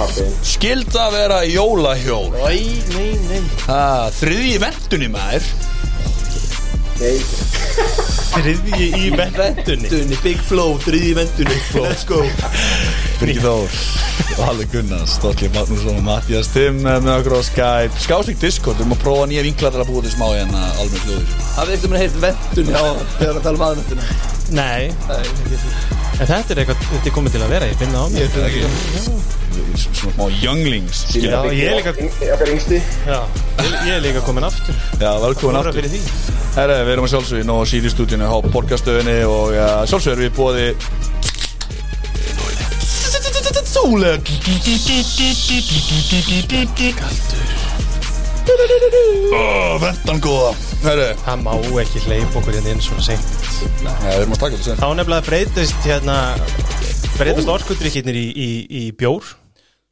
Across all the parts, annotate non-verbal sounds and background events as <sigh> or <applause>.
pappi Skilda að vera jólahjól Æ, nei, nei. Ah, Þriði í vendunni maður. Nei, Þriðji í vendunni Big Flow, þriði í vendunni Let's go. Byrgi Þór Valur Gunnars, Stolli Magnússon og Mattias Timm með okkur á Skype. Skásvík Discord, við erum að prófa nýja vinklar til að búa til smá en alveg hljóður Hafið ekkert með heilt vendunni á þegar að tala um aðvendunni Nei. En þetta er eitthvað, þetta er komið til að vera, ég finna á mér. Ég finn ekki Svona smá younglings Já, ég er líka, okkar yngsti. Já, ég, ég er líka komin aftur. Já, velkomin aftur. fyrir því. Herre, við erum að sjálfsögði Nó Siri stúdíunu á podcastöðinni og ja, sjálfsögði erum við bóði Sóle Kaldur Vendan góða. Herre, Það má ekki hleypa okkur hérna inn svona seint. Ja, við erum að taka þetta sem Þá nefnilega breytist hérna breytast orkudrykkirnir í, í, í bjór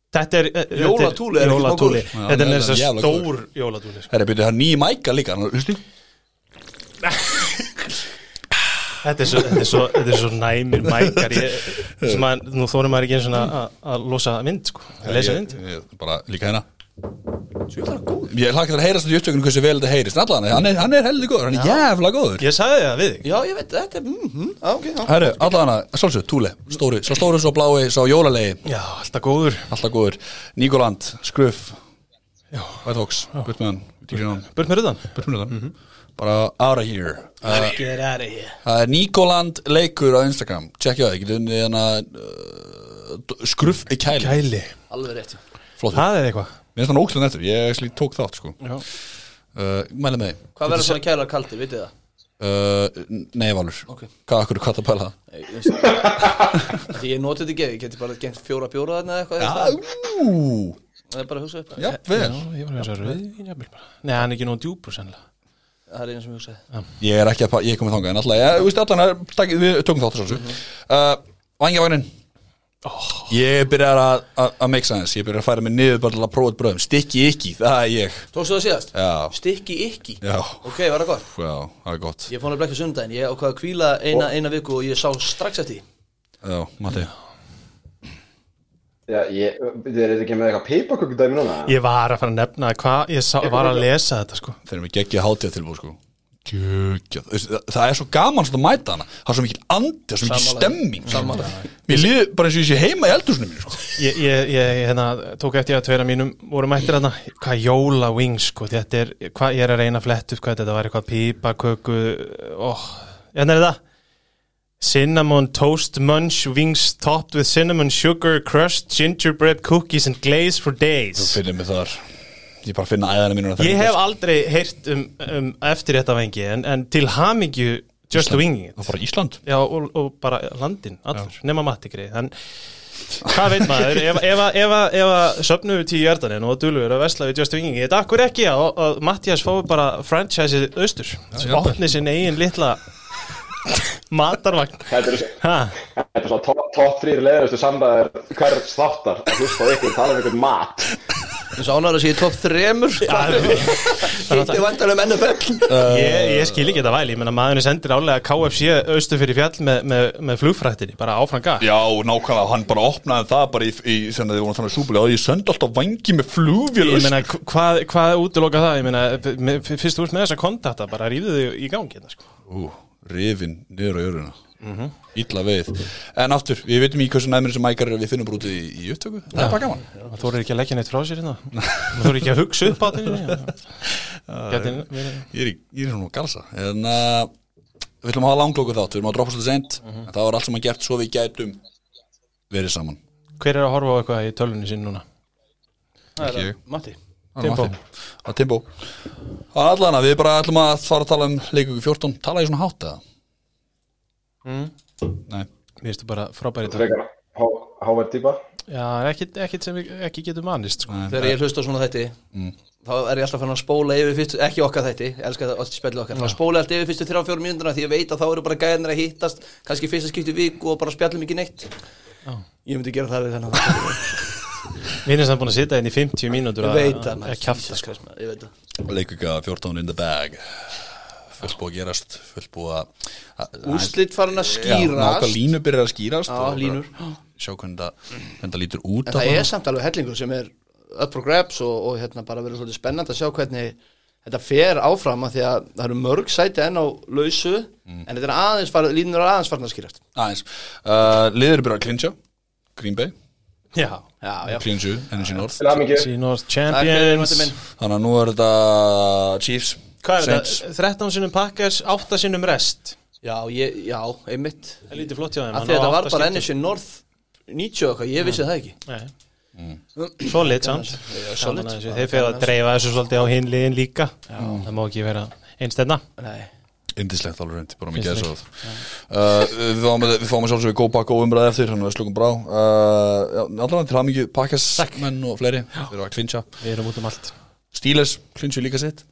Þetta er eh, Jólatúli er ekki Jólatúli. Þetta er þess að stór jólatúli sko. Það er ný mæka líka Hlusti Þetta er svo, þetta er svo, þetta er svo næmir mækar. Ég, <laughs> sem að nú þórum maður ekki eins og að, að losa mynd sko, að lesa mynd. líka hérna Ég hlakka til að heyrast í upptökunum hversu vel þetta heyrist. Allan, hann er, hann er heldur góður, hann er jævla góður. Ég sagði það við þig. Já, ég veit, þetta er, mm, mm, á, ok, já. Herru, allan hana, svolsög, Túle, stóri Svo stóri, svo blái, svo jólalegi. Já, alltaf góður. Alltaf góður, Níkoland, Skruff White Hawks, burt með hann Burt með hann, Burt með röðan burt með hann Bara out of here uh, Get out of here. Það er Níkoland leikur á Instagram. Tjekkja það, getur unnið hana uh, Skruff í kæli? Kæli. Alveg rétt, Flott, Það er eitthvað finnst hann ókslega nettur Ég tók þátt, sko. Já. uh, Mæli með. Hvað verður svona kælar kaldi, vitið það? uh, Nei, Valur. Ok. Hvað, akkur, hvað það pæla það? Ég notið þetta ekki, ég geti bara gengt fjóra bjóra þarna eða eitthvað. Ú, Það er bara að hugsa upp. Já, vel. Já, ég var eins og rauðvín jafnvel bara. Nei, hann er ekki nóg djúpur sennilega. Það er eina sem ég hugsaði. Ég er ekki að, ég er komið þangað En alltaf, ég, þú veist, allan er, takk, við tökum þátt þessu uh, Vangjavagnin Ég byrjar að, að, að make sense. Ég byrjar að færa mig niður bara til að prófa bröðum. Stikki ekki, það er ég. Tókstu það síðast? Já. Stikki ekki Já, Ok, var það gott? já, það er gott. Ég fór að blekka sundaginn, ég ákvað að kvíla eina, eina viku og ég sá strax eftir því. Já, Matti. Já, ég, þið er ekki með eitthvað peipakökudæmi núna? Ég var að fara að nefna hvað Ég sá, var að lesa þetta sko. Þeir eru með geggja hátíða tilbúið sko Geggja Það er svo gaman að mæta hana. Það er svo mikil andi, það er svo mikil stemming. Sammála. Mér líður bara eins og ég sé heima í eldhúsinu mínu sko. Ég, ég, ég hérna, tók eftir að tveira mínum voru mættir hérna, hvað jóla wings sko, þetta er, hvað ég er að reyna að fletta upp hvað þetta var eitthvað pípa, köku oh, hérna er það. Cinnamon Toast Munch Wings topped with cinnamon sugar crushed gingerbread cookies and glaze for Þú days finnir mig þar Ég bara finna æðana mínuna þegar Ég hef aldrei heyrt um, um eftir þetta vengi en, en til hamingju just winging it. Er bara Ísland? Já, og, og bara landin, allur, nema Matti greið en hvað veit maður ef, ef, ef, ef, ef að söpnum við tíu hjartanin og dulur að vesla við Just Winging þetta akkur ekki að, að Mattias fái bara franchiseið austur? Opni sinn eigin litla matarvagn. Þetta er, ha, þetta er svona top, top 3 leðustu samræðir hver þáttar. Að hlusta ykkur tala um ykkur mat Sá ánæður að sé í topp þremur. Þetta er <laughs> vantarlega um NFL. <laughs> ég, ég skil ekki þetta væli ég menna maðurinn sendir álega KFC austur fyrir fjall með, með, með flugfrættinni bara áfram gaf Já, nákvæmlega, hann bara opnaði það bara í, í sem þið voru þannig súbúlega og ég söndi alltaf vangi með flugvél Ég meina, hv- hvað, hvað útiloka það? Ég meina, fyrst þú ert með þessa kontakta, bara ríðu þig í gangi hérna, sko. Ú, rifin niður á jöruna Ítla veið En aftur, við veitum í hversu næmur sem mækar við finnum út í, í upptöku. Það er bara gaman. Það þórir ekki að leggja neitt frá sér hérna. Það þórir ekki að hugsa upp á þetta. <laughs> Verið. Ég er, í, er svona galsa. En uh, við ætlum að hafa langloku þátt. Við erum að droppa svolítið sent En það var allt sem að gert svo við gætum verið saman. Hver er að horfa á eitthvað í tölunni sín núna? Ekki ég. Matti. Það er Timbo. Er Timbo. Allan að við bara ætlum að fara að tala um leikungu 14 Tala ég svona hátt eða? Mm. Nei Mér finnst þú bara frábæri þetta. frekar há- hávær típa Já, ekkit, ekkit sem við ekki getum manist, sko. Þegar ég hlusta svona þætti, þá er ég alltaf fann að spóla yfir fyrstu, ekki okkar þætti, ég elska það, spjallu okkar, þá spóla ég alltaf yfir fyrstu þrjá fjórum mínúnduna því ég veit að þá eru bara gæðinir að hittast, kannski fyrsta skipti í viku og bara spjallum ekki neitt. Ég myndi gera það við þennan. Mér finnst það búin að sitja inn í 50 mínútur Ég að það, sko. Það. Leikunga 14 in the bag Fullt búið að gerast Fullt búið að Úslit farin að Já, nákvæmlega skýrast línur byrjar að skýrast Já, og. Sjá hvernig það, það lítur út En á það er samt alveg hellingur sem er up for grabs og, og hérna bara verður svolítið spennandi að sjá hvernig þetta fer áfram að því að það eru mörg sæti enn á lausu Mm. en þetta er aðeins farið, línur aðeins farin að skýrast. Aðeins. Uh, Liður byrjar að klinja Green Bay, Já, Já, já, klinju, Energy North. Fyrir, Champions. Þannig að nú er þetta Chiefs Hvað er þetta? 13 sinnum Packers, 8 sinnum rest. Já, ég, já, einmitt. Það er lítið flott hjá þeim hann þetta var bara skipti. NFC North 90 og eitthvað, ég vissi það ekki. Nei. Solid samt. Þeir fyrir að dreifa þessu svolítið á hinn liðin líka. Það má ekki vera einstæðna Nei, Indislegt alveg reynd, bara mikið þessu. Uh, Við fáum við fáum að sjálfsögðu góð bakka og umræði eftir að við slukum brá uh, já, Allan til það mikið pakkas menn og fleiri. Þeir eru að klinja Við erum út um allt. Steelers klinju líka sitt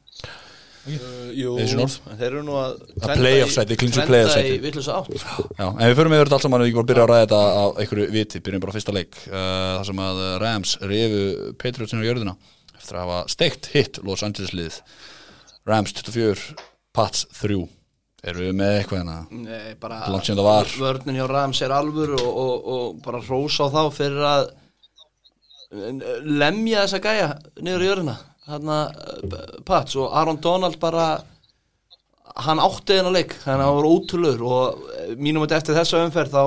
jú. Þeir eru nú að playoff sæti, clinch your playoff sæti. í vitlusa átt. En við förum yfir þetta allt saman og ég var að byrja að ræða þetta á einhverju viti, byrjum bara á fyrsta leik uh, þar sem að Rams rifu Patriotsinu á jörðina eftir að hafa steikt hitt Los Angeles lið. Rams 24, Pats 3 Erum við með eitthvað hérna? Nei, bara Langt síðan það var. Vörnin hjá Rams er alvöru og, og, og bara rósa á þá fyrir að lemja þessa gæja niður í jörðina Hanna Pats og Aaron Donald bara hann átti þennan leik þannig að hann var ótrúlur og eh, mínum að eftir þessa umferð þá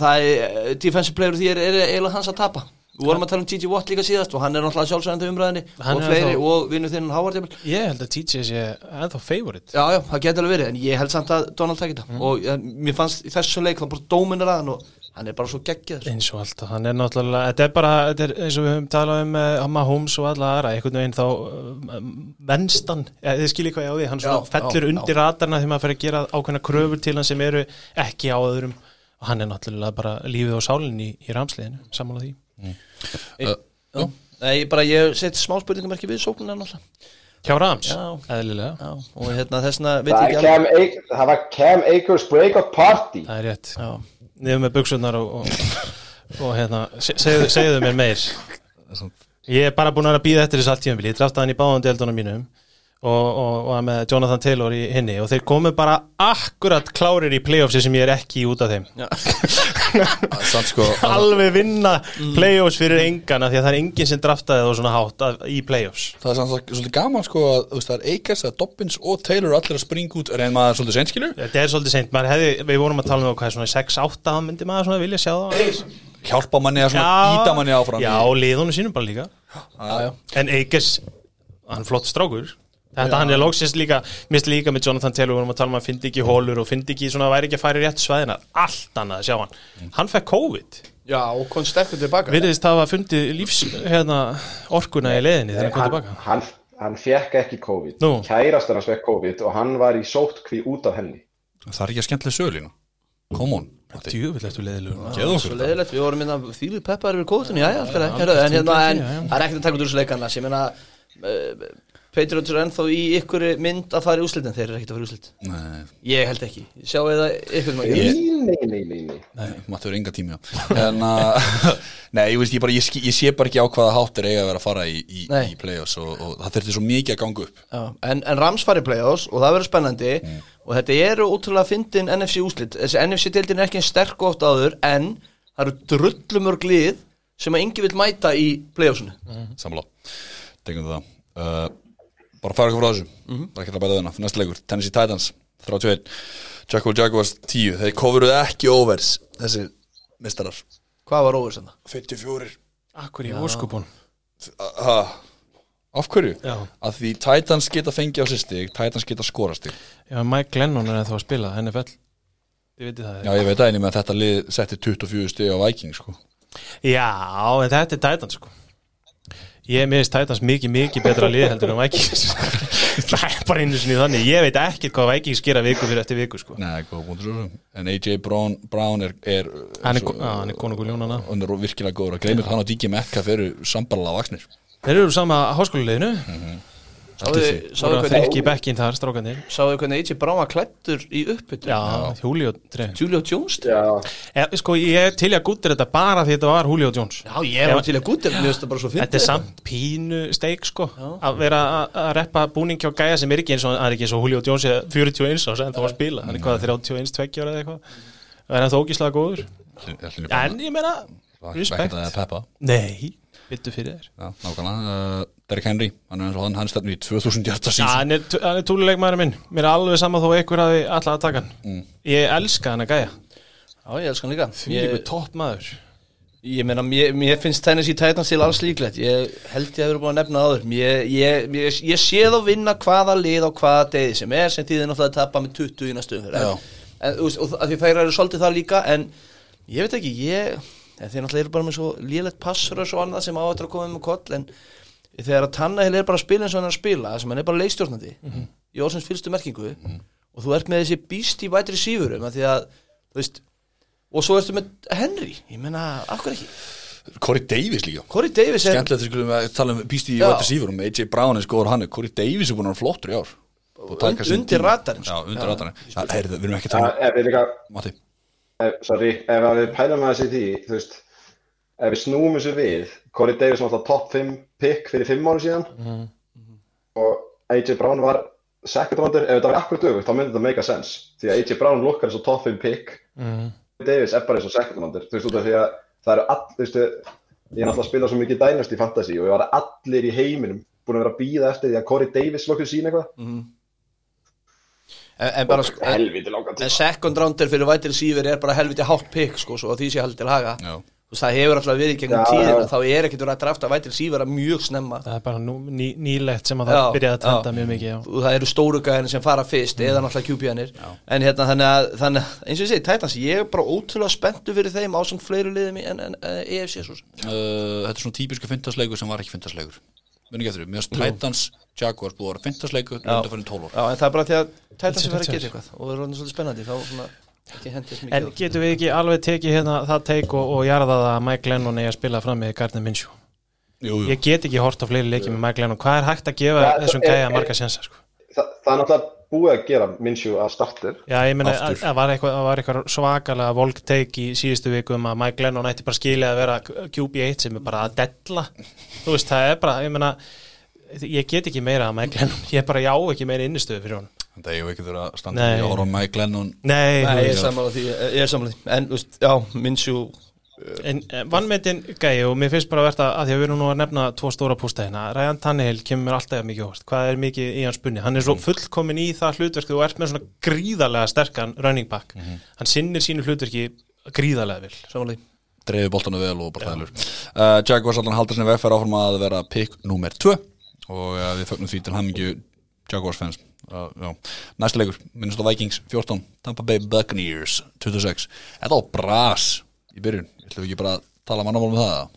það er eh, defensive player því er, eiginlega hans að tapa við vorum að tala um T.J. Watt líka síðast og hann er náttúrulega sjálfsæðandi umræðinni og fleiri þá- og vinnu þinn jafnvel. Ég held að TJ sé ennþá favorite Já, já, það getur alveg verið, en ég held samt að Donald takit það og ja, mér fannst í þessu leik þá bara dóminir að hann og hann er bara svo geggjör eins og alltaf, hann er náttúrulega þetta er bara, þetta er eins og við höfum talað um uh, Mahomes og alla aðra, einhvern veginn þá uh, venstan, ja, þið skiljið hvað ég á því hann Já, fellur já, undir ratarna þegar maður fer að gera ákveðna kröfur til hann sem eru ekki á öðrum. Og hann er náttúrulega bara lífið og sálinn í, í ramsliðinu, sammála því. Uh, Já. Nei, ég bara, ég seti smá spurningamarki við sóknina náttúrulega. Hjá Rams, Já. eðlilega. Já, og hérna þessna veit Það, ég ekki Cam það var Cam Akers breakout party. Það er rétt, Já, niður með buksunar og, og, og hérna, se- segðu, segðu mér meir. Ég er bara búin að býða eftir þess allt tíðanbili, ég draftaði hann í báðan deildunum mínum og, var með Jonathan Taylor í hinni og þeir komu bara akkurat klárir í playoffsi sem ég er ekki út af þeim <laughs> sko <laughs> alveg vinna playoffs fyrir engana því að það er enginn sem draftaði þá svona hátt í playoffs. Það er samt svolítið gaman sko að það er Akers, það er Dobbins og Taylor allir að springa út reyn maður svolítið seinskilur þetta er svolítið maður hefði, við vorum að tala um hvað svona 6-8, þá myndi maður svona vilja sjá það? Hjálpa manni að svona íta manni áfram. Já, liðunum sínum bara líka. Já, já. En Eikers, hann flott strákur Þetta hann er lóksist líka Mist líka með Jonathan Taylor Við vorum að tala um að hann fyndi ekki hólur Og fyndi ekki svona væri ekki að fara í rétt svæðina Allt annað að sjá hann. Hann fekk COVID. Já, og kom sterkur tilbaka. Virðist hafa fundið lífs hérna, orkuna í leiðinni Þegar hann kom hann, tilbaka. hann, hann fekk ekki COVID. Nú. Kærastan hans fekk COVID og hann var í sótkví út af henni. Það er ekki að skemmtilega sögulína Come on. Matti. Djúvill eftir leiðilegur Geðu Svo okkur þetta. leiðilegt, við vorum hérna þýlið peppar yfir en hérna, það er ekkert að taka út úr þessu uh, Patriots er ennþá í ykkur mynd að fara í úslit en þeir eru ekkert að fara í úslit Nei, Ég held ekki, sjáu eða ykkur maður Nei, nei, nei, nei, nei. nei, Matti verður enga tími á. En að <laughs> Nei, ég veist, ég, bara, ég, ég sé bara ekki á hvaða háttir eiga að vera að fara í, í, í play-offs og, og það þurfti svo mikið að ganga upp. Já, en, en Rams fari í play-offs og það verður spennandi. Og þetta eru ótrúlega fyndin NFC úslit þessi NFC-deildin er ekki eins sterk og oft áður en það eru drullumörg lið sem að engi vil mæta í play-offsinu. Sammála. Tengum það. Uh, Bara fara eitthvað frá þessu. Það er ekki að bæta þennan Næsta leikur Tennessee Titans 31 Jackal Jaguars 10 Þeir coveruðu ekki overs Þessi mistarar Hvað var sem það? 54 Akkur í óskupun Ha? Af hverju? Já. Að því Titans geta fengið á stig Titans geta skorað stig. Já, Mike Glennon er ennþá að spila NFL Þið veitir það Já, ég veit að einu með að þetta lið setti 24 stig á Viking sko. Já, en þetta er Titans sko Ég miðist Titans mikið, mikið betra lið heldur en Vikings. <laughs> Það er bara einu sinni þannig. Ég veit ekkert hvað Vikings gera viku fyrir eftir viku sko. Nei, góða búin svo En AJ Brown, Brown er, er Hann er, á, er konungur ljónana Hann er virkilega góður. Að greimir hann og DK Metcalf eru sambarlega vaksnir Þeir eru úr sama háskóluleginu Sáðu Allt Sáðu hvernig AJ Brown var klættur í uppbyttu Já, Julio Jones? Já, Sko, ég er til að gúttir þetta bara því þetta var Julio Jones. Já, ég er bara til að gútið Mér finnst það bara svo fyndið. Þetta er samt pínu steik sko að vera að- reppa búning hjá gæja sem er ekki eins og, hann er ekki eins og Julio Jones er 41 ás en það var spila, hann er hvað 31, 20 ára eða eitthvað. Og er hann þó ógíslega góður en ég meina, respekt. Nei, vittu fyrir þér. Já, nákvæmlega. Uh, Derrick Henry, hann er eins og hann, hann stefnir í 2000 hjarta Já, sísón hann er, hann er túluleikmaður minn. Mér er alveg sama þó einhver hafi alltaf að taka hann. Ég elska hann að gæja. Já, ég elskan líka. Ég, líku topp maður ég meina, mér, mér finnst Tennessee Titans til alls líklegt. Ég held ég að vera búin að nefna áður. Ég, ég, ég, ég sé þá vinna hvaða lið á hvaða degi sem er sem þýðir náttúrulega að tapa með 20 í næstu umferð. Já. en, en, þú veist, og að því þær eru svolítið það líka en ég veit ekki, ég en þeir náttúrulega eru bara með svo lélegt passur og svo annað sem á þetta að koma með koll en þegar að Tannahill er bara að spila eins og hann er að spila sem hann er bara leikstjórnandi í orðsins fylgstu merkingu og þú ert með þessi býst í vætri sífurum að því að, þú veist og svo ertu með Henry, ég meina, af hverju ekki? Corey Davis líka. Corey Davis er Skemmtilegt að skulum við tala um Beastie í Já. Vættir Sífurum AJ Brown er skoður hann Corey Davis er búin að vera flottur í ár. Og taka Und- undir tíma. radarinn, Já, sko. undir Já. radarinn. Já, heyrðu, ef ef, sorry, ef við pælum að þessi því, þú veist, ef við snúum þessu við, Corey Davis var alltaf top 5 pick fyrir 5 ára síðan. Og AJ Brown var second rounder, ef þetta var akkur dögur, þá myndi þetta make a sense, því að AJ Brown lukkar og top 5 pick, Corey Davis er bara og second rounder, þú veist, út af því að það eru all, þú veist, ég er náttúrulega að spila svo mikið Dynasty Fantasy og ég var allir í heiminum búin að vera að býða eftir því að Corey Davis lokkið sína eitthvað, en, en bara sko, en, helviti langan en tíma. second rounder fyrir vætri sífur er bara helviti hátt pick sko, svo að því sé haldið til haga Já. Þú veist, það hefur alltaf verið gegnum já. þá er ekkert verið að drafta vætri sífur mjög snemma Það er bara nú, ný, nýlegt sem að það byrjaði að tenda já. mjög mikið já. og það eru stóru gæðin sem fara fyrst eða náttúrulega QB-anir en hérna þannig að, þannig að eins og ég segi, Titans, ég er bara ótrúlega spenntu fyrir þeim á svona fleiri liðum í- en, en, en EFC svo sem. Uh, Þetta er svona típisku fyndasleikur sem var ekki fyndasleikur Muni ekki eftir því, finnst Titans Jaguars búið að vera fyndasleikur undir fyrir 12 ár. Já, en það er bara því að Titans er er verið að geta eitthvað og það er svolítið spennandi þá svona ekki hendist En mikið getum við ekki alveg tekið hérna það teik og, og jarða það að Mike Lennon eigi að spila fram með Gardner Minshew? Jú, jú, Ég get ekki hort á fleiri leikið með Mike Lennon. Hvað er hægt að gefa Ja, þessum er- gæja er- marga sensa sko? Þa, það er náttúrulega búið að gera Minshew að starter. Já, ég meina, Aftur. að- það var eitthvað, það var eitthvað svakalega volk teik í síðustu viku um að Mike Lennon ætti bara skilja að vera QB1 sem er bara að della. Þú veist, það er bara, ég meina ég get ekki meira að Mike Lennon. Ég bara já ekki meira innistöðu fyrir hún Þetta eigum við ekki þurfa að standa í að horfa á Mike Lennon. Nei, Nei, ég er sammála því, er því. En, þú veist, já, Minshew En eh, vannmetin gæi og mér finnst bara verða að því að við erum nú að nefna tvo stóra pústa hérna, Ryan Tannehill kemur alltaf mikið óvart, hvað er mikið í hans bunni? Hann er svo fullkomin í það hlutverk þú ert með svona gríðarlega sterkan running back. Hann sinnir sínu hlutverki gríðarlega sammála því Dreifir boltana vel og bara þælur uh, Jaguars allan haldur sinni vegferð áfram að vera pick nummer 2 Og uh, við fögnum því til hamingju Jaguars fans. Uh. Næsta leikur, minnst á Vikings 14 Tampa Bay Buccaneers 26 Þetta á bras í byrjun Ætlum við ekki bara að tala mannamál um það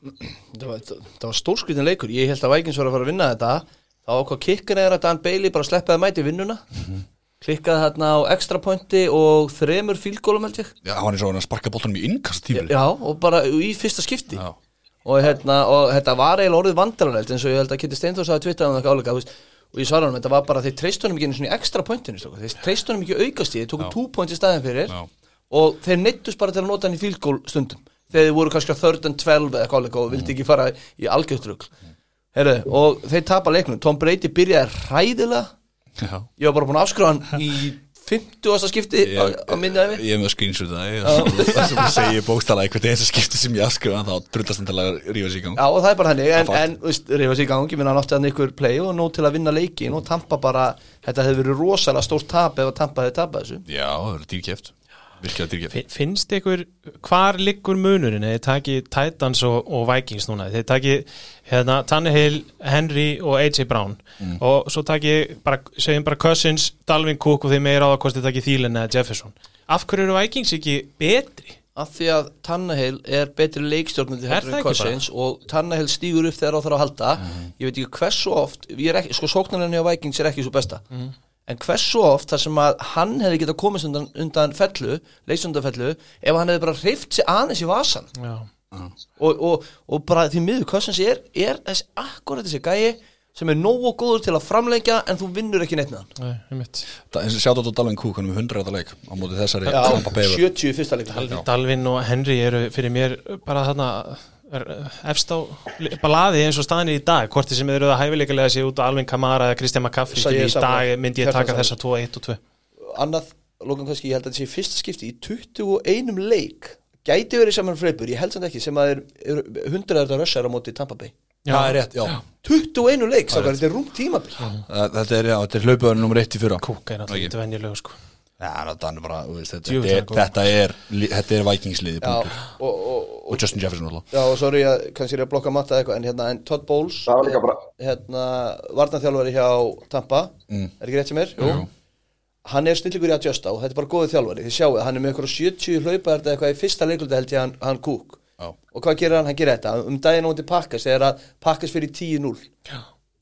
það var, það, var stórskritin leikur. Ég held að Vikings var að fara að vinna þetta. Þá hvað kikkin er að Dan Bailey bara sleppaði mæti vinnuna. Klikkaði þarna á extra pointi og þremur fílgólum held ég. Já, hann og hann að sparka boltanum í innkast tímil já, og bara í fyrsta skipti. Já. og, hérna, og þetta var eiginlega orðið vandrarlegt eins og ég held að Kitty Steinfors hafa twittað um það áleika þú veist, og ég svara hann, þetta var bara þeir treystunum ekki einu svona í extra pointinu þeir treystunum ekki aukast í, þeir tóku tú point í staðin fyrir. Já. Og þeir neittust bara til að nota hann í fílgól stundum. Þegar þeir voru kannski að and 12 eða áleika og vildi ekki fara í algjörstrugl Heru, og þeir tapa leiknum. Tom Brady byrjaði hræðilega. Já. ég var bara búin að afskráða hann í 50. skipti á, á minni æfi Ég er með screenshot það Það sem ég segi bókstala Eitthvað einsta skipti sem ég afskrifa Þá drullast hann til að rífa sig í gang. Já og það er bara þannig. En, Það er en reyfa sig í gangi minna hann átti hann ykkur play og nú til að vinna leikin og tampa bara, þetta hefði verið rosalega stórt tap ef að tampa hefði tapað þessu. Já, það Finnst ykkur, hvar liggur munurinn eða þið taki Titans og, og Vikings núna? Þið taki hérna, Tannehill, Henry og AJ Brown. Og svo taki bara, segjum bara Cousins, Dalvin Cook og þeir meira á að kosti taki Thielen eða Jefferson. Af hverju eru Vikings ekki betri? af því að Tannahill er betri leikstjórnandi það en Cousins og Tannahill stígur upp þegar á þarf að halda. Ég veit ekki hversu oft er ekki, sko sóknarlinni á Vikings er ekki svo besta en hversu oft þar sem að hann hefði getað komist undan, undan fellu leikstjórnandafellu ef hann hefði bara hreift sig aðeins í vasan Já. og, og, og bara því miður Cousins er, er þessi akkurat þessi gæi sem er nógu góður til að framlengja en þú vinnur ekki neitt með hann Nei, einmitt. Sjátt á Dalvin Cook, hann er með 100 átta leik á móti þessari Tampa Bay 70 í fyrsta leik Dal- Dalvin og Henry eru fyrir mér bara þarna er, efst á balaði eins og staðinni í dag hvort sem eru það hæfileikalega sé út á Alvin Kamara eða Kristján McCaffrey í dag myndi ég taka þessa 2, 1 og 2 annað, lókan kannski, ég held að þetta sé fyrsta skipti í 21 leik gæti verið saman freipur, ég held samt ekki sem að er, er 100 þetta rössar á móti Tampa Bay. Það er rétt, já. 21 leik, þetta er rúmt tímabil. Það- Þetta er, já, þetta er hlaupaður nummer 1 í fyrra. Kúka er náttúrulega ekki. venjulegu sko Já, er bara, þú veist, þetta, Djöfull, þetta, er, þetta er Þetta er Vikingsliði, Já, og, og, Og Justin Jefferson alltaf já, og sorry að kannski er ég að blokka matta eða eitthvað, en hérna, en Todd Bowles hérna, varnarþjálfari hjá Tampa, Mm. er ekki rétt sem er? Jú. Hann er snillingur í að justa og þetta er bara góðið þjálfari, þið sjáu, hann er með eitthvað 70 hlaupa þetta eitthvað í fyrsta leikulta held ég hann, hann kúk Já. og hvað gerir hann? Hann gerir þetta um daginn á hundi pakkas þegar að pakkas fyrir 10-0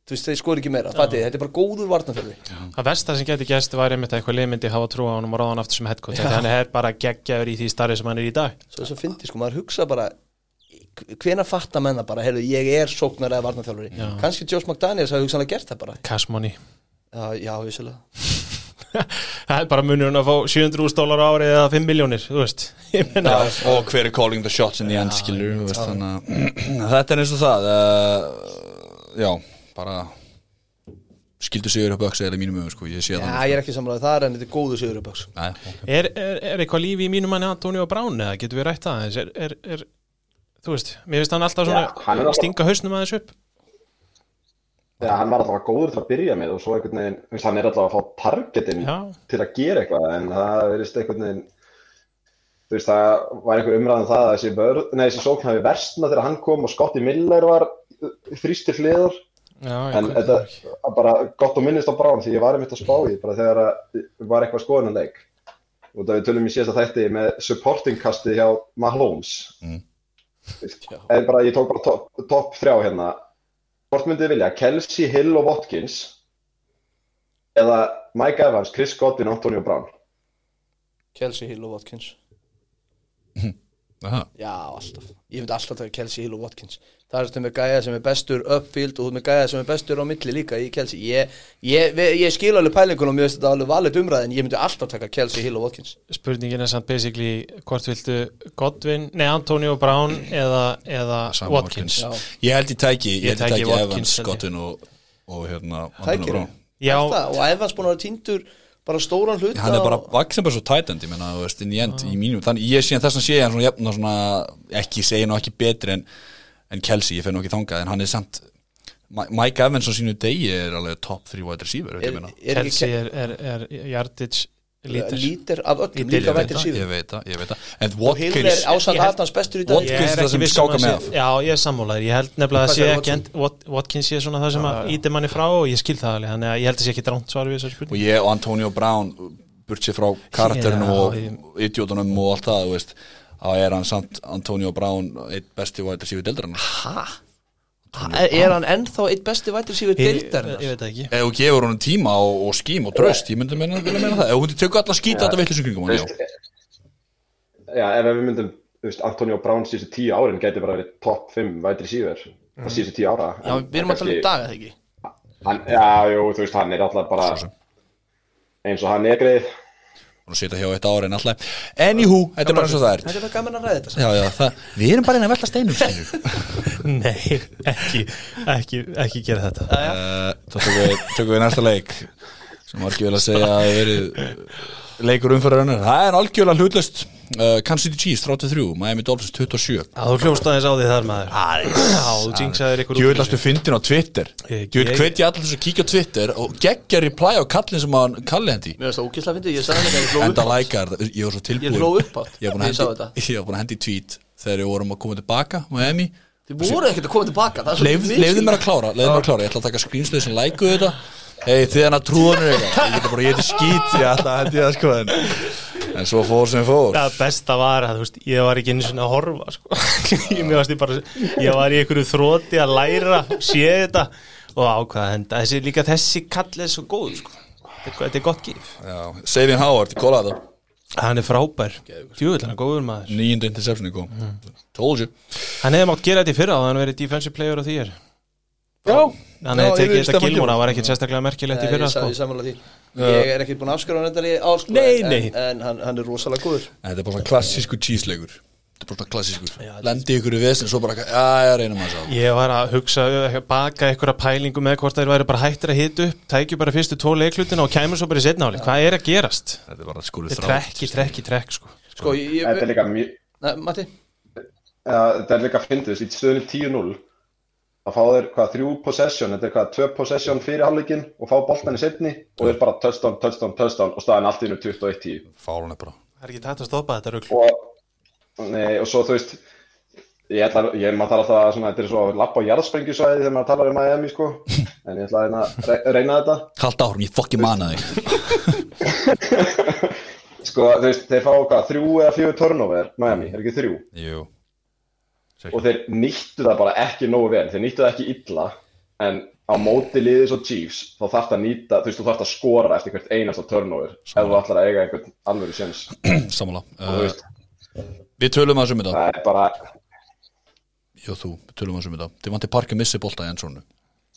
þú veist, þeir skori ekki meira, fatið, þetta er bara góður varnarþjálfari Það versta sem getur gæst var einmitt að eitthvað liðmyndi hafa trú á hann og ráða hann aftur sem headcoach þannig að hann er bara geggjaður í því starri sem hann er í dag. Svo þess að fyndi, sko, maður hugsa bara hvena fattar menna bara, heyrðu, ég er sóknar eða varnarþjálfari, kannski Josh McDaniels hafi hugsanlega gert það bara, cash money já, já, vissulega. <laughs> Það er bara munurinn að fá 700 dólar á árið eða 5 miljónir, <laughs> Og hver er calling the shots in the end, skilur þú veist, Þannig að <clears throat> þetta er eins og það uh, Já, bara Skildu sigur upp öksa eða mínum ögur, sko Ég það ég er ekki samræðið þar en þetta er góðu sigur upp Nei, ok. er, er, er eitthvað lífi í mínum manni Antonio Brown eða getur við rætt það aðeins? Er, er, er, þú veist, mér finnst hann alltaf svona Já, hann stinga hausnum aðeins upp Já, hann var alltaf góður til að byrja með og svo einhvern veginn, veist, hann er alltaf að fá targetin Já. til að gera eitthvað en það verðist einhvern veginn þú veist, það var einhver umræðan það að þessi, vörð, nei, þessi sókn hafi versna þegar hann kom og Scotty Miller var þrýstir hliður Já, en þetta er bara gott að minnist á Brown því ég var einmitt að spá í bara þegar að var eitthvað skoðunarleik og það við tölum í síðasta þætti með supporting kasti hjá Mahomes Mm. En bara ég tók bara topp top þrjá hérna. Hvort myndið vilja, Kelsey, Hill og Watkins eða Mike Evans, Chris Godwin, Antonio Brown? Kelsey Hill og Watkins Aha. Já, alltaf Ég myndi alltaf taka Kelsey Hill og Watkins Það er þetta með gæja sem er bestur upfield og með gæja sem er bestur á milli líka í Kelsey Ég, ég, ég, ég skil alveg pælingun og mér finnst þetta alveg valið umræðin Ég myndi alltaf taka Kelsey Hill og Watkins Spurningin er samt basically hvort viltu Godwin, nei Antonio Brown eða, eða Watkins Já. Ég held ég tæki Ég Ég held ég tæki tæki Watkins, Evans, ég. Scottin og, og hérna Antonio Brown. Já, það? Og Evans búin að vera týndur bara stóran hluta Hann er bara vaksin bara svo tætend Ég menna, þú veist, inn í end í mínum Þannig ég sé hann þess að sé hann svona, jafna, svona Ekki segja nú ekki betri en, en Kelsey, ég finn nú ekki þangað En hann er samt Mike Evans á sínu degi er alveg top 3 wide receiver Er, er Kelsey er, er, er Yardage lítir lítir af öllum Lítir, líka ég vættir Ég veit það, ég veit það. En Og Watkins er ásand Adams bestur í dag. Watkins- er það sem um skáka með af. Já, ég er sammálaður, ég held nefnilega að sé ekki Wat, Watkins sé svona það sem að íti manni frá og ég skil það alveg, þannig að ég held að sé ekki dránt svar við þessar og spurning ég og Antonio Brown burt sér frá karakterinu og idiotunum og allt það þá er hann samt Antonio Brown eitt besti wide receiver deildarinn Hæ? Er, er hann ennþá eitt besti vættir síður Ég, deildar ég veit ekki. Ef þú gefur honum tíma og, og skím og tröst ég myndi meina, vilja meina það. Ef þú tekur alla skýta þetta veitlisum kringum hann, já. Já, ef við myndum, þú veist, Antonio Brown síðustu tíu árin gæti bara verið top 5 vætri síður á síðustu tíu ára. Já, við erum að tala um dag, eða ekki? hann, Já, jú, þú veist, hann er alltaf bara Svo sem. eins og hann er greið og setja hjá eitt ára en alltaf. Anywho, þetta er bara eins og það er. Þetta er bara gaman að ræða þetta já, já, það, við erum bara einn að velta steinum. <laughs> Nei, ekki, ekki, ekki gera þetta. Uh, þá tökum við, tökum við næsta leik. Sem var ekki vel að segja að verið leikur umfyrir það er algjörlega hlutlust uh, Kansas City Chiefs 33, Miami Dolphins 27 að þú hljóst aðeins á því þar maður. Já, þú jinxaðir ykkur út Gjöðlastu fyndin á Twitter. Ég- Gjöð ég- hveti allir þess að kíkja á Twitter og geggja reply á kallin sem hann kalli hendi. Mér finnst það ógislega fyndið, ég sagði þetta, ég hló Enda lækar, ég var svo tilbúin Ég hló upp átt, Ég ég sá þetta. <laughs> ég var búin að hendi tweet þegar við vorum að koma tilbaka Miami. Þið voru ekkert að koma tilbaka er. Leifðu mér að klára, leifðu mér að klára. Ég ætla að taka þetta. Hei, þið hann að trúanur eitthvað. Ég geti bara, ég geti skít Ég ætla að hendi það sko en, en svo fór sem fór. Það besta var að veist, ég var ekki einu svona að horfa sko. <laughs> ég, varst ég, bara, ég var í einhverju þróti að læra sé þetta. Og ákvaða henda. Þessi, líka þessi kall er svo góð sko. þetta, er- gott gif. Savin Howard, ég kólaði það hann er frábær, djúvill, hann er góður maður. Nýjundu interception kom. Told you. Hann hefði mátt gera þetta í fyrra og hann verið defensive player og því er Já, Þannig að þetta Gilmóra var ekkit sérstaklega merkilegt í fyrra ég, sko. ég sammála því. Ég er ekkert búin að afskrifa hann þetta í sko, Nei, en, nei. En hann, hann er rosalega góður. Þetta er bara svona klassísku cheese-leikur Þetta er bara svona klassískur. Lendi ykkur í vesen, svo bara, já, já, reynum að sá Ég var að hugsa, baka einhverja pælingu með hvort þeir væri bara hættir að hita upp tækju bara fyrstu tvo leiklutina og kæmur svo bara í setna áli Hvað er að gerast? Þetta er bara að fá þeir hvað þrjú possession, þetta er hvað tvö possession fyrir hálfleikin og fá boltan í setni og þeir bara touchdown, touchdown, touchdown og staðan allt í innu 21-10 Fárun er bara. Það er ekki tætt að stoppa þetta rugl. Og, nei, og svo þú veist ég ætla, ég maður tala alltaf að svona, þetta er svo að lappa á jarðsprengjusvæði þegar maður talar um Miami sko, en ég ætla að reyna, re- reyna þetta. Kallt árum, ég fokki mana þig. <laughs> Sko, þú veist, þeir fá hvað, þrjú eða fjögur turnover, Miami, er ekki þrjú? Jú og þeir nýttu það bara ekki nógu vel. Þeir nýttu það ekki illa en á móti liðis og Chiefs þá þarf það að nýta, þú veist, þú þarf að skora eftir hvert einasta turnover ef þú ætlar að eiga einhvern alvöru séns. <clears throat> Þú uh, veist, Við tölum að um þetta. Það er bara Jó, þú, við tölum að um þetta. Þið vanti parkið missi bolta í endsónu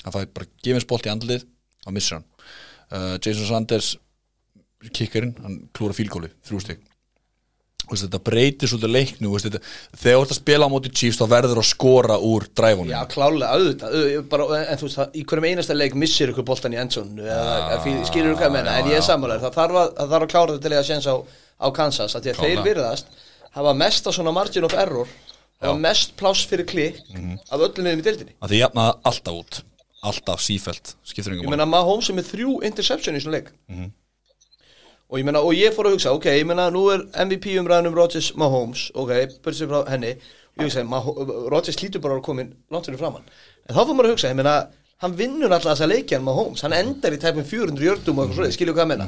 Það fæði bara gefins bolt í andlið og missir hann. Uh, Jason Sanders kikkarinn, hann klúra fílgóli þrjú stig Veist, þetta breytir svolítið leiknu veist, þetta, þegar þú ert að spila á móti Chiefs þá verður að skora úr dræfunum. Já, klálega, auðvitað, bara, en þú veist, það, í hverjum einasta leik missir ykkur boltan í endzónu eða skilur ykkur hvað ég menna, en ég er sammálaður það þarf að, það þarf að klára þetta til að sjens á, á Kansas, að að þeir virðast hafa mest á svona margin of error hafa mest pláss fyrir klikk af öllum liðum í deildinni. Að þið jafnaði alltaf út alltaf sífælt, ég engum meina Mahomes er með þrjú interception í svona leik og ég meina, og ég fór að hugsa ok, ég meina, nú er MVP umræðan um Rodgers Mahomes, ok, börsið frá henni. Og ég hugsa, Maho- Rodgers lítur bara að koma langt fyrir framann, en þá fór maður að hugsa ég meina, hann vinnur alltaf þessa leiki hann Mahomes, hann endar í tæpum 400 jördum og eitthvað svoleiðis, skilju hvað ég meina?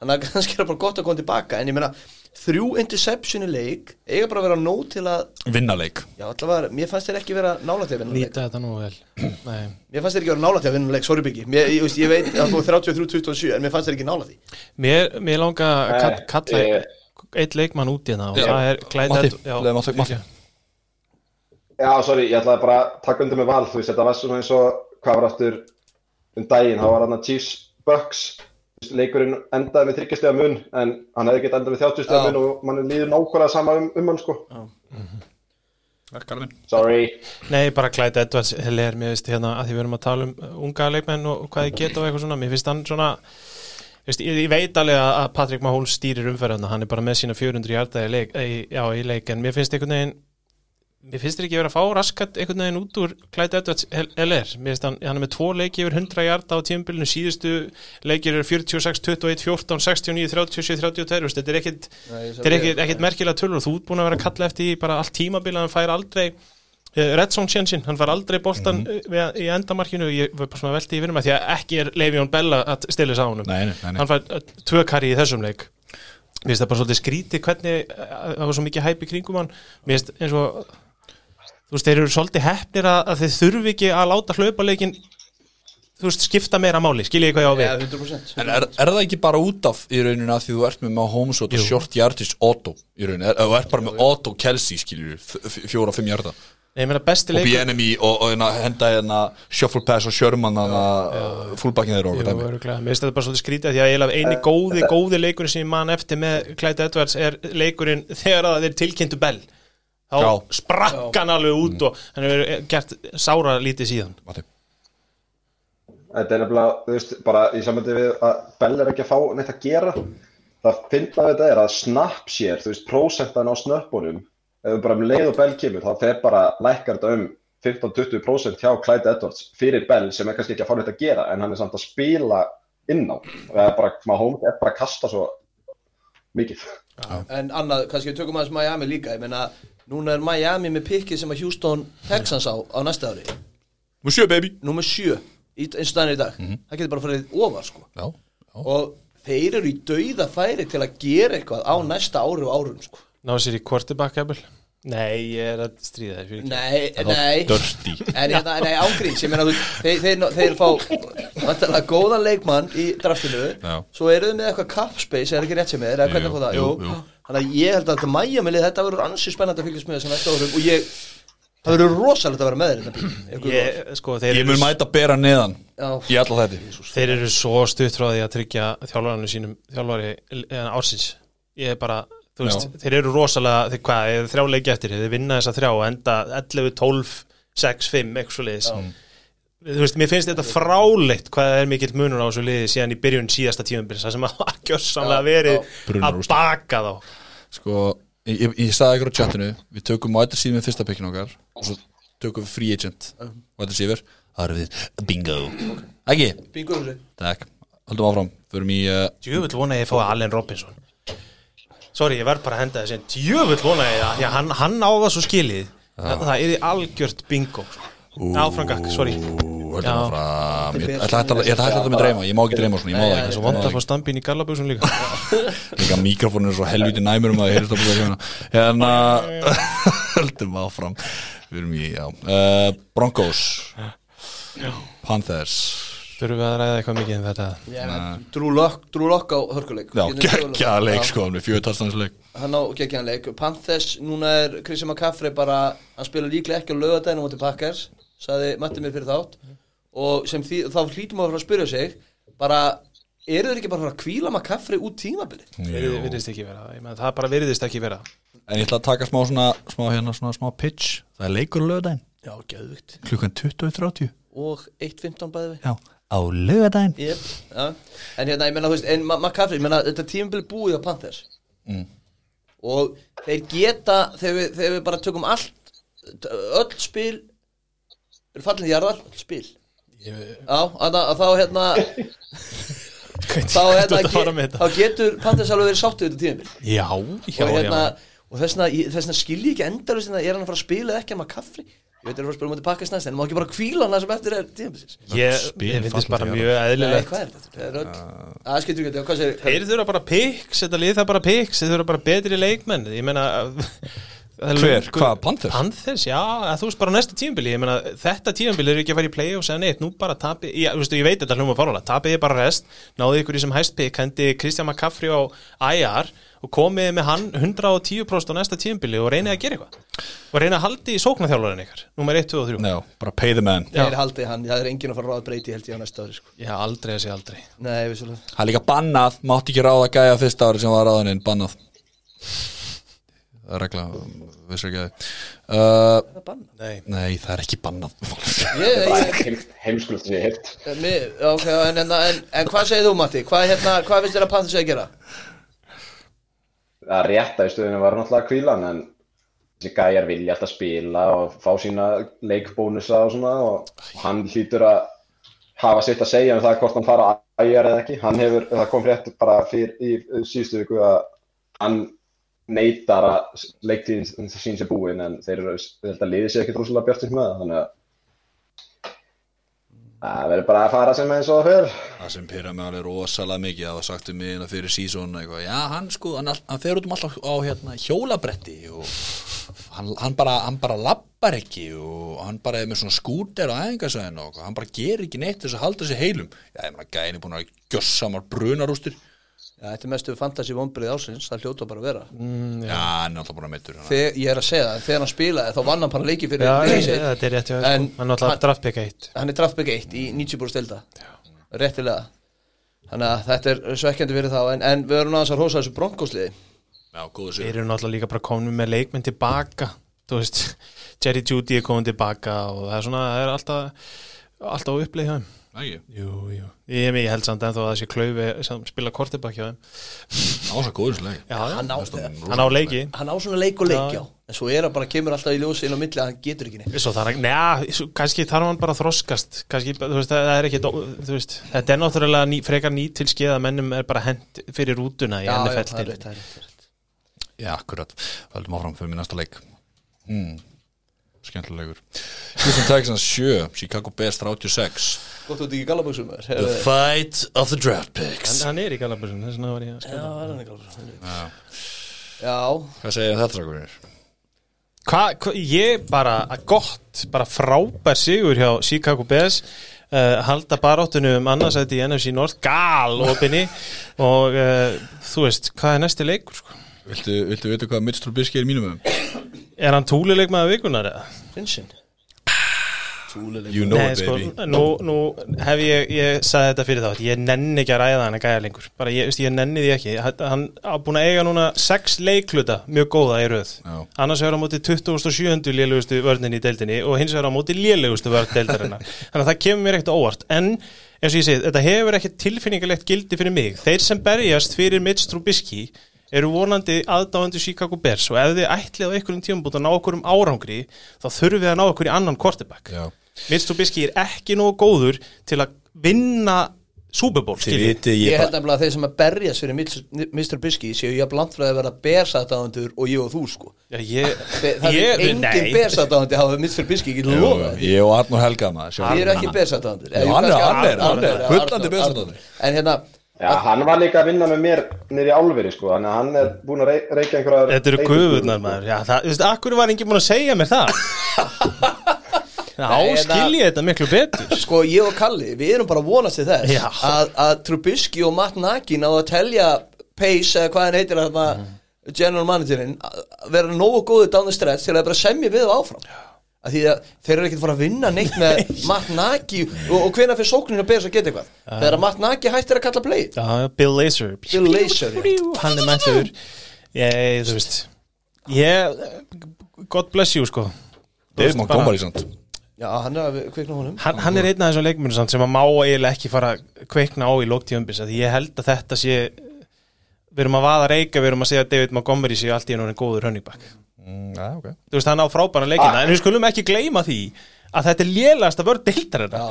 Þannig að <laughs> kannski er það bara gott að koma tilbaka en ég meina, þrjú interception í leik eiga bara að vera nóg til að vinnaleik já, allavega, mér fannst þér ekki vera nálægt í að vinna leik. Nýta þetta nú vel. <clears throat> Nei. mér fannst þér ekki vera nálægt í að vinna leik, sorry byggi mér, ég, veist, ég veit að þú er 33-27 en mér fannst þér ekki nálægt í Mér, mér langa að kall, kalla ég- eitt leikmann út í hérna og Já. það er Ed- já, já, sorry, ég ætlaði bara að taka undir með val þú veist, þetta var svona eins og hvað var aftur um daginn, þá var hann að Chiefs Bucks leikurinn endaði með þryggjastega mun en hann hefði getað endað með 30 stega Já. mun og mann líður nákvæmlega sama um, um hann sko. Verkarinn sorry. Nei, bara Clyde Edwards Heller, mér finnst hérna að því við erum að tala um uh, unga leikmenn og, hvað þið geta og eitthvað svona mér finnst hann svona veist, ég, ég veit alveg að Patrick Mahomes stýrir umferðina hann er bara með sína 400 hjarta í leik, í, já, í leik en mér finnst einhvern veginn mér finnst þér ekki verið að fá raskat einhvern veginn út úr Clyde Edwards Heller mér finnst hann, hann er með tvo leiki yfir 100 hjarta á tímabilinu. Síðustu leikir eru 46, 21, 14, 69, 37, 32 veist, þetta er ekkit þetta er ekkit, merkilega tölur. Og þú ert búin að vera að kalla eftir bara allt tímabil að hann fær aldrei uh, Red Zone sjensin, hann fær aldrei boltan mm í endamarkinu. Ég var bara svona velti í vinnum að því að ekki er Le'Veon Bell að stila þess á honum. Nei, nei, nei, hann fær uh, tvö kari í þessum leik. Mér finnst það bara svolítið skríti hvernig það var svo mikið hæp í kringum hann. Mér finnst eins og þú veist, þeir eru svolítið heppnir að, að þeir þurfi ekki að láta hlaupa leikin þú veist, skipta meira máli, skilja ég hvað ég á við? Ja, 100% En er, er það ekki bara út af í rauninu að því þú ert með Mahomes og þetta short yardage auto í rauninu, er, þú ert bara með auto Kelsey skilur, fjóra, fimm yarda. Nei, ég meina besti og BNMI og, og hérna henda hérna shuffle pass og Sherman fullbackin þeirra og örugglega. Mér finnst þetta bara svolítið skrítið því að eini góði, góði leikurinn sem ég man eftir með Clyde Edwards er leikurinn þegar að þeir tilkynntu Bell þá Já. sprakk hann alveg út og hann hefur gert sára lítið síðan Matti. Þetta er nefnilega, þú veist, bara í samvændi við að Bell er ekki að fá neitt að gera. Það finna þetta er að Snapshare, þú veist, prósentan á snöppunum, ef þú bara um leið og Bell kemur, þá fer bara lækkar þetta um 15-20% hjá Clyde Edwards fyrir Bell sem er kannski ekki að fá neitt að gera, en hann er samt að spila inn á. Og það er bara, Mahomes er bara að kasta svo mikið. En annað, kannski við tökum aðeins Miami líka Ég meina, núna er Miami með pikkið sem að Houston Texans á á næsta ári. Nú sjö baby. Númer sjö, í, eins og staðan í dag. Það getur bara farið ofar sko. Já, já. Og þeir eru í dauða færi til að gera eitthvað á næsta ári og árum sko. Ná sér í quarterback jafnvel Nei, ég er að stríða þér fyrir Nei, nei. Dirty En hérna, nei, ángríns, ég meina þú, þeir, þeir, þeir fá vantarlega góðan leikmann í draftinu. Já. Svo eru þau með eitthvað cap space, er ekki rétt sem er, eða hvernig Jú, fór það? jú, jú. Þannig að ég held að þetta mæja með lið, þetta verður ansi spennandi að fylgjast með þess að næsta árum Og ég, Það verður rosalegt að vera með þér þetta ég, sko, þeir, Ég mun mæta bera neðan Já. í alla þetta þeir eru svo stutt frá því að tryggja þjálfaranu sínum þjálfari eh, ársins. Ég er bara, þú veist, þeir eru rosalega þeir, hvað, þeir þrjá leiki eftir, þeir vinna þessa þrjá og enda 11, 12, 6, 5 eitthvað svo liðis þú veist, mér finnst þetta fráleitt hvað er mikill munur á þessu liði síðan í byrjun síðasta það sem að Já, verið að baka þá. Sko, ég, ég, ég sagði ykkur á chatinu Við tökum white receiver með fyrsta pekkin okkar Og svo tökum við free agent White receiver, það eru við. Bingo. Ekki, Bingo takk. Haldum áfram, förum í uh, djöfull vona ég að fá Allen Robinson. Sorry, ég verð bara að henda þessi djöfull vona ég að, hann, hann á það svo skilið. Það, það er í algjört bingo. Ú, Já. Ég ætla að hætta- ég ætla að hætta með dreyma Ég má ekki dreyma svona, ég má það það er ekki svo vant að fá stampin í gallaböksum líka. <laughs> Líka mikrofónin er svo helviti næmur um að ég heyrist að búið hérna Hérna, <laughs> höldum áfram. Við erum í, já. Uh, Broncos. Panthers. Þurfum við að ræða eitthvað mikið um þetta? Drew Lock á hörkuleik. Já, Getum við tölulega- geggjaða leik Já. sko, með fjögur tarstansleik hann á geggjan leik. Panthers, núna er Christian McCaffrey bara, hann spila líklega ekki á Packers, saði Matti mér fyrir þátt. Og sem því, þá hlýtum að fara að spyrja sig bara, eru þeir ekki bara að fara að kvíla McCaffrey út tímabili? Virði- virðist ekki vera Ég meina, það bara virðist ekki vera. En ég ætla að taka smá svona, smá hérna, svona smá pitch. Það er leikur lögadaginn, Já, geðvikt. Klukkan 20.30 og 1.15 bæði við Já, á lögadaginn yep. ja. en hérna, ég menna, þú veist, en Ma- McCaffrey, ég menna, þetta tímabili búið á Panthers. Mm. og þeir geta þegar við, þegar við bara tökum allt öll spil eru fallin jarðar, öll spil. Ég- Já, að, að þá hérna <laughs> þá, hérna, ertu að fara með ge, þetta? þá getur Panthers alveg verið sáttið þetta tímabil. Já, já, og hérna, já og þessna, þessna skilji ekki endalust er hann að fara að spila eða ekki? Að maður kaffi ég veit að hann er að fara að spila mútið pakkast næst en má ekki bara kvíla hann það sem eftir er tímabilsins? Ég, ég finnst bara mjög eðlilegt? Það er öll Það skiptir ekki, segir Þeir þurfa bara piks, þetta lið það bara piks Þeir þurfa bara betri leikmenn. Ég meina það Hver? Hvað, Panthers? Panthers, já, þú veist bara næsta tímabili Ég meina, þetta tímabili er ekki að fara í play-offs eða neitt, nú bara tapi, ég, veistu, ég veit þetta hljóma fárlega, tapið ég bara rest náðu ykkur í sem hæst pick, hendi Kristján McCaffrey á IR og komið með hann 110% á næsta tímabili og reynið að gera eitthvað og reynið að haldi í sóknarþjálfarinn ykkar nummer 1, 2 og 3 Já, bara pay the man Já. Þeir haldið hann, það er enginn að fara að ráða breyti held ég á næsta ári sko. Já, aldrei að segja aldrei Nei, vissulega Það er líka bannað, mátti ekki ráða gæja fyrsta ári sem var ráðaninn, bannað Það er regla, vissir ekki að uh, Nei, Nei, það er ekki bannað heimskulegt sem ég heilt mér, ok, en, en, en, en hvað segir þú Matti? Hvað, hérna, hvað finnst þér að Panthers að gera? Það er rétt að í stöðinu var náttúrulega kvílan en þessi gæjar vilja alltaf spila og fá sína leikbónusa og svona og hann hlýtur að hafa sitt að segja um það hvort hann fara að ægjar eða ekki. Hann hefur, það kom frétt bara fyrir í síðustu viku að hann neytar að leiktíðin sín sé búin en þeir eru, að liði sér ekkert rúslega bjartins með það, þannig að það verður bara að fara sem eins og það fyrir. Það sem pyrra mig alveg rosalega mikið það var sagt um mig fyrir sísón já, hann sko, hann, all- hann fer út um alltaf á hérna, hjólabretti og hann, hann bara, hann bara lappar ekki og hann bara er með svona skúter á æfingasæðinu og hann bara gerir ekki neitt þess að halda sig heilum. Já, ég meina, gæðin er búin að gjössamar brunarústir þetta er mestu fantasy vonbrið ásins, það hljóta bara að vera. Mm, já, hann er alltaf bara meittur Þegar, ég er að segja það, þegar hann spilaði þá vann hann bara leiki fyrir Já, þetta er rétt þér, En sko. Hann er alltaf draftpick 1 hann er draftback 1 í 90 stilda réttilega. Þannig að þetta er svekkjandi fyrir þá. En, en við erum aðeins að rosa þessu bronkosliði já, góðu Þeir sér eru náttúrulega líka bara komin með leikmenn tilbaka. Þú veist, Jerry Judy er komin tilbaka og það er svona, það er alltaf alltaf ekki, Jú, jú. Ég, ég held samt ennþá að sé klaufi sem spila kortibak hjá þeim. Það var svo góður slag Já, já, hann á, hann á leiki. hann á svona leik og leik Já. já. En svo er hann bara kemur alltaf í ljósi inn á milli að hann getur ekki neitt. Svo þarf hann, neða, svo- kannski þarf hann bara að þroskast. Kannski, þú veist, það er ekki þú veist, þetta er náttúrulega ný, frekar nýtilskeið að mennum er bara hent fyrir rútuna í já, já, er til rétt, það er rétt, það er rétt. já, akkurat, skemmtilegur. Houston Texans 7, Chicago Bears 36 gott út ekki galaböksum maður. The fight of the draft picks. Hann, hann er í Galabusson, þess vegna var ég að já, skjóta er hann í galaböksum Já. já, Hvað segir þetta hva, ég bara, gott, bara frábær sigur hjá Chicago Bears. Uh, halda baráttunum um annarsætti í NFC North, gal opinni. Og uh, þú veist, hvað er næsti leikur sko? Viltu, viltu vita hvað Mitch Trubisky er í mínum um? Er hann túlileik með vikunar eða? prinsinn. You know Nei, it sko, baby. nú, nú hef ég, ég sagði þetta fyrir þá ég nenni ekki að ræða hann að gæja lengur. Bara ég, veist, ég nenni því ekki. Hann- hann á búin að eiga núna sex leikluta mjög góða í röð. Já. annars er á móti 27. lélegustu vörnin í deildinni og hins vegar á móti lélegustu vörn deildarinnar. <laughs> Þannig að það kemur mér ekkert óvart. En eins og ég segi, þetta hefur ekki tilfinningalegt gildi fyrir mig. Þeir sem berjast fyrir Mitch Trubisky eru vonandi aðdáðandi Chicago Bears og ef þið ætlið á einhverjum tíum búin að ná okkur um árangri þá þurfið að ná okkur í annan quarterback Já. Mitch Trubisky er ekki nógu góður til að vinna Super Bowl Ég ég held nefnilega að þeir sem að berjast fyrir Mr. Mr. Bisky séu ég að blandfræði að vera bersatáðandur og ég og þú sko Já, ég, Það ég, er engin bersatáðandi hafa Mr. Bisky ekki lofa Ég og Arnur Helga maður sjá. Þið eru ekki bersatáðandur Já, hann er- hann er- hann er bullandi bersatáðandi. Já, hann var líka að vinna með mér í álveri sko, þannig að hann er búinn að rey, reykja einhverjar Þetta eru guðurnar maður. Já, það, þú veist, akkur var enginn búin að segja mér það? <laughs> Já, skil ég þetta miklu betur. Sko ég og Kalli, við erum bara að vonast til þess Já. að, að Trubisky og Matt Nagy náðu að telja Pace eða hvað hann heitir að það general managerinn vera nógu góðu down the stretch til að bara semja við og áfram að því að þeir eru ekkert fara að vinna neitt með Matt Nagy og, og hvenær fyrir sókninu að beða að geta eitthvað? Þegar Matt Nagy hættir að kalla play Já, Bill Laser Bill Laser, já. Hann er mættur. Ég, þú veist Ég, God bless you, sko. Þú Dave veist, Montgomery bara- samt. Já, hann er að kveikna honum. Hann, hann er einn af þessum leikmjörnum samt sem að má eiginlega ekki fara að kveikna á í lóktíðumbis því ég held að þetta sé við erum að vaða reyka, við erum að segja að David Montgomery sé allt í hennu góður hönningback Mm, Já, ok. Þú veist, hann á frábæna leikina en við skulum ekki gleyma því að þetta er lélegast að vörð deildar Já.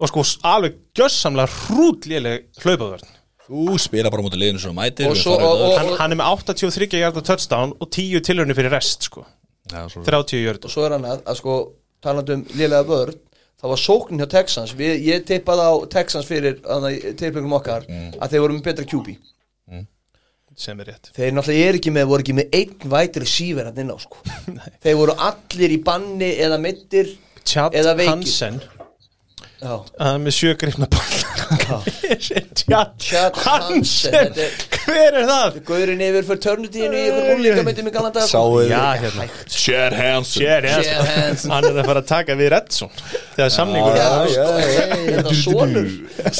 og sko alveg gjössamlega hrút léleg hlaupavörn. Þú spila bara mútið liðinu sem þú mætir Og svo- og- og- hann, hann er með 83 hjarta touchdown og 10 tilhörni fyrir rest sko, svo- 30 hjörd og svo er hann að, að sko talandi um lélega vörn það var sóknin hjá Texans. Við, ég tippaði á Texans fyrir tilbyggum okkar að þeir voru með betra QB sem er rétt. Þeir náttúrulega er ekki með, voru ekki með einn vætri receiver hann inn á sko. <laughs> Þeir voru allir í banni eða mittir Chad. Hansen hann er með sjögrifna Chad Hansen, þetta er- hver er það? Guðurinn yfir fyrir törnutíðinu í ykkur úrlíkamöndum í galanda. Hérna. Chad Hansen. Hann er að fara að taka við Redson. Þegar samningur þetta sonur.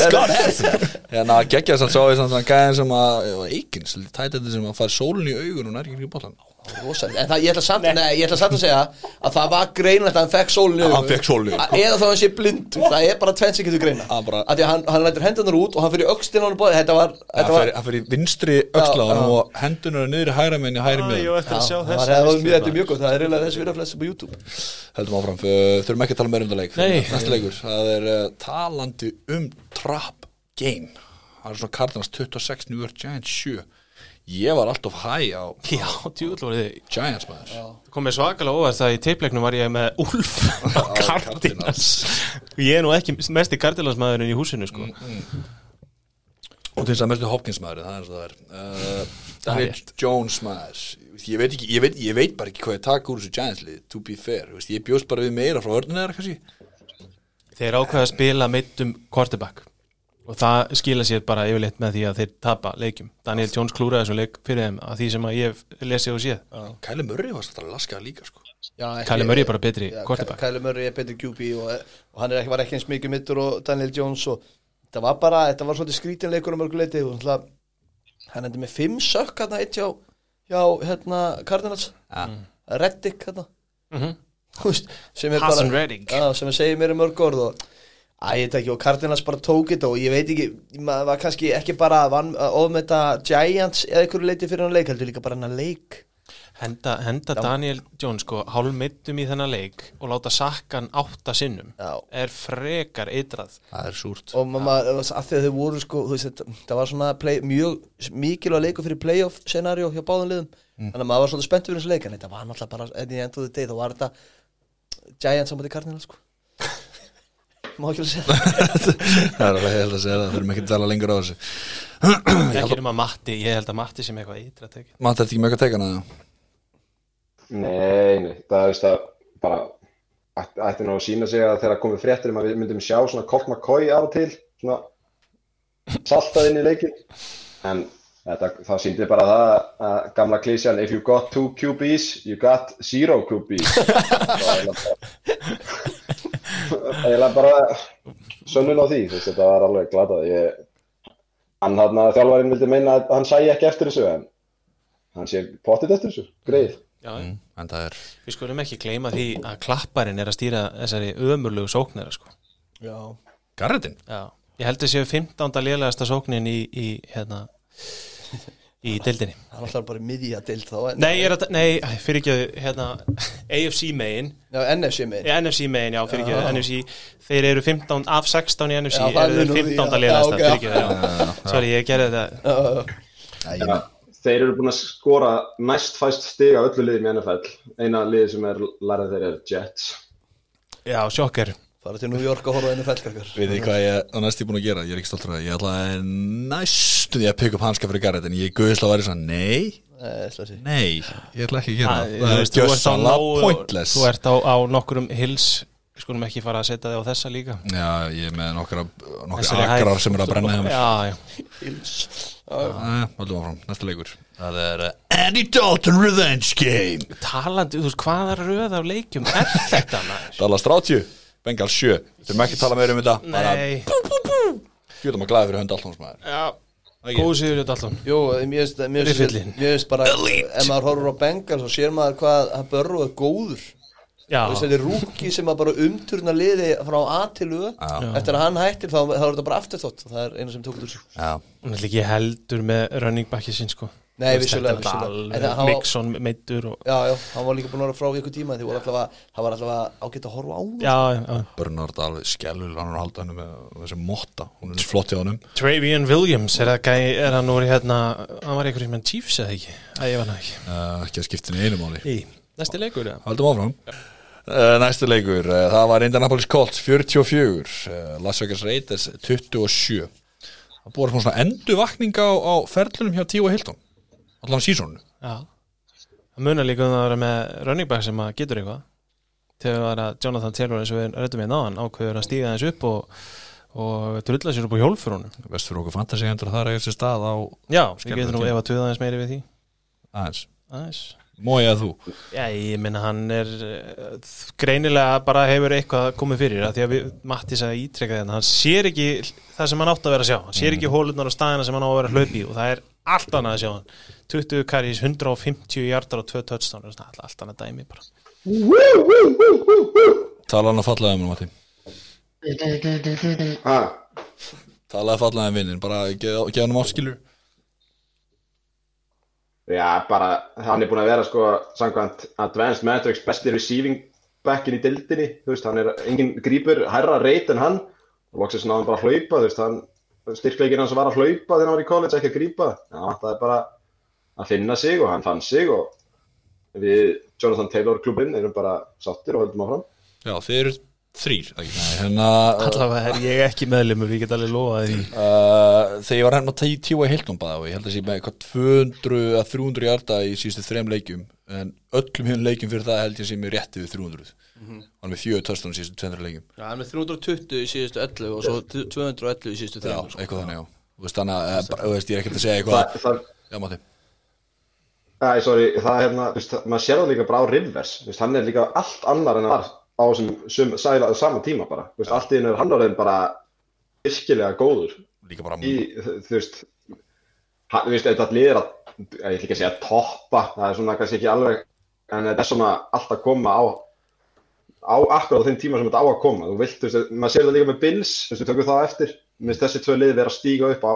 Scott. Hansen. Hérna geggja þess að sá ég samt að gæðin sem að Eikins, tætandi sem að fara sólun í augun og nær ekki ekki bóttan Rosalega, en það, ég ætla samt, nei, ég ætla samt að segja að það var greinlegt að hann fekk sólinu Hann fékk sólin í augun. eða þá hann sé blindur, það er bara tvenn sem getur greina Hann bara- að því að hann, hann lætur hendunar út og hann fyrir öxtin á hann bóði, þetta var, þetta var Það fyrir vinstri öxlaðan já. og hendunar niður í hægra hægri á eftir að sjá það þess er mjög gott, það er reyðlega þessi virða flest på YouTube. Heldum áfram, þurfum ekki að tala meira um það leik. Nei. Það er talandi um trap game. Það er svona Cardinals 26, New York Giants 7 Ég var alltaf hæ á já, þið Giants maður. Komið svakalega óvart að í teipleiknum var ég með Úlf <laughs> á Cardinals. Og ég er nú ekki mest í Cardinals maðurinn í húsinu sko. Og til þess að mestu Hopkins maður, það er eins og það er. Uh, Daniel. Jones maður. Ég veit, ekki, ég, veit, ég veit bara ekki hvað ég taka úr þessu Giants lið, to be fair. Þú veist, Ég bjóst bara við meira frá kannski. Þeir ákveða að spila meittum quarterback og það skila sér bara yfirleitt með því að þeir tapa leikjum Daniel Jones klúraði þessum leik fyrir þeim að því sem að ég hef lesið og séð Kæli Murray var svolítið að laska líka sko. Já, ekki- Kyle Murray er bara betri. Kyle Murray er betri QB og, og hann er ekki, var ekki eins mikið mittur og Daniel Jones og þetta var bara, þetta var svolítið skrítinleikur um mörguleiti og náttúrulega, hann endur með fimm sökk hérna eitt hjá, hjá hérna Cardinals ja. Reddick hérna Mhm. Þú veist, sem er Hassan bara Reddick. Já, sem er segið mér um mörg orð og Æ, ég veit ekki, og Cardinals bara tók þetta og ég veit ekki, maður var kannski ekki bara ofmeta Giants eða einhverju leiti fyrir hann leik, heldur líka bara hann að leik. Henda, henda Daniel Jones sko hálf meittum í þennan leik og láta sakkan átta sinnum Já. er frekar eitrað. Það er súrt. Og maður, að því að þau voru sko, þú veist, það var svona play, mjög mikilvæg leikur fyrir playoff scenario hjá báðum liðum, þannig að maður var svolítið spenntur fyrir þessu leik, en þetta var náttúrulega bara enn í enduðu deg, þá var þetta Giants á móti Cardinals sko má ekki alveg segja <laughs> það? Það er alveg held að segja það, þurfum ekki að tala lengur á þessu. Ekki um að Matti, ég held að Matti sem eitthvað eitrað tekið. Maður þetta ekki með eitthvað að teka hana? Nei, nei, það er veist að bara ætti, nú að sína sig að þegar komið fréttir um að við myndum sjá svona Colt McCoy af og til svona saltað inn í leikin en Þetta, það síndi bara það að gamla klísjan if you got two QBs, you got zero QBs <laughs> Það var eiginlega bara- sönnun á því, veist, þetta var alveg glatað. Ég, hann hann að þjálfarinn vildi meina að hann sæi ekki eftir þessu en hann sé pottit eftir þessu, greið. Já, Mm, er við skulum ekki gleyma því að klapparinn er að stýra þessari ömurlegu sóknara sko. Já, Garretin Já, ég held að séu 15. lélegasta sóknin í, í hérna í deildinni. hann ætlar bara í miðja dild þá en, Nei, er að, nei, fyrir ekki hérna, <laughs> AFC megin Já, NFC megin eh, NFC megin, já, fyrir ekki NFC, þeir eru 15 af 16 í NFC, Já, það eru þeir því, 15. já. lélegasta, Já, ok, fyrir ekki, já. Sorry, ég gerði þetta Þeir eru búin að skora næst fæst stig af öllu liðum í NFL eina liði sem er lærið þeir er Jets Já, sjokker Fara til New York að horfa einu fellkarkar Veit þið hvað ég er næst ég búin að gera? Ég er ekki stoltur að það Ég ætla næstu því að pikka upp hanska fyrir Garrett En ég guðislega væri svona, nei, sé nei Ég ætla ekki að gera það. Þú Það er gjössanlega pointless. Þú ert á, á nokkurum hills. Skulum ekki fara að setja þig á þessa líka. Já, ég er með nokkra, akrar sem er að brenna hjá mér. Já, já. Hills. Æ, áfram, næsta leikur. Það er uh, Andy Dalton Revenge Game. Talandi, þú veist, hvaða röð af leikjum er þetta maður? Dallas 30, Bengals 7 Við þurfum ekki að tala meira um þetta. Bara Nei, Fjöldum að glæða fyrir hönd maður. Já. Góð sigur í Dalton. Jú, mér finnst bara Ef maður horfur á Bengals og sér maður hvað að Börru er góður. Já, Þú veist, þetta er rúki sem að bara umturna liði frá A til U Eftir að hann hættir þá, þá er þetta bara afturþótt. Það er eina sem tók úr sér. Já, hún er ekki heldur með running backi sinn sko Nei, vissulega, er vissulega. En hann Mixon meittur og Já, já, hann var líka búin að vera frá í ykkur tíma það var allavega ágætt að horfa á hann. Já, já Bernard alveg skellur hann að halda hennu með þessi motta. Hún er flott hjá hennum Travian Williams, er, gæ, er hann úr hérna Hann var einhverjum með Chiefs eða ekki? Æ, ég var hann ekki. Uh, Ekki að skipta henni einu máli. Í, næsti leikur, já Haldum áfram. Uh, Næstu leikur, uh, það var Indianapolis Colts 44 uh, Las Vegas Raiders 27 Það búið svona enduvakning á, á ferlunum hjá Tíu og Hilton Allan sísónu Já. Það munar líka um að vera með running back sem að getur eitthvað. Það var að Jonathan Taylor eins og við rættum við náðan ákveður að stíga þess upp og, og drulla sér upp á hjólfurunum Vest fyrir okkur fantasy hendur að það er þessi stað á Já, við getum nú ef að tuða aðeins meiri við því. Aðeins. Aðeins. Mói að þú? Já, ég minna hann er uh, greinilega bara hefur eitthvað komið fyrir að því að við, Matti sagði ítrekka þetta hann sér ekki það sem hann átt að vera að sjá. Hann sér ekki hólunar á staðina sem hann á að vera að hlaupi í og það er allt annað að sjá hann. 20 karís, 150 hjartar og 2 touchdown allt, allt annað dæmi bara. Tala hann að fallaði um Matti Ha, Tala að fallaði um vinnin Bara geða geð hann um áskilur Já, bara hann er búin að vera sko samkvæmt Advanced Metrics besti receiving backin í dildinni, þú veist, hann er engin grípur hærra reit en hann. Og loksins náðum bara að hlaupa, þú veist, hann styrkleikinn hans var að hlaupa þegar hann var í college, ekki að grípa. Já, það er bara að finna sig og hann fann sig og við Jonathan Taylor klubinn erum bara sáttir og höldum áfram. Já, þeir þrýr hérna allavega er ég ekki meðlumur, ég get alveg lofaði því. Uh, Þegar ég var hérna að að Hilton baða og ég held að sé með eitthvað 200 að 300 hjarta í síðustu þrem leikjum en öllum hérna leikjum fyrir það held ég sé með rétti við 300 hann með fjögur törstunum síðustu 200 leikjum. Já, hann er 320 í síðustu 11 og svo 211 í síðustu Já, 3 eitthvað þannig já. Þú veist þannig að, eh, bara- þú veist, ég er ekkert að segja eitthvað. Það, það, Já, Matti. Æ, sorry, það er hérna, maður sér það líka bara á Rivers, hann er líka allt annar en hann var á þessum sum, sæla, sama tíma bara, þú veist, allt í hennu er hann orðin bara virkilega góður. Líka bara í, þú veist, hann, þú veist, þetta liðir að, ég ætla ekki að segja toppa, það er svona kannski ekki alveg, en þetta er svona allt að koma á, á akkurat á þeim tíma sem þetta á að koma, þú vilt, þú veist, maður sér það líka með Bills, þú veist, við tökum það eftir, minnst þessi tvö lið vera að stíga upp á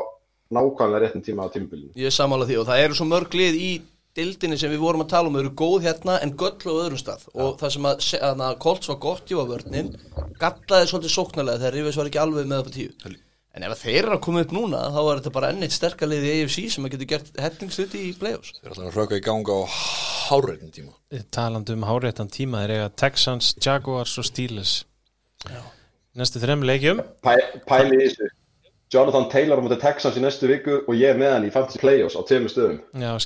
nákvæmlega réttum tíma á tímabilinu. Ég er sammála því og það eru svo mörg lið í dildinni sem við vorum að tala um eru góð hérna en göll á öðrum stað. Og það sem að, se- að, að Colts var gott í vörnin gallaði svolítið sóknarlega þegar Rivers var ekki alveg með það på tíu. En ef að þeir eru að koma upp núna þá er þetta bara enneitt sterkar lið í AFC sem að getur gert hettingsluti í playoffs. Þeir ætla að röka í ganga á hárreitin tíma. Talandi um háréttan tíma þeir eiga Texans, Jaguars og Steelers. Næstu þrem leikjum. Pæ, pæli í þessu Jonathan Taylor á mútið Texans í næstu viku og ég er með hann í Fantasy Playoffs á tveimur stöðum.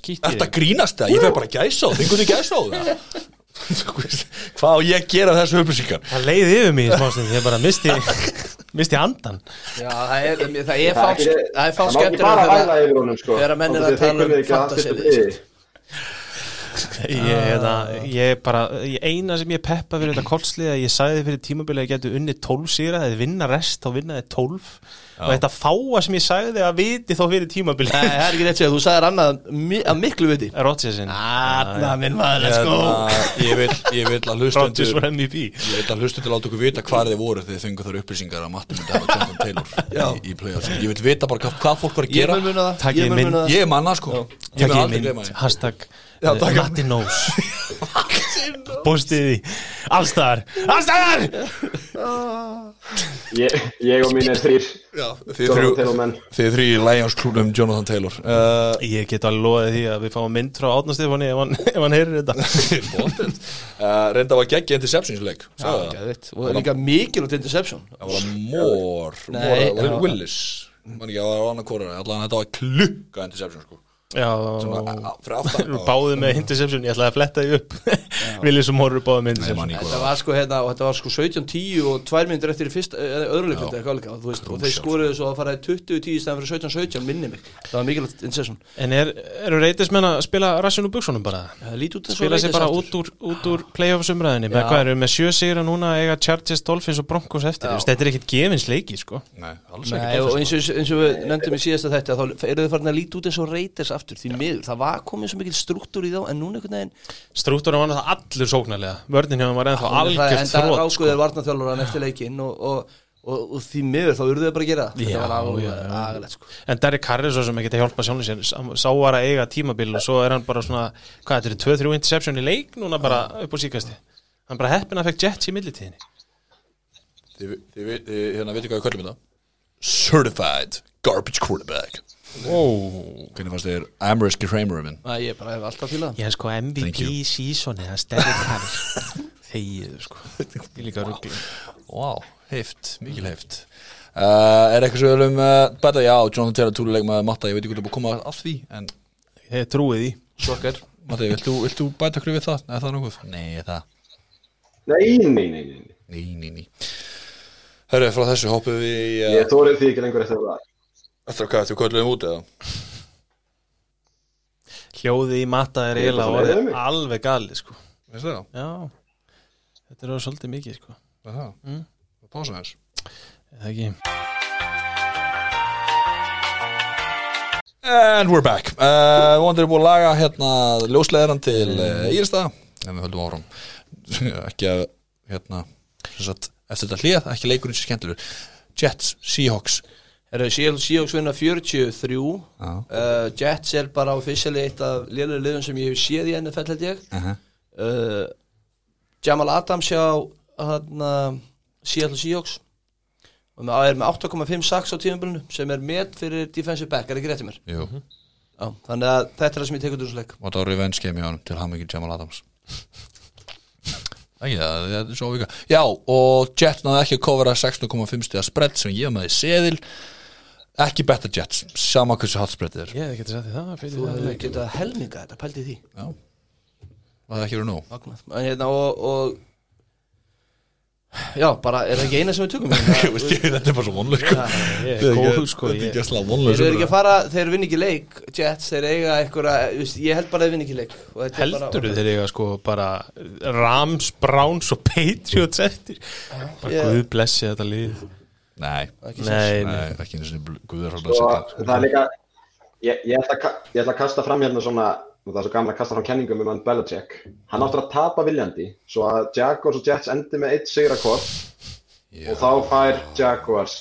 Þetta grínast það, ég feg bara gæsa á Þingur þið gæsa á það <laughs> Hvað á ég að gera þessu upplýsingar? Það leiði yfir mig í smástund ég bara misti misti andan Já, það er, það er Það fá ekki- það er fá það má ekki skemmtilega bara þegar- væla yfir honum sko. þegar menn eru Þannig að tala þið um að fantasy ég, hérna, ég bara ég, eina sem ég peppa fyrir þetta kolslið að ég sagði fyrir tímabilið að ég geti unni 12 síra eða vinna rest þá vinna þið 12 og þetta fáa sem ég sagði að viti þá fyrir tímabilið. Nei, það er ekki rétt sér, þú sagðir annað mi- að miklu viti. Rodgersin Anna, minn maður, let's go. Hérna, ég, vil, ég vil að Rodgers hlustendur var MVP Ég veit að hlustendur láta okkur vita hvað þið voru þegar þið fengu þar upplýsingar að Matti myndi hafa Jonathan Taylor <laughs> í, í playoffs. Ég vil vita bara hvað, hvað fólk var að Ég gera. mun muna það, Takið ég mun mynd. muna það. Ég er manna sko. Ég mun Takk ég aldrei glema mynd, því. Hashtag Já, eh, takk. Matti Knows. <laughs> Bústið því Allstaðar Allstaðar Ég, ég og mín er þrýr Já, Þið Jonathan þrjú Taylor menn. Þið þrjú í Lions klúnum Jonathan Taylor. Uh, Ég get alveg loðið því að við fáum mynd frá Átna Stefáni ef hann, ef hann heyrir þetta. <laughs> Uh, Reynda var geggi interceptionsleik. Og það er líka mikilvægt interception. Það var mór það Willis. Man ekki að það var annað kóra Allan þetta var klukka interception sko Báðum með interception, ég ætlaði að fletta því upp. <laughs> Viljið sem horfur báðum með interception. Í Þetta var sko hérna, og þetta var sko 17-10 og tvær myndir eftir þú veist, og þeir skoruðu svo að fara í 20-10 stæðan fyrir 17-17, minni mig. Það var mikilvægt interception. En er, eru reytismenn að spila rassinu buksunum bara? Það lít út eins og Spila sér bara út úr, út úr playoffs umræðinni með hvað eru með sjö sigra núna eiga Chargers, Dolphins og Broncos eftir. Þetta er ekkit gefins leiki sko. Eins og, eins og við nefndum í síðasta þetta þá eru þau farin að líti aftur því miður, það var komið svo mikil struktúr í þá en núna einhvern veginn Strúttur var það allur sóknarlega. Vörnin hjá hann var ennþá en það algjört enda þrótt sko. rákuðir varnarþjálfur eftir leikinn og, og, og, og því miður þá urðu þau bara að gera. Það. Já, þetta var alveg já, agalegt sko. En Derek Carr er svo sem ekki að hjálpa sjónu sér. Sá- var að eiga tímabil og svo er hann bara svona Hvað, þetta er 2-3 interception í leik núna bara upp á síkasti Hann bara heppin að fekk Jets í millitíðinni. Þið, þið, þið hérna Hvernig fannst þér Amherst Kramer minn? Æ, ég bara hef alltaf fílað Ég er sko MVP you. seasoni Það er Derek Carr <laughs> Þegið sko Ég líka ruggli Vá, heift, mikil heift uh, Er eitthvað sem við viljum uh, bæta? Já, Jonathan Taylor túluleik með Matta Ég veit ekki hvað það búið að koma að því En Ég trúið því Sjokkar Matti, vilt þú, vilt þú bæta okkur við það? Er það nokkuð? Nei, það Nei, nei, nei, nei, nei. Ný Hörru, frá þessu hoppum við í uh, Ég þórið því ekki lengur eftir það Eftir hvað, þú köllum út eða? Hljóðið í matta er er eiginlega alveg galið sko. Veist það? Já. Þetta er orðið svolítið mikið sko. Er það? Mm. Pása þess Eða ekki? And we're back. Uh, Vondur er búin að laga hérna ljósleðaran til uh, Írsta En við höldum áfram. <laughs> Ekki að hérna sem sagt, Eftir þetta hlið, ekki leikurinn sem skemmtilegur. Jets, Seahawks Seahawks vinna 43 uh, Jets er bara officially eitt af lélega liðum sem ég hef séð í NFL held ég. Uh -huh. uh, Jamal Adams hjá hana, Seattle Seahawks. Og með, er með 8,5 sacks á tímabilinu sem er met fyrir defensive back, er ekki rétt í mér? Jú, Já, þannig að þetta er það sem ég tekur úr þessu leik. Og þetta var revenge game hjá hann til hamingi Jamal Adams. Ekki það, það er svo vika. Já, og Jets náðu ekki að covera 16,5 stiga spread sem ég var með í seðil Ekki betta Jets, sama hversu hatt spreadið er. Ég geti sagt því það fyrir Þú getað helminga þetta, pældi því. Já, það er ekki verið nóg? Magnað. En hérna og, og Já, bara er það ekki eina sem við tökum? <laughs> Þetta er bara svo góð sko. Þetta er ekki að slá Þeir vonlega eru ekki að fara, þeir vinna ekki leik Jets, þeir eiga eitthvað Ég held bara þeir vinna ekki leik. Og þetta er bara- Heldur þeir eiga sko bara Rams, Browns og Patriots eftir? Bara Guð blessi þetta lið Nei, Ekki Nei, nei. Nei, ekki einu sinni guður að Og er líka Ég, ég, ætla, að kasta fram hérna svona og það er svo gaman að kasta fram kenningum um hann Belichick. Hann áttur að tapa viljandi svo að Jaguars og Jets endi með eitt sigra hvort og þá fær Jaguars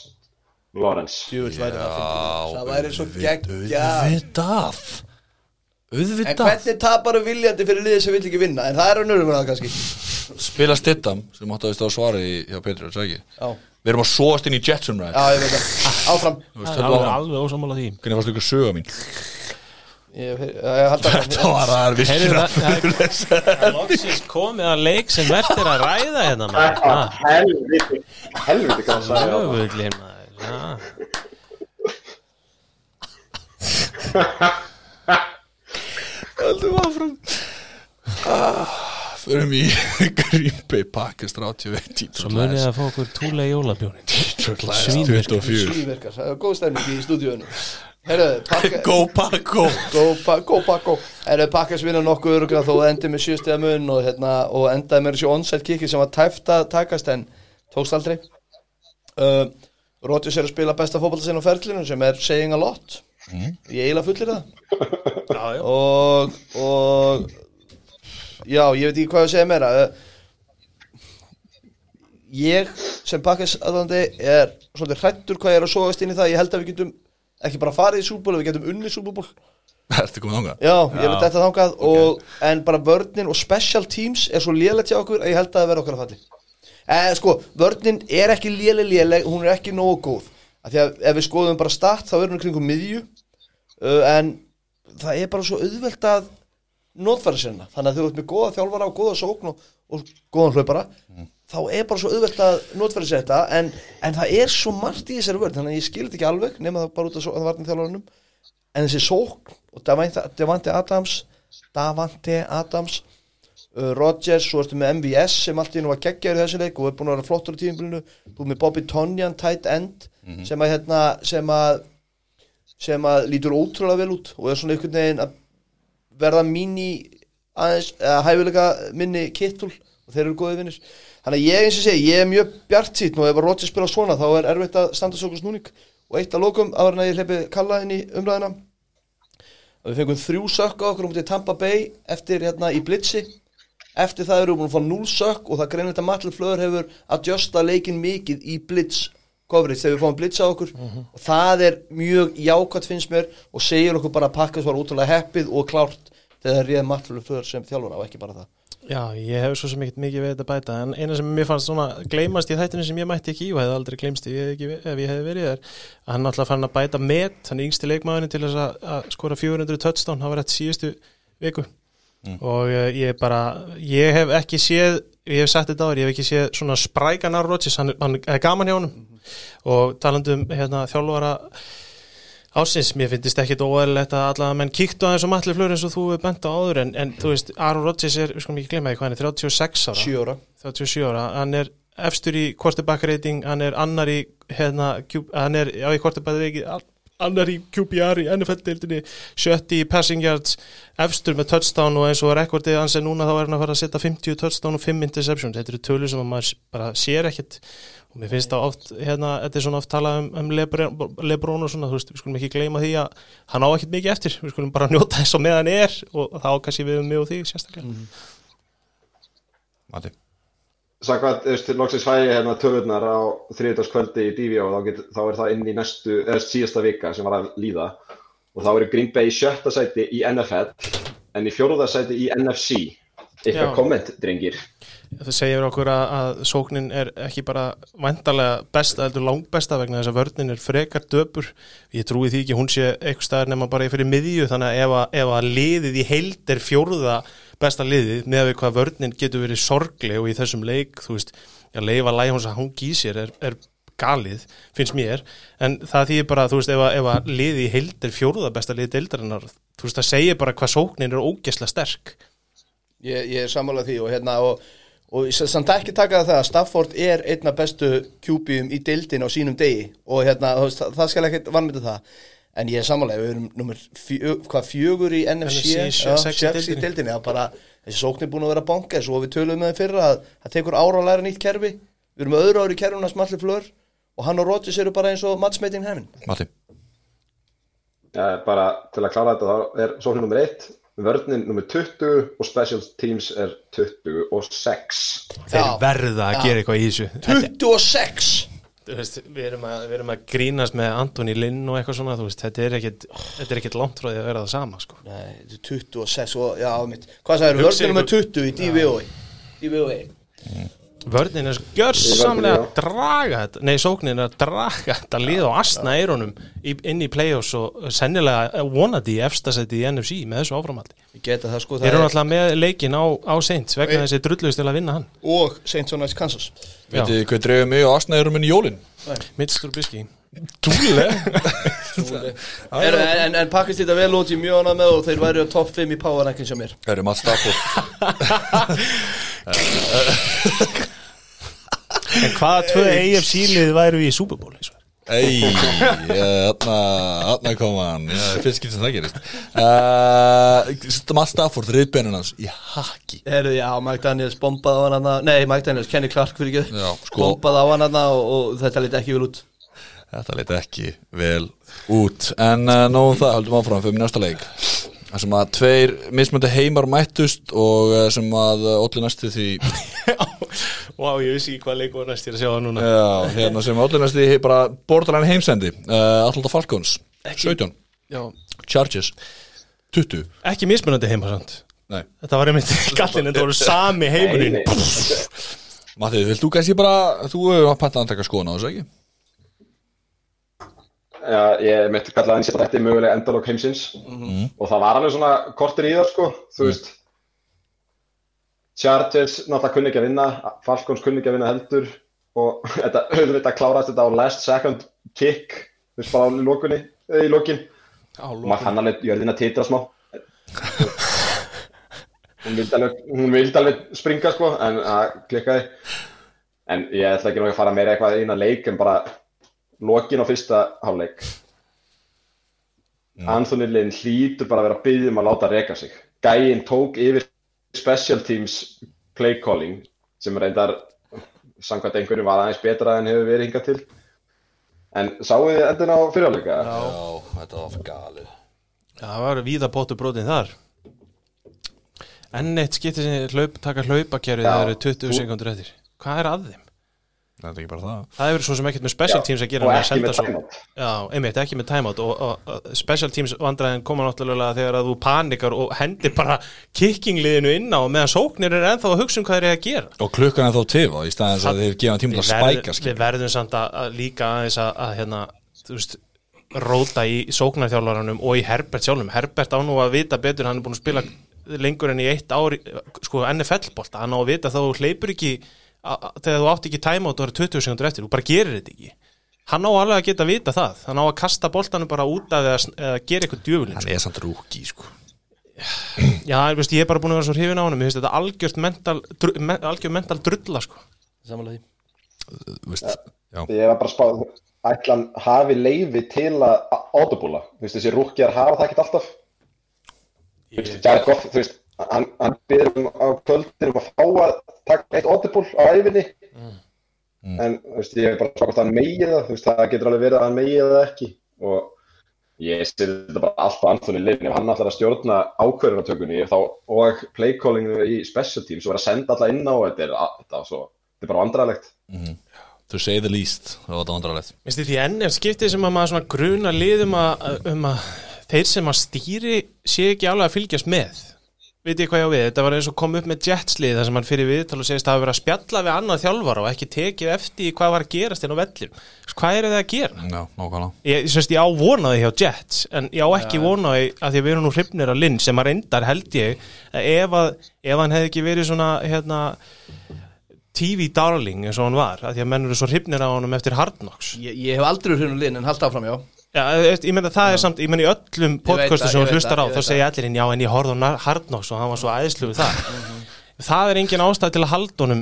Lawrence. Væri það væri svo geggja Auðvitað. En hvernig tapar þú viljandi fyrir liðið sem vill ekki vinna? En það er að nörðum það kannski. Spila stittam sem áttu að veist á svari í- hjá Petri, það ekki? Já, Við erum að sóast inn í Jetsum ræð já ég veit það. Áfram. Þú Það er var alveg ósámála því. Hvernig fannst ykkur söga mín? Ég, ég, ég held að Þetta var að Heyrðu, virkilega það- Það er loksins komið að leik sem verðt er að ræða hérna maður. Þetta Ha, helviti <laughs> helviti hvað það sagði á það. Jöfullinn maður ha. Höldum áfram. Ah, Förum í <laughs> Green Bay Packers 31 Svo munið að fá okkur túlega jólabjónin Detroit Lions Svínvirkar. 24 Svíverkar, það er góð stefning í stúdíunum pakka <laughs> Go Paco. Go, pa, go pakko Herru, pakkas vinna nokkuð öruglega þó endi með sjöstega mun og, hérna, og endaði með þessi onside kiki sem var tæft að takast en tókst aldrei. Uh, Rótjus er að spila besta fótbolta sinna á ferlinu sem er saying a lot ég eiginlega fullir það. <laughs> Já, já. Og, og já, ég veit ekki hvað að segja meira. Ég sem pakkis aðvandi er svolítið hrættur hvað ég er að sogast inn í það. Ég held að við getum ekki bara farið í súbúl við getum unnið súbúl <laughs> Ertu komið þangað? já, ég veit þetta þangað og, en bara vörnin og special teams er svo lélægt hjá okkur að ég held að það verði okkar að falli. En sko, vörnin er ekki léleg léleg, hún er ekki nógu góð af því að ef við skoðum bara start þá er hún kringum miðju uh, en það er bara svo auðvelt að notfæra sérna þannig að þú ert með góða þjálfara og góða sókn og, og góðan hlaupara þá er bara svo auðvelt að notfæra sér þetta en, en það er svo margt í þessari vörn. Þannig að ég skil þetta ekki alveg nema það bara út af vartin þjálfaranum en þessi sókn og Davante, Adams Davante Adams Rodgers, svo ertu með MVS sem allt í hennu var geggjaður í þessu leik og er búin að vera flottur í tímabilinu, þú ert með Bobby Tonyan tight end sem að hérna, sem að sem að lítur ótrúlega vel út og er svona einhvern veginn að verða mini aðeins, eða hæfilega minni kittul og þeir eru góðið vinnir þannig að ég eins og segi, ég er mjög bjart sýtt og ef að Rodgers spila svona þá er erfitt að standa svo okkur snúning. Og eitt að lokum áður en að ég hleypi kalla í umræðina og við fengum þrjú sökk á okkur um til Tampa Bay eftir hérna í Blitzi eftir það eru við búin að fá 0 sökk og það greinlega að Matle Fleur hefur adjusta leikin mikið í Blitz coverage. Þegar við fáum Blitz á okkur og það er mjög jákvæmt finnst mér og segir okkur bara að pakkas var útrúlega heppið og klárt þegar það réð Matle Fleur sem þjálfur á ekki bara það. Já, ég hef svo sem ekkert mikið við þetta að bæta en eina sem mér fannst svona gleymast í þættinu sem ég mætti ekki í og hefði aldrei gleymst ekki, ef ég hefði verið þar að hann alltaf fann að bæta met hann er yngsti leikmaðurinn til að, að skora 400 touchdown, það var rétt síðustu viku og uh, ég bara ég hef ekki séð ég hef sagt þetta áður, ég hef ekki séð svona sprækan á Rodgers, hann, hann er gaman hjá honum. Og talandum hérna, þjálfara Ásins, mér finnst ekkit óæðilegt að allavega menn kíktu aðeins og matli flöður eins og þú er bent á áður en, en þú veist, Aaron Rodgers er, við skulum ekki glemma því hvað hann er, 36 ára? 7 ára. 37 ára, hann er efstur í quarterback rating, hann er annar í hérna, hann er já, í quarterback rating, annar í QBR í NFL-deildinni, sjötti í passing yards efstur með touchdown og eins og rekordið hans er núna þá er hann að fara að setja 50 touchdown og 5 interceptions, þetta eru tölur sem að maður bara sér ekkert. Og mér finnst það oft, hérna, þetta er svona oft talað um, um Lebron, og svona, þú veist, við skulum ekki gleyma því að hann á ekkert mikið eftir, við skulum bara <laughs> njóta þess og með hann er og þá kannski við um mig og þig sérstaklega. Mati Sakvæmt, þú veist, loksins fæ ég hérna tölurnar á þriðdagskvöldi í DV og þá, get, þá er það inn í næstu, eða síðasta vika sem var að líða og þá eru Green Bay í sjötta sæti í NFL en í fjóruða sæti í NFC. Eitthvað komment, drengir. Það segir okkur að, að sóknin er ekki bara vandarlega besta, heldur langbesta vegna þess að vörnin er frekar döpur. Ég trúi því ekki, hún sé eitthvað staðar nema bara fyrir miðju, þannig að ef, að ef að liðið í heild er fjórða besta liðið, með við hvað vörnin getur verið sorgleg og í þessum leik, þú veist, að leifa lægjum að hún gísir er, er galið, finnst mér, en það þýðir bara, þú veist, ef að, ef að liðið í heild er fjórða besta liðið deildarinnar, þú veist, það segir bara hvað sóknin er ógesla sterk. ég, ég er sammálað því og hérna og, og samt ekki taka það að Stafford er einna bestu kjúbjum í deildin á sínum degi og hérna það, það skal ekki vannmynda það en ég er sammálað, við erum nummer fjö, hvað fjögur í NFC, NFC, sjö- já, sex í sex í deildinni. það bara, þessi sókn er búin að vera bankes og við töluðum með þeim fyrra að það tekur ára að læra nýtt kerfi við erum öðru ári í kerfuna smalli flör og hann og Rodgers eru bara eins og matchmating heiminn Mati Ja, bara til að klára þetta þá er sóknin nummer 1, vörnin nummer 20 og special teams er 26. Þeir verða að Já. gera eitthvað í þessu. Þetta- 26 Þú veist, við erum, að, við erum að grínast með Antoni Linn og eitthvað svona, veist, þetta er ekkit, þetta er ekkit langt frá því að vera það sama, sko. Nei, þetta er 26 og, já, mitt. Hvað sagður, vörðinu með ykkur- 20 í DVOI DVOI Vörnin er gjörsamlega að draga þetta, nei, sóknin er að draga þetta lið á astna eironum inn í play-offs og sennilega vonandi í efstasæti í NFC með þessu áframaldi. Ég geta það sko Þeir eru það er, náttúrulega með leikin á, á Saints vegna þessi drullust til að vinna hann. Og Saints on Ice Kansas. Vitið þið hvað dreifum mig og Asnaðurum minn í jólin? Mittstur Biski. Túle <laughs> <laughs> En, en, en pakkist þetta vel út í mjög annað með og þeir væri á topp 5 í power ranking sem mér Erum Stafford <laughs> En hvaða tvö AFC-lið væru í Super Bowl eins og Ei, þarna kom hann. Já, Fyrst skipt sem það gerist. Uh, Matt Stafford, riðbennin hans Í haki Herðu, já, Mike Daniels bombaði á hann hana Nei, Mike Daniels, Kenny Clark fyrir ekki. Sko. Bombaði á hann hana og, og þetta liti ekki vel út. Þetta leit ekki vel út. En uh, nóðum það, höldum áfram fyrir næsta leik. Það sem að tveir mismöndi heimar mættust og uh, sem að uh, olli næstu því <laughs> Vá, ég vissi ekki hvað leik var næst ég er að sjá það núna. Já, hérna sem olli næstu því bara borderline heimsendi uh, Atlanta Falcons 17, Já. Chargers 20 Ekki mismunandi heima samt. Nei, Þetta var einmitt <laughs> gallin, þetta voru sami heimurinn. Nei, nei. Matti, vilt þú kannski bara þú hefur að panta að taka skoðan á þessu ekki? Já, ég mitt kallaði hann sér þetta mögulega endalók heimsins. Og það var alveg svona kortir í það sko, þú veist Chargers náttúrulega kunni ekki að vinna Falcons kunni ekki að vinna heldur og <laughs> þetta auðvitað klárast þetta á last second kick þú veist bara á lokunni, eh, í lokin. Og maður fann alveg jörðina titra smá. Hún vildi alveg, hún vildi alveg springa sko en það klikkaði. En ég ætla ekki nú að fara meira eitthvað að leik en bara lokin á fyrsta hálfleik. Anthony Lynn hlýtur bara að vera að byggja um að láta reka sig. Gæinn tók yfir special teams play calling sem reyndar samkvæmt einhverju var aðeins betra en hefur verið hingað til. En sáu þið endin á fyrirháleika? Já, þetta var galið. Já, það var víða póttu brotin þar. Enn eitt skipti sem hlaup, taka hlaupakerfið það eru 20 þú- sekundur eftir. Hvað er að þeim? Þetta er ekki bara það. Það hefur svo sem ekkert með special teams að gera og með að ekki senda með svo timeout. Já, einmitt, ekki með timeout og, og, og special teams vandræðin koma náttúrulega þegar að þú panikar og hendir bara kickingliðinu inn á meðan sóknir er ennþá að hugsa um hvað þeir eru að gera. Og klukkan er þá tifa í staðins að þeir gefa tíma til að spæka. Við verðum samt að, að líka aðeins að, að hérna, þú veist, róta í sóknarþjálfaranum og í Herbert sjálfum. Herbert á nú að vita betur, hann er búin að spila lengur en í eitt ári sko Þú ekki þegar þú átt ekki timeout og eru 20 sekundur eftir, þú bara gerir þetta ekki. Hann á alveg að geta að vita það. Hann á að kasta boltanum bara út af eða, eða gera eitthvað djöfulinn Hann er samt rúki sko. Já, þú veist, ég er bara búin að vera svo hrifin á hann þetta algjört mental, dru, me, algjört mental drulla sko. Samanlega því. Þú Já, ég var bara að spá ætlan hafi leifi til að þú veist þessi rúkjar hafa það ekkert alltaf. Þú veist, Jared Goff, þú veist hann, hann byrður um á kvöldin um að fá að taka eitt audibúl á æfinni en þú veist, ég er bara að spá hvort hann megið það, þú veist, það getur alveg verið að hann megið það ekki. Og ég sé þetta bara allt á Anthony Lynn ef hann ætlar að stjórna ákverðunartökunni þá og playcallinginu í special teams og vera að senda alla inn á þetta er, þetta er, svo, þetta er bara vandræðilegt to say the least Það var þetta vandrarlegt Minnst því enn er skiptið sem að maður svona gruna liðum að, um að þeir sem að stýri sé ekki alveg að fylgjast með veit ég hvað ég á við, þetta var eins og kom upp með jetslið þar sem hann fyrir viðtal og segist að hafa verið að spjalla við annað þjálfara og ekki tekið eftir hvað var að gerast inn á vellir hvað eru þið að gera? Já, nákvæmlega. Ég, ég á vonaði hjá Jets en ég á ekki vonaði að því að við erum nú hrifnir að Linn sem að reyndar held ég að ef, að, ef hann hefði ekki verið svona hérna, TV darling eins og hann var að því að menn eru svo hrifnir á honum eftir Hard Knocks. Ég, ég hef aldrei hrjunum linn en halda áfram, já. Já, ég ég meina það er samt, ég meina í öllum podcastu sem veit hlustar á, þá segja allir inn já en ég horfði á Hard Knocks og hann var svo æðislu við það það er engin ástæð til að halda honum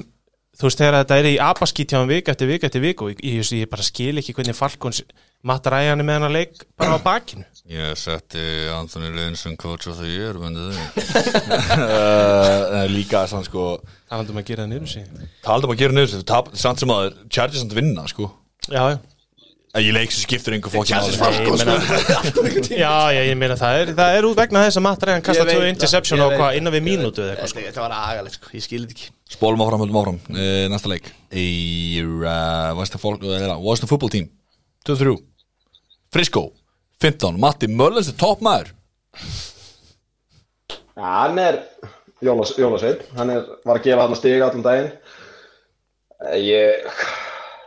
þú veist þegar þetta er í abaskít hjá hann vik eftir vik eftir vik og ég, ég, ég bara skil ekki hvernig Falkons Matt Ryan er með hann að leik bara á bakinu. Ég setti Anthony sem coach of the year þau <laughs> Líka sann sko það handum að gera sig Taldum að gera tap, Samt sem að Chargers samt vinna sko. Já, já En Ég leik sem skiptur einhver meina, <laughs> já, já, ég meina það er, það er út vegna þess að Matt Ryan kasta tvö interception veit hvað innan við mínútu eða eitthvað sko. Þetta þetta var agalegt, sko, ég þetta ekki. Spólum áfram, höldum áfram. Uh, Næsta leik. Eir uh, Washington football team. 23 Frisco 15 Matti Möllens er toppmaður. Ja, hann er Jólas, Jólasveit, hann er, var að gefa hann að stiga allan daginn. Eh, ég,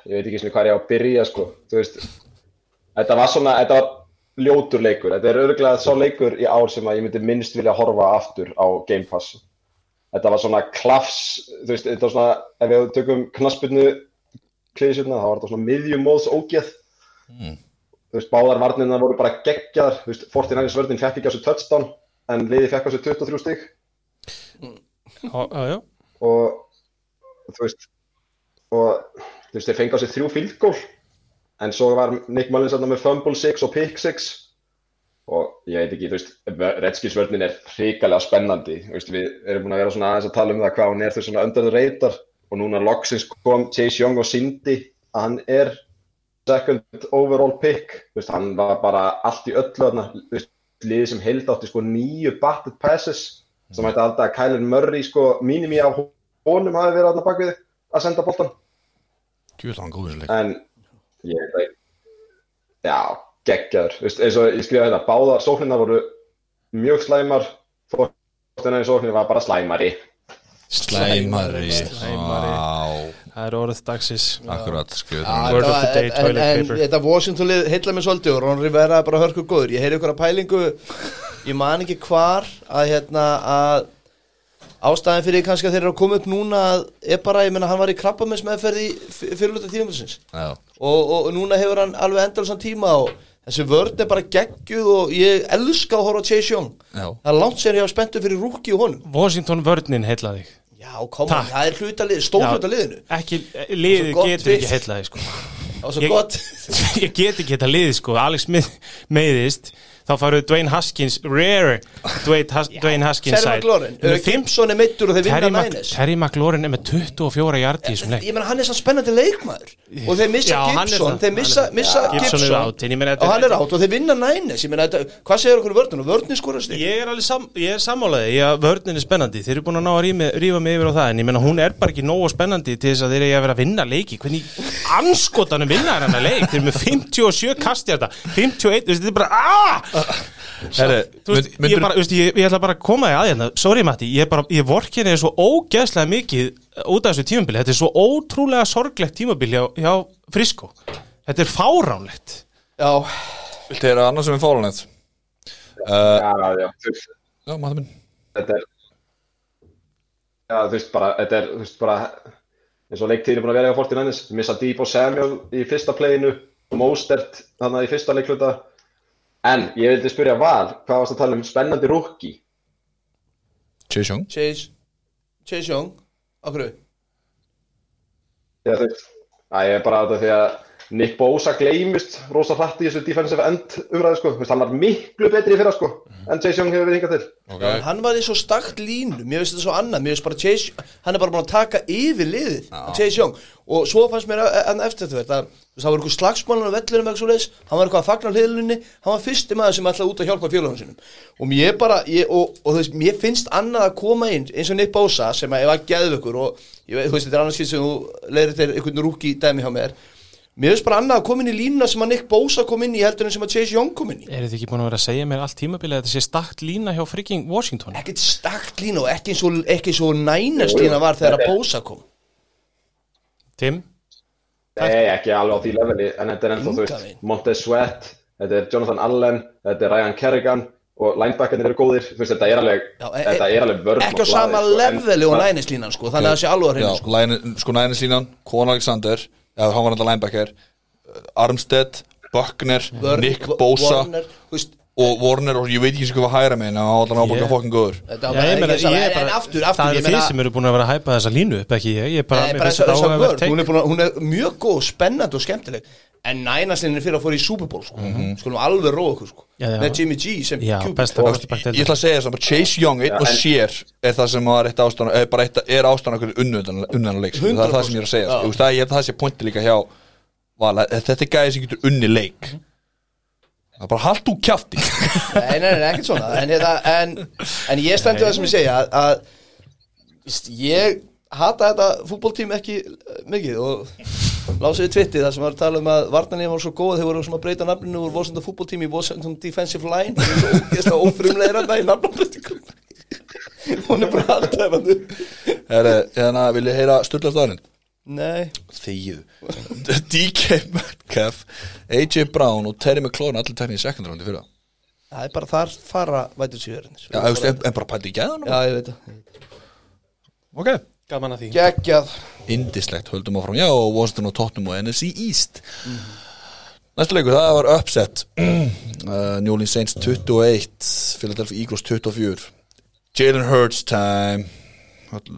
ég veit ekki svona hvað ég á að byrja sko, þú veist þetta var svona, þetta var ljótur leikur. Þetta er örgulega sá leikur í ár sem að ég myndi minnst vilja horfa aftur á Game Pass. Þetta var svona klafs, þú veist, þetta var svona ef við tökum knaspinu klísutna, þá var þetta svona miðjumóðs ógeð. Þú veist, báðar varnirna voru bara geggjaðar, þú veist, 49ers vörðin fekk ekki á sig touchdown, en liði fekk á sig 23 stig. Já, já, já. og þú veist og þú veist, þeir fengi á sig þrjú field goal. En svo var Nick Mullins þarna með fumble 6 og pick 6 og ég veit ekki, þú veist, Redskins vörnin er hrikalega spennandi, þú veist, við erum búin að vera svona aðeins að tala um það hvað hún er þau svona under the radar. Og núna loksins kom Chase Young og Cindy. Að hann er second overall pick, þú veist, hann var bara allt í öllu þarna, þú veist, liðið sem held átti sko nýju batted passes sem ætti alltaf að Kyler Murray sko mínimi á honum hafi verið þarna bakvið að senda boltan Hann góður leik. En ég veit já, geggjaður. Þú veist, eins og ég skrifaði þetta, báðar sóknirna voru mjög slæmar. Fórstina í sóknir var bara slæmari. Slæmari. Slæmari. Á, Það er orðið dagsins. Akkurat, day, en-. Þetta Washington-lið heilla mig svolítið og Ron Rivera er bara hörku góður Ég heyri ykkur að pælingu. Ég man ekki hvar að hérna að ástæðin fyrir kannski að þeir eru að koma upp núna að er bara, ég menna hann var í krabbamins meðferð í fyrirluta tíðumilsins Já, og, og núna hefur hann alveg endalsan tíma og þessi vörn er bara geggjuð og ég elska að horfa á Chase Young já Það er langt sér ég hafa spenntu fyrir rúki og honum Washington vörninn heitlaði þig. Já, koma, Takk. það er hluta lið, stór Já. hluta liðinu Ekki, liðið Svo gott getur ekki heitlaði sko. Það var svo Ég- gott <laughs> Ég get ekki þetta liðið sko. Alex Smith meiðist. Þá faruð Dwayne Haskins, rare Dwayne, Has, Dwayne Haskins Terry. McLaurin, Gibson er meittur og þeir vinna Mac, nænes Terry McLaurin er með 24 hjarti í þessum leik. Ég meina hann er svo spennandi leikmaður. Og þeir missa það, þeir missa, þetta og hann er átt og þeir vinna þetta, hvað segir okkur vörnum og vörnum skorast Ég er sammálaði, vörnin er spennandi. Þeir eru búin að ná að rífa, rífa mig yfir á það en ég menna hún er bara ekki nógu spennandi til þess að þeir eru að vera að vinna leiki. Hvernig anskotanum vinna er hann að leik? Þeir eru með 57 kasti þetta. 51, þú veist, þetta er bara aaaah Herri, Þú veist, mynd- ég, bara, þú veist, ég, ég ætla bara að koma því að hérna. Sorry Matti, ég, bara, ég vorkinni er svo ógeðslega mikið út af þessu tímabili. Þetta er svo ótrúlega sorglegt tímabili hjá, hjá Frisko Þetta er fáránlegt. Já, Viltu heyra annars sem er fáránlegt? Uh, já, já, já, maður minn. Þetta er já, þú veist bara, þetta er, þú veist bara eins og leiktíðin er búin að vera á 49ers missa Deep og Samuel í fyrsta playinu Mostert þannig í fyrsta leikluta en ég vildi spyrja Val, hvað varst að tala um spennandi rúki Chase Young. Chase Chase Young, okkur Já, þú veist, að ég er bara að þetta því að Nick Bosa gleymist rosa hrætt í þessu defensive end umræðu sko, Þú veist, hann var miklu betri í fyrra sko, en Chase Young hefur verið hingað til. okay. Hann var í svo stakt línu, mér finnst þetta svo annað. Mér finnst bara Chase, hann er bara búin að taka yfir liðið Chase Young. Og svo fannst mér enn eftir þetta að þú veist, Það var eitthvað slagsmálun á vellinum eitthvað svo leiðis Hann var eitthvað að fagna hliðlunni Hann var fyrsti maður sem ætlaði út að hjálpa félagum sinum Og mér bara, ég, og, og þú veist, mér finnst annað að koma inn Eins og Nick Bosa sem að ef að geðu ykkur Og ég þú veist, þetta er annars skil sem þú leiðir til einhvern rúki dæmi hjá mér Mér finnst bara annað að koma inn í línuna sem að Nick Bosa kom inn í heldur en sem að Chase Young kom inn í Er þið ekki búin að vera að segja mér allt tímabilið að þetta sé stakt lína hjá freaking Washington? ekkert stakt lína og ekki og, ekki og nænast lína var þegar að Bósa kom Tim? Nei, ekki alveg á því leveli, en þetta er ennþá, þú veist. Montez Sweat, þetta er Jonathan Allen, þetta er Ryan Kerrigan og linebackarnir eru góðir, þú veist, þetta er alveg, Já, e- þetta er alveg vörn ekki á sama leveli og nænast línan sko, þannig að það sé alveg að Já, reyna sko. sko nænislínan, Kon Alexander eða hann var alltaf linebacker Armstead, Buckner Vörn- Nick Bosa Warner, veist, og Warner og ég veit ekki sem hvað hæra með en hann var alltaf fokkin góður. Já, er en, bara, aftur, aftur það er þið meina- sem eru búin að vera að hæpa þessa línu upp, ekki ég, ég bara, Nei, mér bara að vörn, take. hún er, búin að, hún er mjög góð, spennandi og skemmtileg en nænaslinni fyrir að fóra í Super Bowl sko. skulum alveg róa okkur sko. Já, já. með Jimmy G sem quarterback ég, ég ætla að segja þess að Chase Young einn og sér er það sem var eitt ástæðan er bara eitt, er ástæðan okkur unnan leik sko. það er það sem ég er að segja sko. Þú veist, það, ég held að það sé pointi líka hjá Vala, þetta er gæði sem getur unni leik það er bara haldt úr kjafti nei, nei, nei, ekkert svona en, hérna, en, en ég stendur það sem ég segja að, ég hata þetta fútboltím ekki eh, mikið og lásið í tvitti þar sem var að tala um að varnarnið var svo góð þeir voru sem að breyta nafninu úr Washington fútboltím í Washington Defensive Line. Það er svo ógeðslega ófrumlegir að það í nafnabrættingum hún er bara alltaf Þannig að vilja heyra styrla staðarinn? Nei. Þegið. DK Metcalf AJ Brown og Terry McLaurin allir teknir í second roundi fyrir það er bara þar fara vætur veist, en, bara pældi í gæðanum já, ég veit það. Ok Gaman að því. Geggjað. Indislegt, höldum áfram. Já, og Washington og Tottenham og NFC East. Næsta leikur, það var upset. <clears throat> Uh, New Orleans Saints 21 Philadelphia Eagles 24 Jalen Hurts time.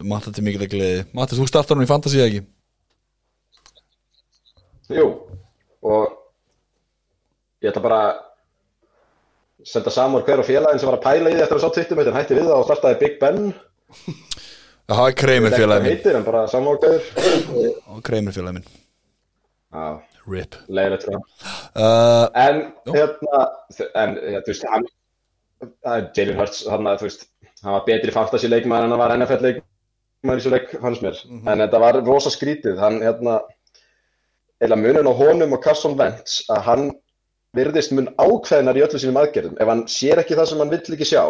Matta til mikil að gleði. Matti, þú startar hún í fantasy ekki? Jú, og ég ætla bara senda samur hver og félagin sem var að pæla í því eftir að sá tvittum heitir hætti við það og startaði Big Ben Það hafa hvað félagin heitir en bara hver Og Kramer félagin RIP. Leiðilegt uh, En hérna, en þú veist, hann Jalen Hurts, hann hann var betri fantasy leikmaður en hann var NFL leikmaður í svo leik hans mér. En þetta var rosa skrítið, hann hérna eða munun á honum og Carson Wentz að hann virðist mun ákveðnar í öllu sínum aðgerðum. Ef hann sér ekki það sem hann vill ekki sjá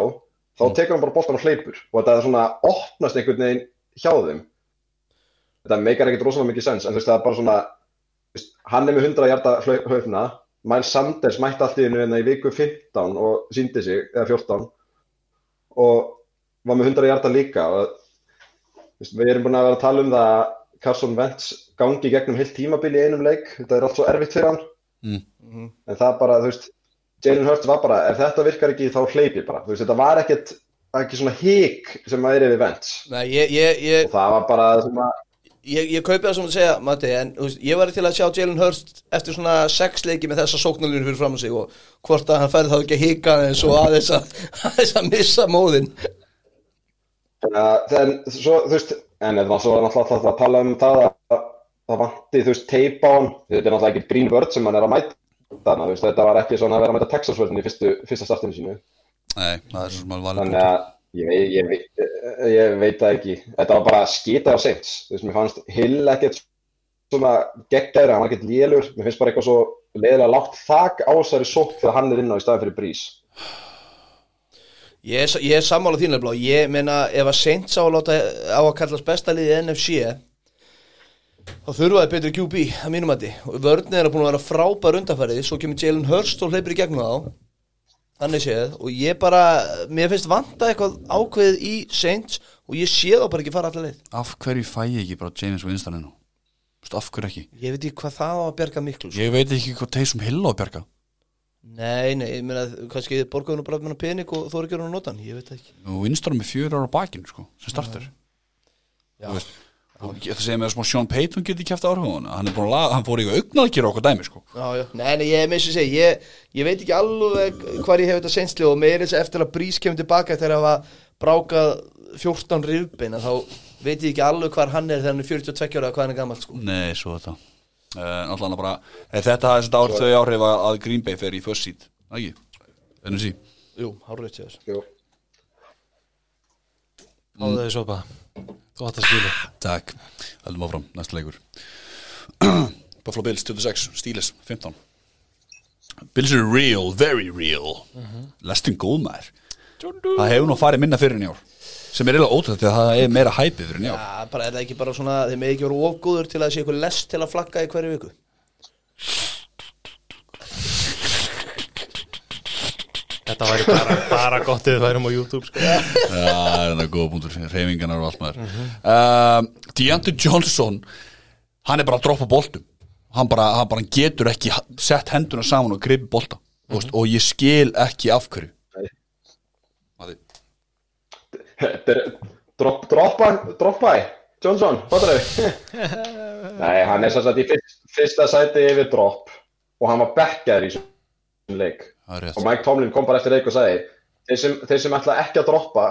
þá tekur hann bara boltan og hleypur. Og þetta er svona opnast einhvern veginn hjá þeim. Þetta meikar ekkert rosalega mikið sens en þú veist það er bara svona þú veist, hann er með 100 hjarta hlaupna. Miles Sanders mætti allt í hennu hérna í viku 15 og síndi sig, eða 14 og var með 100 hjarta líka. Og þú veist, við erum búin að vera að tala um það að Carson Wentz gangi gegnum heilt tímabil í einum leik, þetta er allt svo erfitt fyrir hann. Mm. en það bara, þú veist Jalen Hurts var bara, ef þetta virkar ekki þá hleypi bara, þú veist, þetta var ekkert ekki svona hík sem að er ég, ég, ég, og það var bara að ég, ég kaupi það sem þú segja, Matti En veist, ég var til að sjá Jalen Hurst Eftir svona sex leiki með þessa sóknarlínu fyrir fram á sig Og hvort að hann færi þá ekki að hika eins og aðeins að, missa móðin að, en svo, þú veist, en það var svo náttúrulega að tala um það að það vanti, þú veist, teip á hann. Þetta er náttúrulega ekki Green Bird sem hann er að mæta þarna, þú veist, þetta var ekki svona að vera að mæta Texas-vörðin í fyrstu, fyrsta startinu sínu. Nei, það er svo sem alveg valið Þannig að ég, veit- ég, veit- ég veit það ekki. Þetta var bara skita á seint. Þú veist, mér fannst Hill ekkert svona geggjæri, hann var ekkert lélur. Mér finnst bara eitthvað svo leiðilega lágt þak á þessari sók þegar hann er inn á í staðin fyrir brís. Ég, er- ég er sammála þínu blá Ég meina, ef að Saints á að láta á að kallast besta liði NFC þá þurfaði betri QB að mínum að og vörnið er að búin að vera frábær undanfærið svo kemur Jalen Hurst og hleypir í gegnum þá. Þannig séð og ég bara mér finnst vanta eitthvað ákveðið í Saints og ég sé þá bara ekki fara allar leið. Af hverju fæ ég ekki bara James Winston veist, af hverju ekki? ég veit ekki hvað það á að berga miklu sko. Ég veit ekki hvað Taysom Hill á að bjarga. Nei, nei, ég meina kannski borgaðun og bara með pening og þú er ekki að nota hann, ég veit ekki. Og Winston er með fjör ára á bakinu sko, sem starter. Já. Þú veist, það segir mig að smá Sean Payton geti kæft áhrifun hann er hann fór í augnalkir okkur dæmi sko. Já, já. Nei, nei, ég þess að segja ég, ég veit ekki alveg hvar ég hef þetta seinsli og með þess að eftir að Brís kemur tilbaka eftir að hafa brákað 14 rifbeina þá veit ég ekki alveg hvar hann er þegar hann er 42 ára hvað hann er gammal sko. Nei, svo þetta uh, Náttúrulega bara, eh, þetta hafði þetta árið þau áhrif að Green Bay fer í first seed? Það ekki, ennum sí Jú, hárið til þess Jú. Háðu þau sopa Þú átt að skilja. Takk, heldum áfram, næsta leikur. <clears throat> Buffalo Bills 26, Steelers 15 Bills eru real, very real. Lestin góðmær Það hefur nú farið minna fyrir ár sem er eiginlega ótrúlega því að það er meira hæpið fyrir ár. Já, bara er það ekki bara svona þeir með ekki voru ofgóður til að sé eitthvað lest til að flagga í hverju viku Þetta væri bara, bara gott ef við værum á YouTube sko. Já, það er þetta góða punktur Reyfingarnar og allt maður uh, Deontay Johnson Hann er bara að droppa boltum Hann bara, hann bara getur ekki sett henduna saman og gripi bolta mm -hmm. og ég skil ekki af hverju Nei. Matti. Þetta er drop, droppa, droppa Johnson, fattar þau? <laughs> Nei, hann er að í fyrst, fyrsta sæti yfir drop og hann var bekkaður í þessum leik og Mike Tomlin kom bara eftir leik og sagði þeir sem, þeir sem ætla ekki að droppa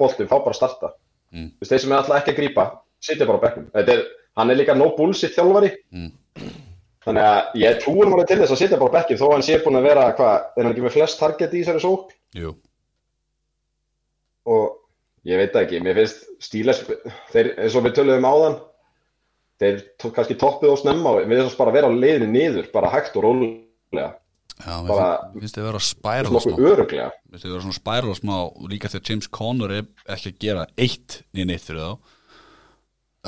boltum, fá bara að starta. Mm. þeir sem ætla ekki að grípa, sitja bara á bekkum er, hann er líka no bullshit þjálfari. Mm. þannig að ég hann alveg til þess að sitja bara á bekkim þó að hann sé búin að vera, hvað, er hann ekki með flest target í þessari sók Jú, og ég veit ekki, mér finnst stíles þeir, eins og við töluðum áðan þeir tók kannski toppið og snemma við bara að vera á leiðinu niður bara hægt og rólega, já, mér Bara- finnst- finnst þið vera að spæra öruglega Finnst þið vera svona spæra smá líka þegar James Conner er ekki að gera eitt niður neitt fyrir þá.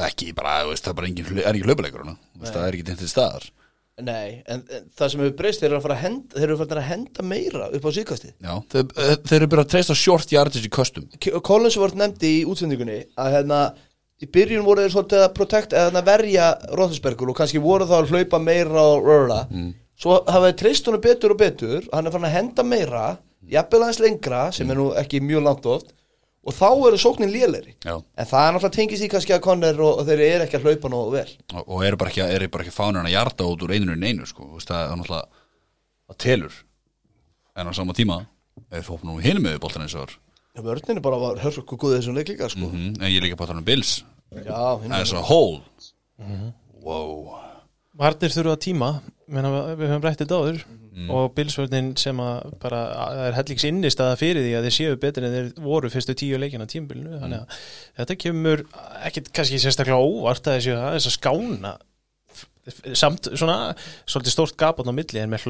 Ekki bara, veist, það er bara engin, er ekki hlaupuleikur hana. það er ekki til staðar. Nei, en, en það sem hefur breyst þeir eru að fara að henda, þeir eru farin að henda meira upp á síkastið Já, þeir, eh, þeir eru bara að treysta short yardage í köstum. Collins var nefndi í útsendingunni að hérna í byrjun voru þeir svolítið að protect eða hérna verja Roethlisbergur og kannski voru þá að hlaupa meira og röra mm. Svo hafaði treyst honum betur og betur hann er fann að henda meira jafnvel aðeins lengra sem er nú ekki mjög langt oft og þá eru sóknin lélegri. Já. en það er náttúrulega tengist í kannski að Conner og, og þeir eru ekki að hlaupa nógu vel. Og, og eru bara ekki, bara ekki fánir að hjarta út úr eininu en einu sko. Þú það er náttúrulega það telur. En á sama tíma er fólk nú hinum með boltan eins og var Já, vörninu bara var hörku góðið þessum leik líka sko. mm, en ég er líka bara að tala um Bills. Hinn as a whole. Wow Varnir þurfa tíma menna, við höfum rættið dáður og bilsvörnin sem að bara það er hellings innistæða fyrir því að þeir séu betur en þeir voru fyrstu tíu leikina tímbilinu þannig að þetta kemur ekkit kannski sérstaklega óvart að þessu að þess að skána samt svona svolítið stórt gap á milli en með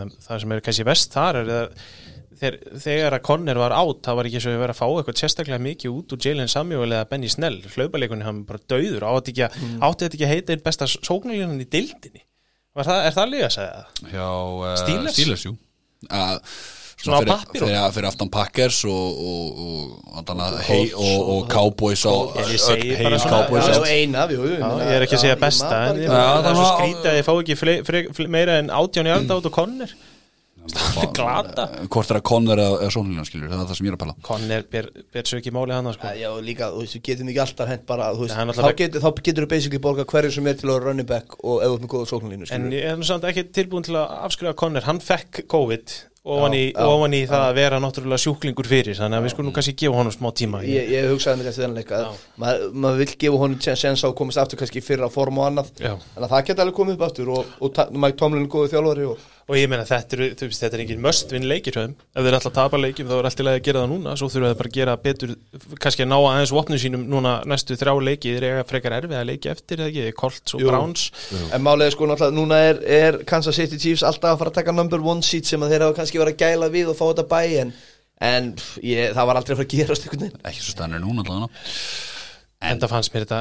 þeim. Það sem er kannski vest þar er að þeir, þegar að Conner var átt það var ekki svo að vera að fá eitthvað sérstaklega mikið út úr Jalen Samuel eða Benny Snell hlaupaleikunin hann bara döður átti, ekki að, átti þetta ekki að heita einn besta sóknarlínan í dildinni Var það, er það líka að segja það? hjá uh, Steelers? Steelers jú. uh, Svona á og- fyrir, fyrir aftan Packers og, og, og, og, hei, og, og Cowboys svona- Cowboys Já, á- já, eina, jú, jú, Já, meina- ég er ekki að segja já, besta en það er svo skrítið að ég fá ekki meira en átján í alda út og Conner er glata. Hvort er að Conner eða, Sónlínan skilur það er það sem ég er að pæla. Conner ber, ber svo ekki máli hann sko. Já, og líka, þú veist, við getum ekki alltaf hent bara, þú veist, Nei, hann þá getur, þá getur þú basically borga hverju sem er til að vera running back og ef þú ert með góða sóknarlínu, En ég er samt ekki tilbúin til að afskrifa Conner Hann fekk COVID ofan í, Já, já, ofan í það að vera náttúrulega sjúklingur fyrir Þannig að við skulum kannski gefa honum smá tíma. Ég, ég hugsaði mér kannski þennan leika Já. maður, maður vill gefa honum á að komast aftur kannski fyrra form og annað. Já. en að það geti alveg komið upp aftur og, og ta- Mike Tomlin er góðu þjálfari og Og ég meina þetta er, þú veist, þetta er engin möst vinn leikir þeim. Ef þeir ætla að tapa leikjum þá er allt í lagi að gera það núna. Svo þurfa þeir bara að gera betur kannski að ná aðeins vopnum sínum núna næstu þrjá leiki. Þeir eiga frekar erfið að leiki eftir eða ekki, Colts og. Browns. En málega sko náttúrulega núna er, er Kansas City Chiefs alltaf að fara að taka number one seat sem að þeir hafa kannski verið að gæla við og fá þetta bæ en, en pff, ég, það var aldrei að fara að gerast ekki svo stannir núna allavega En það fannst mér þetta,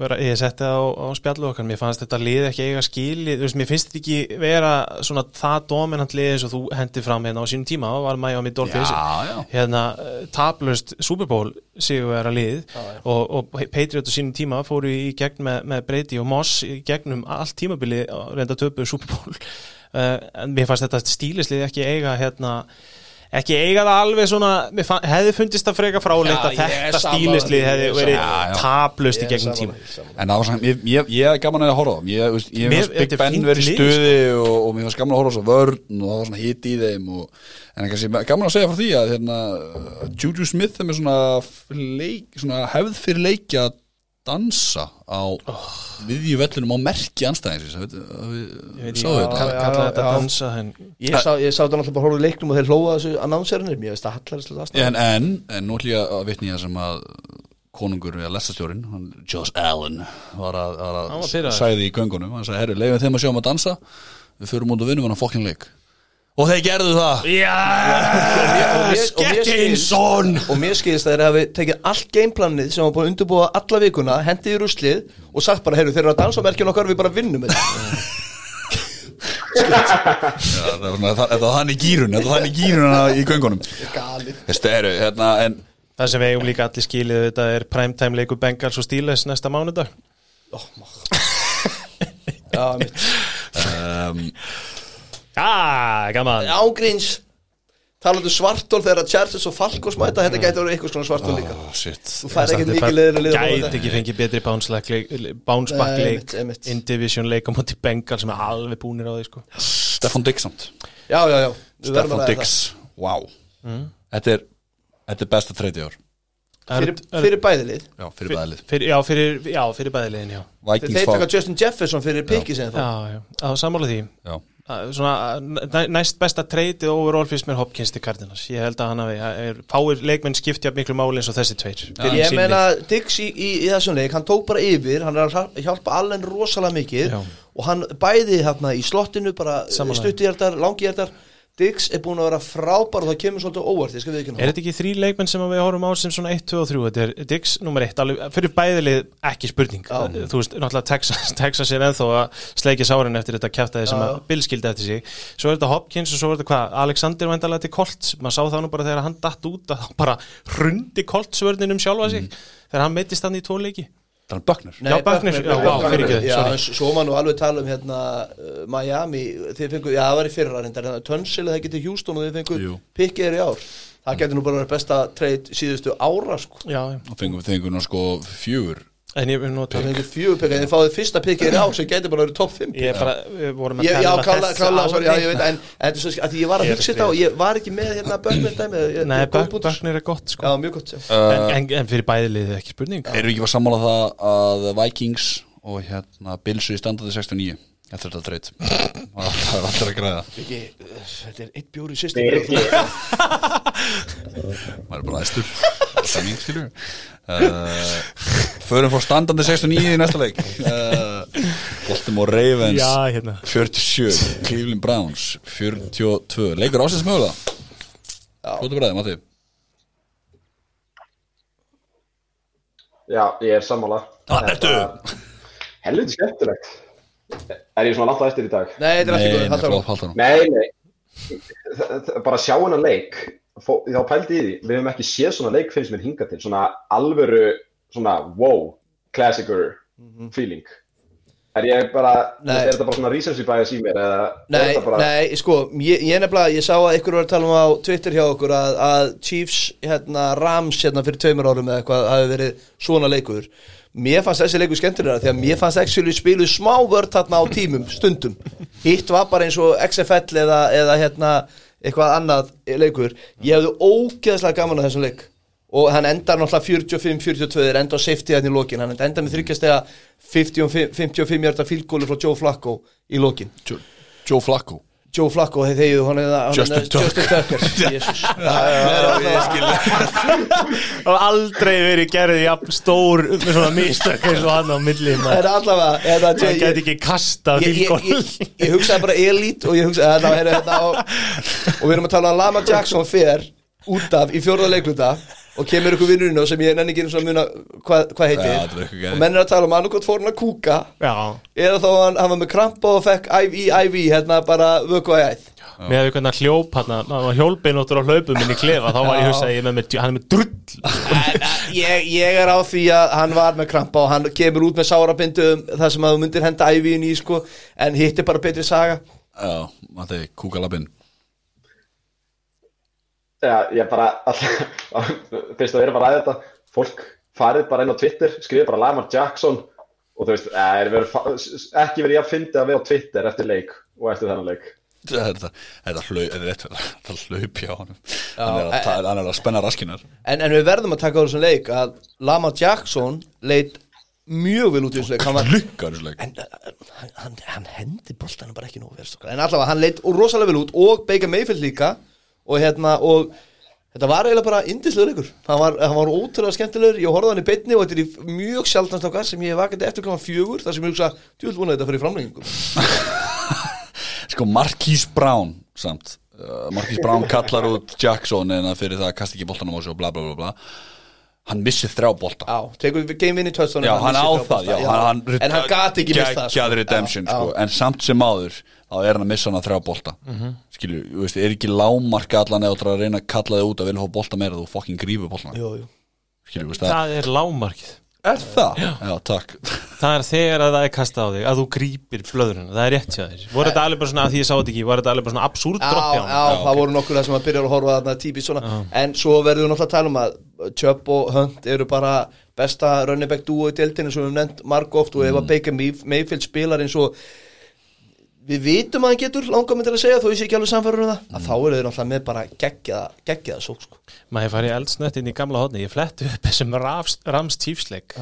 vera- ég setti það á, á spjallu okkar, mér fannst þetta lið ekki eiga skili, þú veist, mér finnst þetta ekki vera svona það dominant lið eins og þú hendi fram hérna á sínum tíma, það var Miami Dolphins, Já, já. hérna eh, taplaust Super Bowl sigur vera lið og, og Patriot á sínum tíma fóru í gegn með, með Brady og Moss í gegnum allt tímabili og reynda töpu Super Bowl, uh, <laughs> en mér fannst þetta stílislið ekki eiga hérna ekki eiga það alveg svona hefði fundist það freka fráleitt að þetta stílislið hefði er verið taplaust í gegnum tíma. En það var samt, ég, ég, ég er gaman að horfa. Ég, veist Big Ben verið í lið, sko. stuði og, og mér var gaman að horfa svo vörn og það var svona hit í þeim og, en kannski gaman að segja frá því að hérna, Juju Smith er með svona, leik, svona hefð fyrir leiki að dansa á oh. viðju vellinum á merki anstæðingsins Ég veit ekki hvað þetta? já, kalla já, þetta dansa en Ég sá, ég sá þetta náttúrulega bara horfðu leiknum og þeir hlóða þessu annonserinir, ég veist að hallarist að en, en, en nú ætlum ég að vitni það sem að konungur eða lestastjórin hann, Josh Allen var að, að pirraður. sagði í göngunum. Hann sagði, herru, leifum þeim að sjá um að dansa. Við förum út og vinnum hann að fokkin leik og þeir gerðu það. Já, Skettinsson og mér skilist að þeir hafi tekið allt gameplanið sem var búin að undirbúa alla vikuna hendið í ruslið og sagt bara, heyrðu, þeir eru að dansa á merkjum okkar við bara vinnum þetta. Já, það var hann í gýrun þetta var hann í gýrun í göngunum? Þetta eru, hérna, en Það sem við eigum líka allir skilið þetta er primetime leikur Bengals og Steelers næsta mánudag. Já, mitt um, Já, gaman. Ágríns Talandu svartól þegar að Chargers og Falcos mæta Þetta gæti verið eitthvað svona svartól líka. oh, shit. Þú fær ekkert mikið leiðir að liða Gæti ekki fengið betri bounce back leik, bounce back Nei, leik. einmitt, einmitt. in division leik á móti Bengals sem er alveg búnir á því sko. Stefan samt Já, já, já. Stefan að Diggs, wow. Þetta er, þetta er besta treyti ár. Fyrir, fyrir bæðilið Já, fyrir bæðlið fyrir, já, fyrir, já, fyrir bæðilegin já. Þeir taka Justin Jefferson fyrir pikki sem það já, já, á sammála því. Já, Að Svona, næ- næst besta treytið overall fyrst mér Hopkins til Cardinals ég held að hann hafi, fáir leikmenn skiptja miklu máli eins og þessi tveir Fyrir Ég meina. Diggs í, í, í þessum leik, hann tók bara yfir, hann er að hjá- hjálpa allen rosalega mikið Já. og hann bæði hérna í slottinu, bara stuttihjartar, langihjartar, Diggs er búin að vera frábær og það kemur svolítið óvart, ég skal við ekki Er þetta ekki þrý leikmenn sem við horfum á sem svona 1, 2 og 3 Þetta er Diggs nummer 1 alveg, Fyrir bæðilið ekki spurning. Já. Þú veist, náttúrulega Texas, <laughs> Texas er ennþá að sleikja sárin eftir þetta kjaftaði sem að. Bill skildi eftir sig. Svo er þetta Hopkins og svo er þetta hvað? Alexander vendalega til Colts. Maður sá það nú bara þegar hann datt út að þá bara hrundi Colts vörnin um sjálfa sig. Þegar hann meittist hann í tvo leiki Þannig Böckner Nei, Já, Buckner, já, sorry. en s- Svo má nú alveg tala um hérna uh, Miami, þið fengu, já það var í fyrra reyndar hérna, Tunsil eða það getið Houston og þið fengu pikkið er í ár. Það getur nú bara verið besta treyt síðustu ára sko. Já, já. og fengum við fengum við sko fjögur en ég vil nota Það fengu fjögur pikkið, en þið fáið fyrsta pikkið er í ár sem getur bara verið topp 5 Ég er bara, við vorum að Ég, já, tala um klála, ár sorry, já, ég veit, en, þetta er svo, að ég var að Ég er hugsa að þetta og ég var ekki með hérna Böckner dæmi ég- Nei, ég-. Böckner er gott sko. Já, mjög gott, já. En, en, en fyrir bæðilið ekki spurning. Erum við ekki að sammála það að Vikings og hérna Bills í standandi 69 eftir þetta dreit <laughs> það er alltaf að græða. Ekki, uh, Þetta er eitt bjóri sýstir <laughs> <laughs> Er stemming skilur uh, förum fór standandi 69 í næsta leik. Uh, Baltimore Ravens Já, hérna. 47, Cleveland Browns 42, leikur ásins mögulega? Hvort er bræðið, Matti? já, ég er sammála. Það ertu? Helviti skemmtilegt. Er ég svona langt á eftir í dag? Nei, þetta er alltaf góð, nei. Nei, Bara sjá hennar leik Þá pældi í því, við hefum ekki séð svona leik finnst mér hinga til, svona alvöru svona wow, classicer feeling Er ég bara, Nei. er þetta bara svona recency bias í mér eða Nei, bara, nei, sko, ég, ég nefnilega, ég sá að ykkur var að tala um á Twitter hjá okkur að, að Chiefs, hérna, Rams, hérna, fyrir tveimur árum eða eitthvað, hafi verið svona leikur. Mér fannst þessi leikur skemmtilega því að mér fannst actually spiluð smá vörð þarna á tímum, stundum. Hitt var bara eins og XFL eða, eða hérna, eitthvað annað leikur. Ég hefði ógeðslega gaman að þessum leik. Og hann endar náttúrulega 45-42 er enda á safety hann í lokin. Hann endar með þryggjastega 55 hjarta fílgólu frá Joe Flacco í lokin. Joe, Joe Flacco Joe Flacco þegar þegið hann er Justin Tucker. Justin Tucker Jesus. Og aldrei verið gerðið jafn stór með svona mistök eins og hann á milli það er allavega er það, Það ég, gæti ekki kasta ég, ég, ég, ég hugsaði bara elite og ég hugsaði þetta, og, og við erum að tala um Lama Jackson fer út af í fjórða leikluta og kemur ykkur vinnurinn sem ég nenni ekki eins og að muna hvað hva heitir. Geðveikt. og menn er að tala um annarkot fór hann að kúka. Já, eða þá hann, hann var með krampa og fekk IV, IV, hérna bara vöku að æð. Með að við hvernig hljóp hann maður var hjólbeinóttur á hlaupum inn í klefa þá var ég hugsa að ég með, með hann er með drull. Ég, ég er á því að hann var með krampa og hann kemur út með sárabindum þar sem að þú myndir henda IV-in í sko en hitt er bara betri saga. Já, Matti, kúkalabinn Já, ég bara, alltaf, <laughs> fyrst að við erum að ræða þetta, fólk farið bara inn á Twitter, skrifið bara Lamar Jackson og þú veist, eh, er verið, ekki verið ég að fyndi að við á Twitter eftir leik og eftir þennan leik. Þetta er rétt þetta hlaup hjá honum. Hann hann er að spenna raskinar en, en við verðum að taka á þessum leik að Lama Jackson leit mjög vel út í þessum leik. Hann var Lukkar þessu leik. En uh, hann, hann, hendi boltanum bara ekki strákar. en allavega hann leit rosalega vel út og Baker Mayfield líka og hérna og þetta var eiginlega bara indislegur leikur. Hann var, hann var ótrúlega skemmtilegur, ég horfði hann í beinni og þetta er mjög sjálfnast okkar sem ég vakandi eftir kláma fjögur þar sem ég hugsa, djúvel vona þetta fyrir framlengingum <laughs> Sko Marquise Brown samt. Uh, Marquise Brown kallar út Jackson en það fyrir það að kasta ekki boltanum á sig og bla bla bla bla. Hann missir þrjá bolta. Já, tekur við game winning touchdown Já, hann á það, já, hann, hann, En hann gati ekki mista það, sko. Sko, en samt sem áður þá er hann að missa hann að þrjá bolta. Skilju, þú veist, er ekki lámarka allan eða þú ætlar að reyna að kalla þig út að vilja fá bolta meira þú fucking grífur boltan skilju, þú veist það Það er lágmarkið. Er það? Já, takk. Það er þegar að það er kastað á þig að þú grípir blöðurinn, það er rétt hjá þér. Voru þetta alveg bara svona, að því ég sá þetta ekki, voru þetta alveg bara svona absúrt Já, droppi á já, hann það voru nokkur það sem að byrja að horfa þarna típist svona. En svo verður við náttúrulega að tala um að Chubb og Hunt eru bara besta running back duo í deltinu sem við höfum nefnt margóft og ef að Baker Mayf- Mayfield spilar eins og við vitum að hann getur langar mig til að segja þó ég sé ekki alveg samfærður um það að þá eru þeir náttúrulega með bara geggjaða geggjaða sók sko. Maður fari eldsnött inn í gamla hodni, ég fletti upp þessum Rams, Rams Chiefs-leik.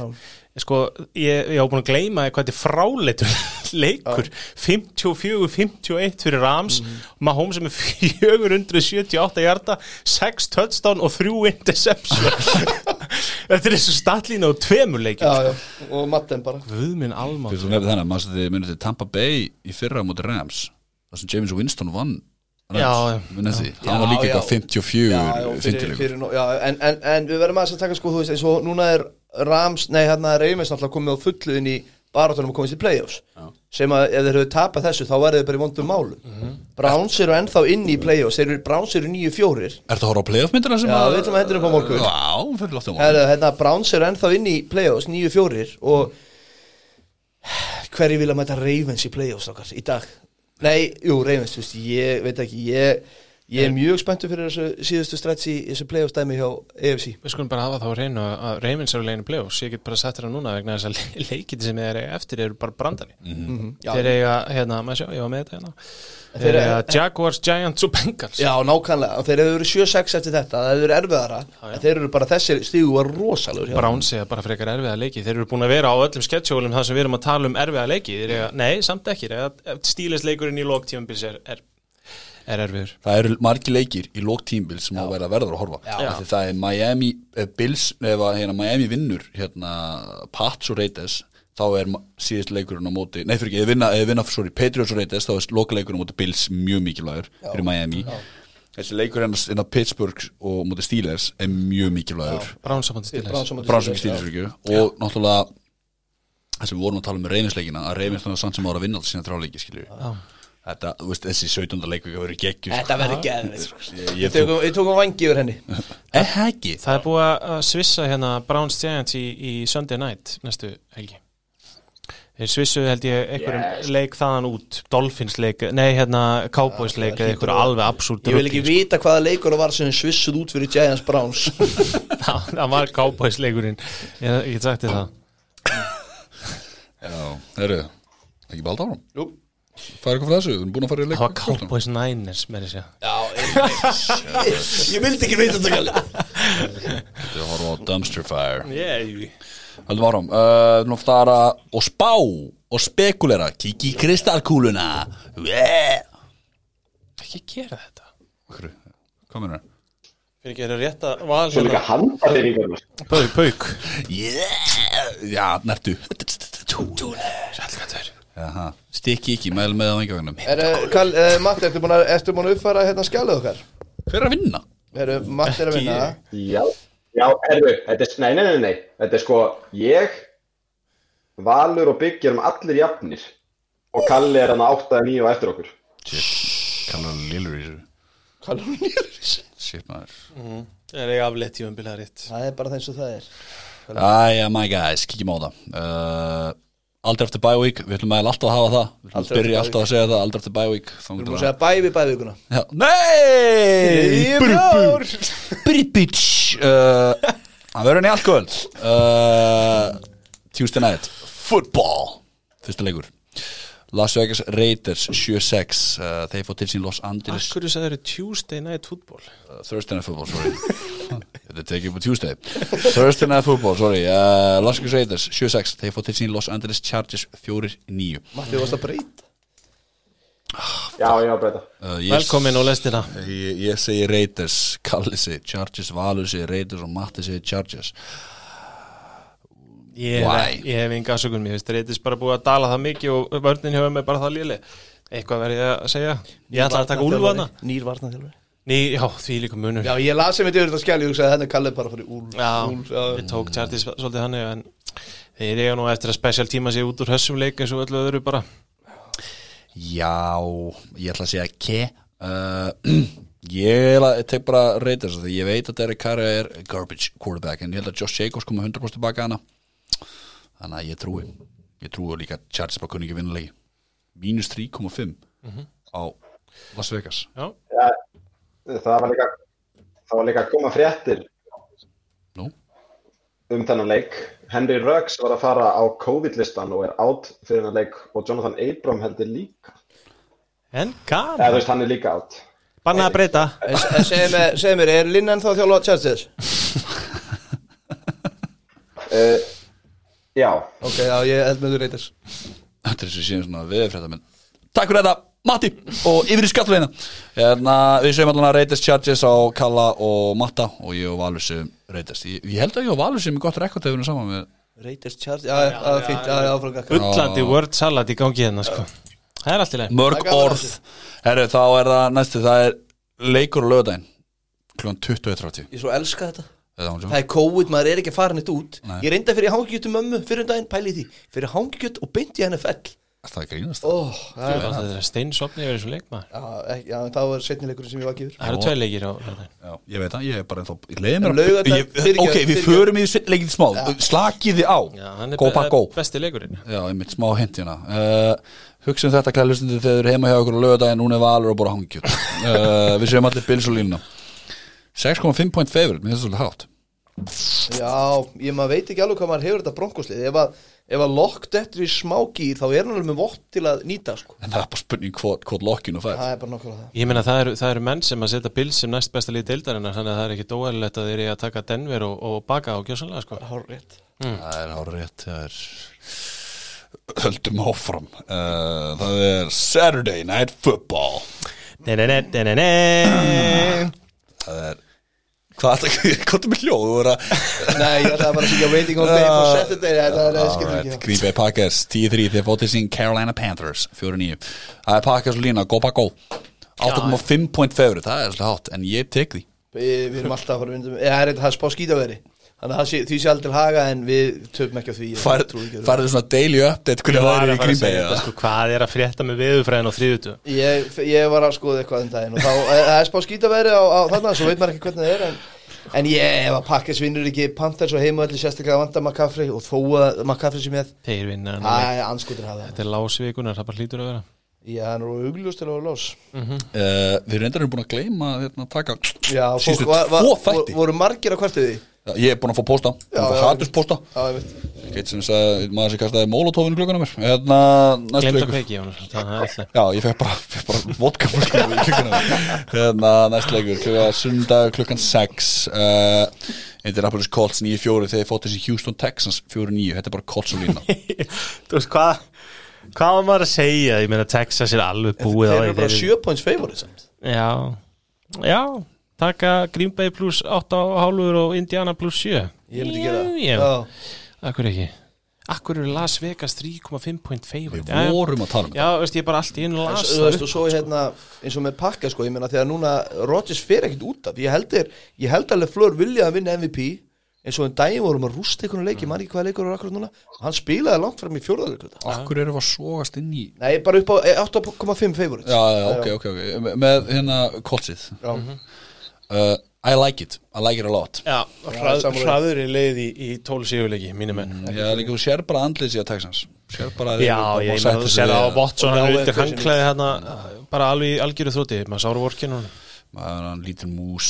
Sko, ég, ég á búin að gleyma hvað þetta er fráleitur <laughs> leikur. 54-51 fyrir Rams. Mm. Mahomes sem er 478 hjarta 6 touchdown og 3 interception <laughs> Þetta er statlína og tveimur leikin Já, já, og Matten bara. Guð minn almátt Þú nefnir þennan, maður þið munið til Tampa Bay í fyrra mútið Rams þar sem James Winston vann Já, já. Rams, munið því, Já, hann var líka eitthvað 54 já, já, fyrir, fimmtilegur. fyrir, nú- já, en, en, en við verðum aðeins að taka sko, þú veist, eins og núna er Rams, nei, hérna er Reymers náttúrulega komið á fullu inn í barátunum að komast í playoffs. Sem að ef þeir hefur tapað þessu þá verður þeir bara í vondum málum. Browns eru ennþá inn í playoffs. Þeir eru Browns eru nýju fjórir. Ertu að horfa á playoff myndina sem Já, við ætlum að hendur upp á morgun. Já, fyrir lóttum á Herra, hérna, Browns eru ennþá inn í playoffs nýju fjórir og hverju vilja mæta Ravens í playoffs okkar í dag? Nei, jú, Ravens, þú veist, ég veit ekki ég, ég er mjög spenntur fyrir þessu síðustu stretch í þessu playoffs dæmi hjá AFC Við skulum bara hafa þá á hreinu að Reymins eru leginu playoffs, ég get bara sett þér núna vegna þess að <laughs> leikiti sem þeir eiga eftir eru bara brandari Já. Þeir eiga, hérna, maður sjá, ég var með þetta hérna. Þeir Þeir eiga- eiga Jaguars, Giants og Bengals. Já, nákvæmlega, og þeir hefur verið 7-6 eftir þetta það hefur verið erfiðara, en þeir eru bara þessir stígu var rosalegur hjá Browns eiga bara frekar erfiða leiki. Þeir eru búin að vera á öllum sketsjólum þar sem við erum að tala um erfiða leiki. Þeir eiga, nei, samt ekki. Stílisleikurinn í lóktífumbils er, er, er erfiður. Það eru margi leikir í lók tímbils sem að vera verður að horfa. Já. Af því Það er Miami eh, Bills ef að hérna, Miami vinnur hérna, Pats og Raiders þá er síðust leikurinn á móti nei fyrir ekki, eða vinna, eða vinna sorry, Patriots og Raiders þá er lokaleikurinn á móti Bills mjög mikilvægur fyrir Miami. Þessi leikur hennar innan Pittsburgh og móti Steelers er mjög mikilvægur. Á ekki Steelers, Steelers ekki. Og náttúrulega það sem við vorum að tala um reynisleikina að reynis þannig að sann sem ára að vinna alltaf sína þráleiki skilju þetta, þú veist, þessi 17. leikur verður geggjur Þetta verður geðveit ég, Við ég tókum, tókum vangi yfir henni. <laughs> Ekki? Það er búið að svissa hérna Browns Giants í, í Sunday night næstu helgi. Þeir svissuðu held ég einhverjum leik þaðan út. Dolphins leik, nei hérna Cowboys leik eða einhverju alveg absúrt Ég vil ekki vita hvaða leikur það var sem svissuð út fyrir Giants Browns. <laughs> Það var Cowboys leikurinn. Ég, ég get sagt þér það. Já, þeir eru ekki bara áfram Jú. Færi eitthvað frá þessu, við erum búin að fara í leik. Það var Cowboys Niners með þessi Já, ég vildi ekki vita þetta gæli Þetta er að horfa á Dumpster Fire. Yeah. Haldum áfram, uh, nú fara og spá og spekulera. Kiki í kristalkúluna yeah. Ekki gera þetta. Hvað meina Fyrir ekki að rétt að val Svo líka handariringur Pauk, pauk. Yeah, já, nertu Sælgættur Jaha, Stikki ekki, mæl með á engavegnum Er, Kall, uh, Matti, ertu búin að, að uppfæra hérna skjálið okkar? Hver er að vinna? Er, Matti er að vinna. Já, já, erðu, þetta er, nei, nei, nei, nei, þetta er sko, ég, Valur og Bygg erum allir jafnir. Og Kalli er hann að 8 9 og eftir okkur. Kallar lillur í þessu. Kallur nýður Shit maður. Það er ég afleitt í umbilað rétt. Það er bara þeim svo það er. Æja, my guys, kíkjum á það. Uh, Aldrei eftir week, við ætlum að alltaf að hafa það. Við ætlum að byrja alltaf að segja það, aldrei eftir week Við erum að segja bæ við bævíkuna Nei! Bjór Brit bitch Það verður kvöld. Uh, Tuesday night Football. Fyrsta leikur Las Vegas Raiders 7-6 uh, Þeir fótt til sín Los Angeles. Akkur þú sagður Tuesday Night Football? Uh, Thursday night football, sorry. <laughs> Þetta tekið upp á Tuesday. Thursday night football, sorry. Uh, Las Vegas Raiders 7-6 Þeir fótt til sín Los Angeles Chargers 4-9 Matti, þú varst að breyta? Já, já, breyta. uh, ég- Velkomin á lestina. Ég, ég segi Raiders, Kalli segi Chargers, Valur segi Raiders og Matti segi Chargers Ég, Why? ég hef enga afsökun. Mér finnst reytis bara búið að dala það mikið og vörnin hjá mig bara það léli Eitthvað verði ég að segja? Ég ætla að taka úlfana Nýr varnaþjálfari Ný, já, því líka munur. Já, ég lasi mig til þetta skjálið og að henni kallið bara fyrir úl Já, já. við tók Chartis svolítið hann en þeir eiga nú eftir að special tíma sig út úr hössum leik eins og öllu öðru bara. Já, ég ætla að segja ke uh, <clears throat> Ég ætla- ég tek bara af því. Ég veit að Derek Carr er garbage quarterback en ég held að Josh Jacobs koma 100% tilbaka hana þannig að ég trúi ég trúi líka að Chargers bara kunni ekki vinna leiki mínus 3,5 á Las Vegas Já, Það var líka, það var líka að koma fréttir Nú, um þennan leik. Henry Ruggs var að fara á COVID-listan og er átt fyrir þennan leik og Jonathan Abram heldur líka. en Eða þú veist, hann er líka átt. Bannað að breyta segðu mér, er Linnan þá að þjálfa Chargers? Uh, já, Ok, já, ég held með þú reytast þetta er þessi síðan svona viðfrétta minn Takk fyrir þetta, Matti og yfir í skallveina hérna, Við segjum allan að Raiders Chargers á Kalla og Matta og ég og Valur sem Raiders ég, ég held að ég og Valur sem er gott rekord þegar við erum saman með Reytast Chargers, já, já, já, fínt, já, já, áfram Ullandi word salad í gangi hérna sko. Það er allt í leið mörg Það er orð. Herru, þá er það næstu, það er leikur á lögadaginn klukkan 21.30 Ég svo elska þetta það er COVID, maður er ekki að fara neitt út. Nei. ég reynda fyrir hangikjöt um mömmu fyrir um daginn, pæli í því. Fyrir hangikjöt og beint í NFL Það er grínast? Oh, það er, Það er steinsopni yfir þessu leikmaður. Já, já, en það var setnileikurinn sem ég var ekki yfir Það eru tvei leikir á Já, ég veit það, ég er bara ennþá En Ok, við förum í leikið smá. Slakið þið á. Go be pack go. besti leikurinn. Já, einmitt smá hint hérna. Uh, Hugsa um þetta klæðlustundi þegar þið eru heima hjá okkur á lögadaginn Núna er valur og bara hangjút uh, Við séum allir Bills og línuna 6,5 point favorite, mér finnst það svolítið hátt. Já, ég maður veit ekki alveg hvað maður hefur þetta bronkoslið. Ef að, ef að lokkt eftir í smágýr þá er hann alveg með vott til að nýta sko. En það er bara spurning hvort, hvort lokkinu fær það er bara nokkuð það. Ég meina það eru, það eru menn sem að setja Bills sem næst besta lið deildarinnar þannig að það er ekki dóæðilegt að þeir eru að taka Denver og, og baka á gjössanlega sko. Hár rétt Það er ára rétt Það er Höldum áfram. Uh, Það er Saturday Night Football. Nei, nei, nei, nei, nei, nei Það er Hvað er það? Hvað er með hljóð? Nei, ég ætlaði bara að syngja Waiting on Day for Saturday Þetta er Alright, ekki Green Bay Packers 10-3 Þeir fótið sín Carolina Panthers 4-9 Það er Packers lína Go back go. 8,5 point favorite Það er svolítið hátt En ég tek því. Við, erum alltaf að fara að vinna Það er spá skítaveri Þannig að það því sé aldrei til haga en við töfum ekki á því Far-. Farðu svona daily update Hvernig það er í eða? sko, hvað er að frétta með viðufræðin á þriðutu ég, ég var að skoða eitthvað um daginn og þá það er spá skítaveri á, á þarna svo veit maður ekki hvernig það er en, en ég, ef að Pakkes vinnur ekki Panthers og heima allir sérstaklega að vanda McCaffrey og þó að McCaffrey sem ég Þeir vinna hann Það anskotin hafa það. Þetta er lásvíkunar, það bara hlýtur að vera. Já, hann er augljóst til að vera lás. Uh, Við reyndar erum búin að gleyma hérna, að taka fólk, var, var, tvo var, þætti. voru margir því? Já, Ég er búin að fá pósta. Búin að fá ég veit Geitt sem sagði Maður sem kastaði mólotofinu klukkuna mér. Hérna næstu Glemt að leikur kveiki er Já, ég fekk bara, fekk bara vodka Hérna, næst leikur, klukka sundag klukkan 6 uh, Indianapolis Colts 9-4 þegar fótt þessi Houston Texans 4-9, þetta er bara Colts og lína <laughs> Þú veist hvað Hvað var maður að segja? Ég meina Texas er alveg búið Þeir eru bara 7 points favorite samt. Já, já Taka Green Bay pluss 8,5 og Indiana pluss 7 Ég myndi gera það. Akkur ekki? Akkur eru Las Vegas 3,5 point favorite? Við vorum að tala um Já, veist ég bara allt í einu las Þú veist, og svo hérna, eins og með pakka sko, ég meina þegar núna Rodgers fer ekkert út af ég held, er, ég held alveg Fleur vilja að vinna MVP eins og en daginn vorum að rústa einhvern leiki, maður ekki hvað leikur er akkurat núna og hann spilaði langt fram í fjórðarleikur Akkur við að sógast inn í Nei, bara upp á eh, 8,5 favorite Já, já, ok, ok, ok. Me- Með hérna Coltsið. Já. Uh, I like it, I like it a lot. Já, hrað- hraður í leið í, í 12 sigurleiki, mínu menn. Já, líka þú sér bara andlið sér Texans. Sér bara að Já, ég bara meina þú sér á að- Watson Og hann er undir eitthvað hangklæði hérna bara alveg í algjöru þrótti, maður sáru vorkinu maður hann lítil mús.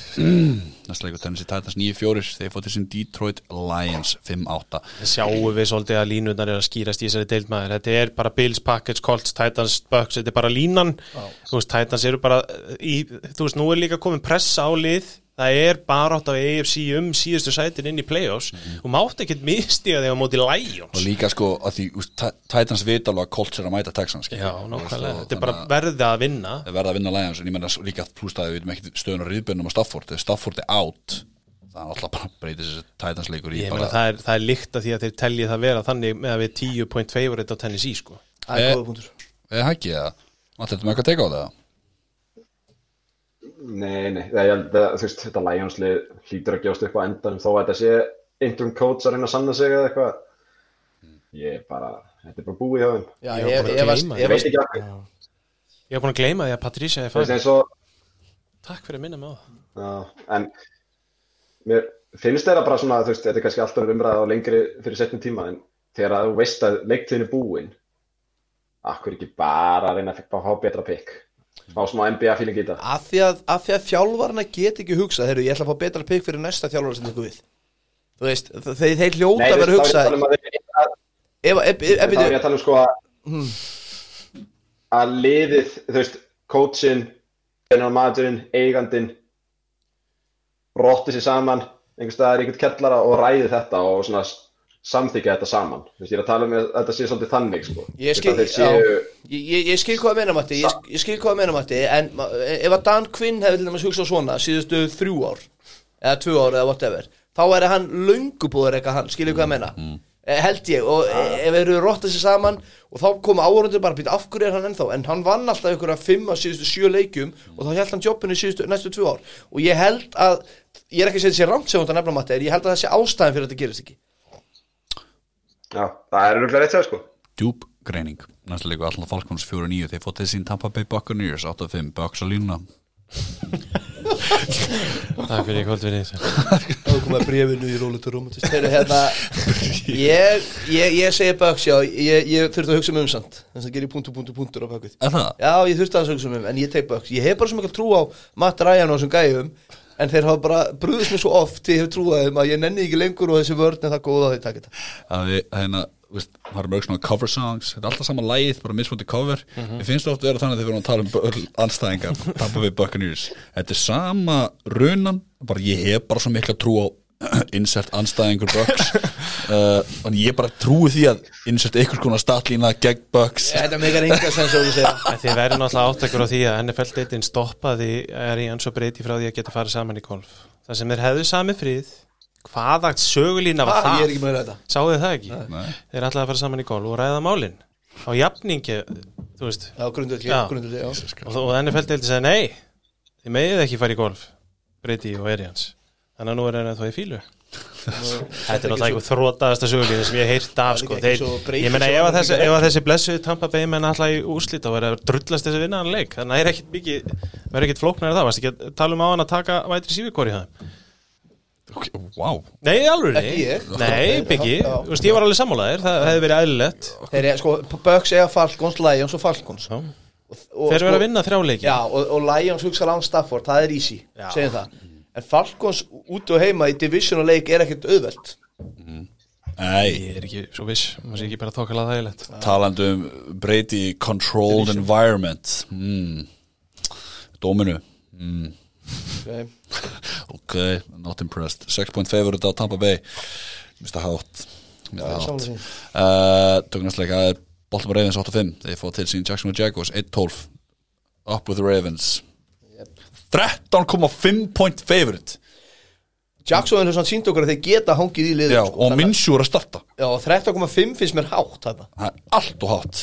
<clears throat> Næsta leikur Tennessee Titans 9-4 þeir fótið sem Detroit Lions 5-8 sjáum við svolítið að línurnar er að skýrast í þessari deildmaður, þetta er bara Bills, Package, Colts, Titans, Bucks, þetta er bara línan. Þú veist, Titans eru bara í, þú veist, nú er líka komin pressa á lið það er bara átt af AFC um síðustu sætin inn í playoffs. Og mátt ekkert mistiga þegar á móti og Lions líka sko að því Titans vita alveg að Colts er að mæta Texans skilur. Já, nákvæmlega, og þetta er bara þannig að verðið að vinna. Verða að vinna Lions en ég menna líka plústaði við veitum ekki stöðun og riðbjörnum á Stafford. Þegar Stafford er out það er alltaf bara breytið þessi Titans leikur í bara það er, það er líkt að því að þeir telji það vera þannig með að við 10 point favorite á Tennessee sko. Það er Eh, góða punktur. eða ekki eða Matti, þetta með eitthvað að teka á það Nei, nei, það, ég, held að, þú veist, þetta Lions-lið hlýtur að gefast upp á endanum þó að þetta sé interim coach að reyna að sanna sig eða eitthvað. Ég er bara, þetta er bara búið hjá þeim. Já, Ég ég að Ég efast- veit ekki hvað. Ég hef búin að gleyma því að Patricia er eins og, Takk fyrir að minna mig á það já, en mér finnst þeirra bara svona, þú veist, þetta er kannski alltaf umræða og lengri fyrir setnum tíma, en þegar að þú veist að leiktíðin er búin, akkur ekki bara að reyna að fá betra pikk. Fá smá NBA-fíling í þetta. Af því að, að þjálfarna get ekki hugsað Heyrðu, ég ætla að fá betra pikk fyrir næsta þjálfara sem tekur við Þú veist, þeir, þeir hljóta Nei, að vera er hugsað þá er ég að tala um sko að að liðið, þú veist, coachin, general managerinn, eigandinn rotti sér saman einhvers staðar í einhvern kellara og ræði þetta og svona samþykja þetta saman. Þú veist, ég er að tala um að þetta sé svolítið þannig sko. Ég skil, séu, ég, ég, ég skil hvað að meina ég, ég skil hvað að meina Matti. En ef að Dan Quinn hefði til dæmis hugsað svona Síðustu þrjú ár Eða tvö ár eða whatever Þá væri hann löngubúður eitthvað hann. Skilur hvað að meina? Mm. Held ég. Og e- ef þeir eru rottað sér saman Og þá koma áhörundur bara að býta af hverju er hann ennþá? En hann vann alltaf ykkur að fimm að síðustu sjö leikjum Og þá held hann jobbinu síðustu næstu tvö ár. Og ég held að ég er ekki að segja þessi rámt sem hún að nefna Matti ég held að þessi ástæðin fyrir að þetta gerist ekki Já, það er rúglega rétt sér sko. Djúb greining. Næsta leiku Allan Falcons 4-9 Þeir fótt þessi Tampa Bay Buccaneers 8-5 Bucks að línuna. Takk fyrir kvöldvinni <laughs> þá komið brefinu í rólutur Heyrðu, hérna, ég, ég, ég segi Bucks, já, ég, ég þurfti að hugsa um umsamt þess að gerir punktur, punktur, punktur á bakvið. Það? Já, ég þurfti að hugsa um um, en ég teg Bucks. Ég hef bara svo mikil trú á Matt Ryan og þessum gæjum en þeir hafa bara brúðist mér svo oft ég hef trúið að ég nenni ekki lengur og þessi vörn er það góð að þeir taka þetta. Að við, hérna, það eru mörg svona cover songs. Þetta er alltaf sama lægið, bara mismundi cover. Ég finnst það oft vera þannig að þið verðum að tala um anstæðingar, <laughs> Tampa Bay Buccaneers. Þetta er sama runan bara ég hef bara svo mikla trú á <clears throat> insert anstæðingur Bucks <laughs> uh, og ég bara trúi því að insert einhvers konar statlína gegn Bucks Þetta meikar enga sens að þú segja Þið verður náttúrulega áttekur á því að NFL-deitin stoppaði er í eins og breyti frá því að geta farið saman í golf. Það sem þeir hefðu sami frið hvaða sögulína var Hvað, ég er það? ekki með þetta. Sáðu þið það ekki? Nei. Þeir ætlaði að fara saman í golf og ræða málin. Á jafningi, þú veist. Já, grunduð, Já. grunduð, já. Og, og NFL-deildi segði nei þið megið ekki fara í golf breyti og Arians. Þannig að nú er það þá í fílu Þetta er náttúrulega einhver þrótaðasta sögulínu sem ég heirt af Það sko. Þeir, ég meina svo ef að þessi, ekki. ef að þessi blessu Tampa Bay menn alltaf í úrslit þá verður drullast þessi vinnaðan leik þannig að það er ekkit mikið verður ekkit flóknar það, varst ekki að tala um á hann að taka vætri sífikori það okay, wow. Nei, alveg. Nei, Biggi, Já. þú veist, ég var alveg sammálaðir það hefði verið eru, sko, Bucks eiga Falcons, Lions og Falcons Já. og, og, Þeir verður að vinna þrjá leiki Já, og, og Lions hugsa langt Stafford, það er easy segjum það En Falcons út og heima í division og leik er ekkert auðvelt. Nei, Ég er ekki svo viss, maður sé ekki bara tókala þægilegt. Talandi um breyti controlled environment. Mm. Dóminu mm. okay. <laughs> ok, not impressed. 6 point favorite á Tampa Bay. Mista hátt mista hátt sammála því. tökum næst leika það er Baltimore Ravens 8-5 þeir fá til sín Jacksonville Jaguars 1-12 up with the Ravens 13,5 point favorite. Jackson er svona sínd okkur að þeir geta hangið í liður já, sko, og þannig að- starta. Já, 13,5 finnst mér hátt þarna. Það er allt og hátt.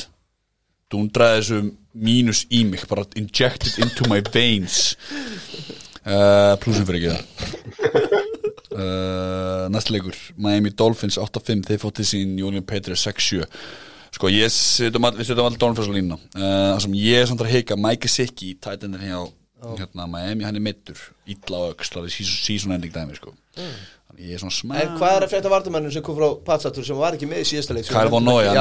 Dundraði þessu mínus í mig bara injected into my veins. <laughs> Uh, plusum fyrir ekki það. <laughs> Uh, næst leikur. Miami Dolphins 8-5 þeir fótt til sín Julian Petri 6-7 sko ég setjum all, við setjum allir Dolphins á línuna. Uh, það sem ég er samt að hika Mike Gesicki í tætendir hjá hérna, Miami hann er mittur illa á öxl það er season- season ending dæmi sko. Þannig ég er svona smá En hvað er að frétta vartamennum sem kom frá Patsatur sem var ekki með í síðasta leik? Kyle Von Noy, hann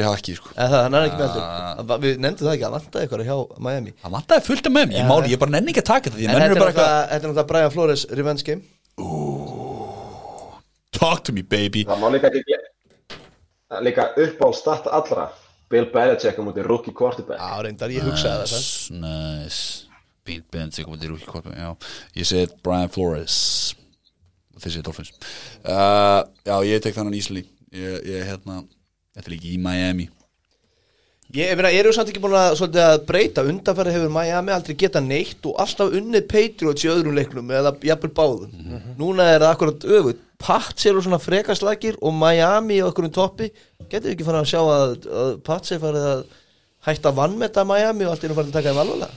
í haki sko. En það, hann er ekki með Ah. heldur Við nefndum það ekki, hann vantaði eitthvað hjá Miami. Það vantaði fullt af mér, ég, máli, ég bara nenni ekki að taka þetta En þetta er bara eitthvað náttúrulega- er Brian Flores revenge game. Talk to me baby. Það má líka ekki líka uppáhald start allra. Bill Belichick á múti rookie quarterback Já, reyndar, ég Belichick komið til rúki korpa Já, ég segi Brian Flores. Og þið segið Dolphins. Uh, Já, ég tek þannig Ísli Ég, ég hérna Þetta er líka í Miami. Ég, ég meina, eru samt ekki búin að, að breyta? Undanfæri hefur Miami aldrei geta neitt og alltaf unnið Patriots í öðrum leiknum eða jafnvel báðum. Núna er það akkurat öfut Pats eru svona frekaslækir og Miami á okkur um toppi. Getur við ekki fann að sjá að, að Pats er farið að hætta að vannmeta Miami og allt nú farið að taka þeim alvarlega?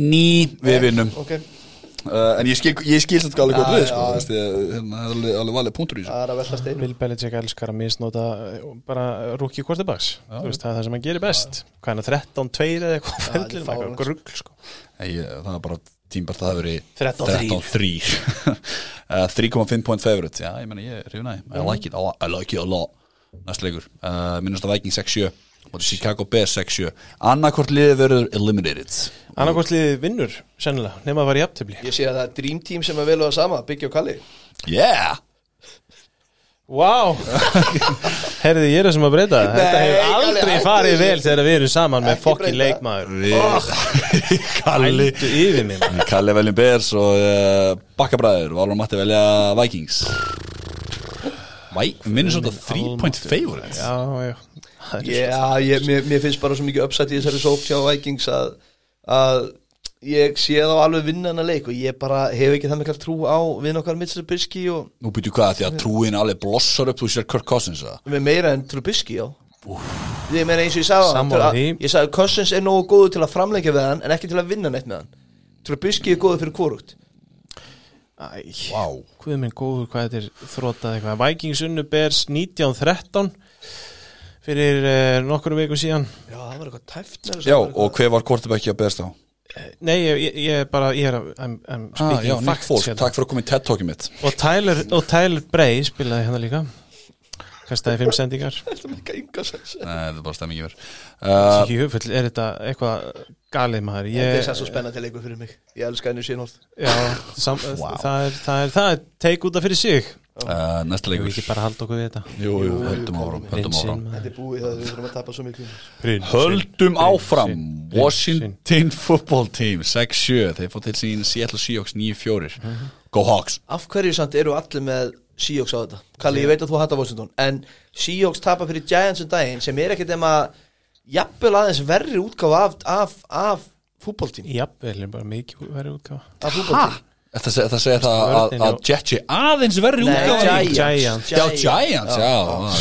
Ný, við vinnum. Ok, uh, En ég skil, ég skil samt gálega gott við sko, hérna, Það er alveg, alveg valið punktur í þessu. Það er að velta steinu Bill Belichick elskar að misnota eh, bara Þú veist, það er það sem hann gerir best. Hvað er það, 13-2 eða eitthvað þetta er grugl sko. Ég, það er bara tímbart það hefur verið 13-3. 13-3 <laughs> uh, 3,5 point favorite Já, ég meina, ég er hrifnaði I like it, a- I like it a lot. Næst leikur, uh, minnast að Viking 6-7 og Chicago Bears 6-7 Annarkvort liðið verður eliminated. Annarkostliði vinnur, sennilega, nema að fara í aftöfli Ég sé að það er Dream Team sem er vel og það sama, Biggi og Kalli. Yeah! Wow <laughs> Herði, ég er þessum að breyta. Þetta Nei, hefur Kalli, aldrei hættu farið þessu. vel þegar við erum saman með Ekki fokkin breyta. leikmaður. Við <laughs> Kalli. Kalli veljum Bears og uh, Bakkabræður. Valur Matti velja Vikings. Minnum svona 3 point favorite Já, já. Það Já, ég, mér, mér finnst bara svo mikið uppsætt í þessari sóp hjá Vikings að, að ég sé þá alveg vinna hana leik og ég bara hef ekki það mikla trú á vinn okkar Mitchell Trubisky og Nú byrju hvað því að trúin alveg blossar upp Þú sér Kirk Cousins að með meira en Trubisky á Ég meina eins og ég sagði að- því. Ég sagði Cousins er nógu góður til að framleika við hann en ekki til að vinna neitt með hann. Trubisky er góður fyrir hvorugt. Æ, Vá. Hvað minn góður, hvað þetta er þrótað eitthvað. Vikings unnu Bears 1913 fyrir uh, nokkur vikum síðan. Já, það var eitthvað tæft Já, og hver var quarterbacki að beðast á? Nei, ég, ég, ég er bara, ég er I'm, I'm Ah, Foles, hérna. takk fyrir að koma í TED-talkið mitt. Og, Tyler, og Tyler Bray spilaði hérna líka. Kastaði fimm sendingar. <laughs> Þetta er ekki enga sens. Nei, þetta er bara stemming yfir uh, Jöfull, er þetta eitthvað galið maður? Þetta er sér svo spennandi leikur fyrir mig. Ég elska henni síðan orð já, það, er, það er það er teik út af fyrir sig uh, Næsta Við leikur. ekki bara halda okkur við þetta? Jú, jú, höldum áfram, höldum áfram. Þetta er búið það við þurfum að tapa svo miklu. Höldum áfram. Washington Football Team 6-7, þeir fótt til sín Seattle Seahawks 9-4 Go Hawks. Af hverju samt eru allir með Seahawks á þetta? Kalli, ég veit að þú hattar Washington En Seahawks tapa fyrir Giants um daginn sem er ekkert nema jafnvel aðeins verri útgáfa af, af, af fútboltím Jafnvel, er bara mikið verið útgáfa. Af fútboltím Þetta segir það, segir það að, að já. Jet sé aðeins verri Nei, útgáfa. Giants. Giants. Já, Giants, já, ah,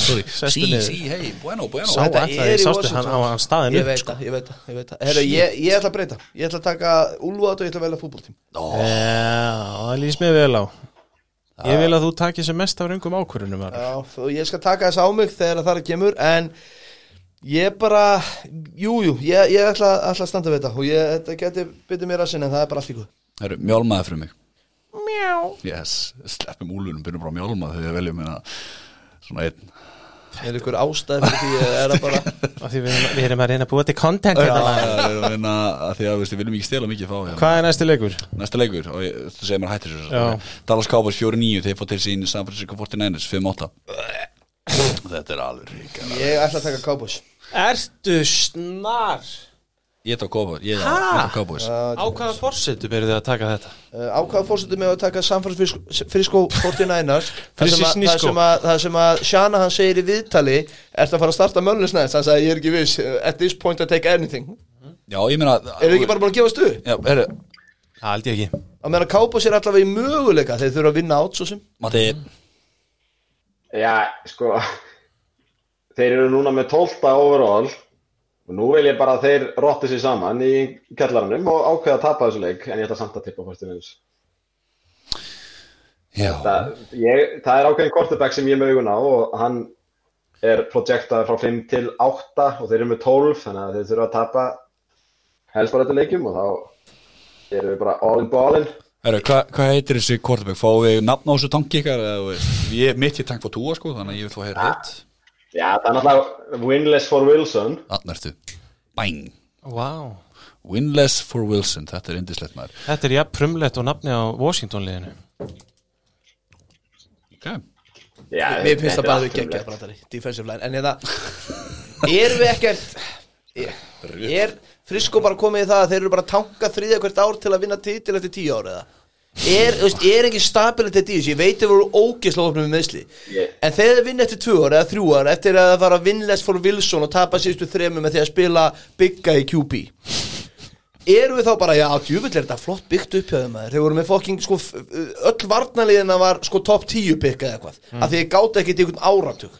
Sí, sí, hei, bueno, bueno. Sá Þetta ætlaði, er í sástu Washington. á Ég veit sko. það, ég veit það, ég veit það. Ég, ég ætla að breyta. Ég ætla að taka Úlfat og ég ætla að velja fútboltím Já, það lýs mér vel á. Ég vil að þú takir sem mest af röngum ákvörunum var. Já, og ég skal taka þess á mig þegar það kemur En ég bara Jú, jú, ég, ég ætla, ætla að standa við þetta Og ég, þetta geti byttið mér að sinna En það er bara allt í guð Herru, mjálmaði fyrir mig Mjá Yes, sleppum úlunum, byrjum bara að mjálma þegar við veljum hérna svona einn Er ykkur ástæð fyrir því Er það bara <laughs> Af Því við, erum- við erum að reyna að búa til content hérna. Já, við erum að reyna að því að við viljum ekki stela mikið fá hérna. Hvað er næsti leikur? Næsta leikur, og ég, þú segir mér að hættir Já. Dallas Cowboys 4-9, þeir fótt til sín San Francisco 49ers 5-8 Þetta er alveg rík Ég ætla að taka Cowboys Ertu snar? Ég tók Cowboys, Á hvaða forsetu byrjuðu þið að taka þetta? Uh, ákvaða fórsetum með að taka San Francisco 49ers <laughs> það sem, að, að, að Shana hann segir í viðtali Ertu að fara að starta möllusnæðist hann sagði ég er ekki viss uh, At this point I take anything. Já, ég meina Eru ekki bara búin að gefa stuð? Já, herru, Það held ég ekki. Að meðan að Cowboys er allavega í möguleika Þeir þurfa að vinna át svo sem. Matti? Já, sko Þeir eru núna með 12 overall og nú vil ég bara að þeir rotti sér saman í kjallaranum og ákveða að tapa þessu leik en ég ætla samt að tippa fórstum eins Já, það, ég, það er ákveðin quarterback sem ég er með augun á og hann er projektaður frá 5 til 8 og þeir eru með 12 þannig að þeir þurfa að tapa helst bara þetta leikjum og þá erum við bara all in ballin. Hvað hva heitir þessi quarterback? Fáum við nafn á þessu tanki ykkar? Ég, mitt ég tank fór túa sko, þannig að ég vil fá heyra hitt Já, það er náttúrulega winless for Wilson. Þannig ertu. Bang Vá. Winless for Wilson, þetta er indislegt maður. Þetta er jafn frumlegt og nafni á Washington liðinu okay. Já, Mér finnst það bara er þau geggja brandari Defensive line. En hérna Erum við ekkert <laughs> er, er Frisko bara komið í það að þeir eru bara að tanka þriðja hvert ár til að vinna titil eftir tíu ár eða Er, veist, er ekki stabilitet í þessu, ég veit þeir voru ógeðslega opnum með meðsli Ég- En þegar þeir vinna eftir tvö ár eða þrjú ár Eftir að það fara vinnless for Wilson og tapa síðustu þremu með því að spila bygga í QB Erum við þá bara, já, djúvill er þetta flott byggt upp hjá þeim maður. Þeir voru með fokking, sko, öll varnaliðina var sko top 10 bygg eða eitthvað mm. Af því þeir gáta ekki til einhvern áratug.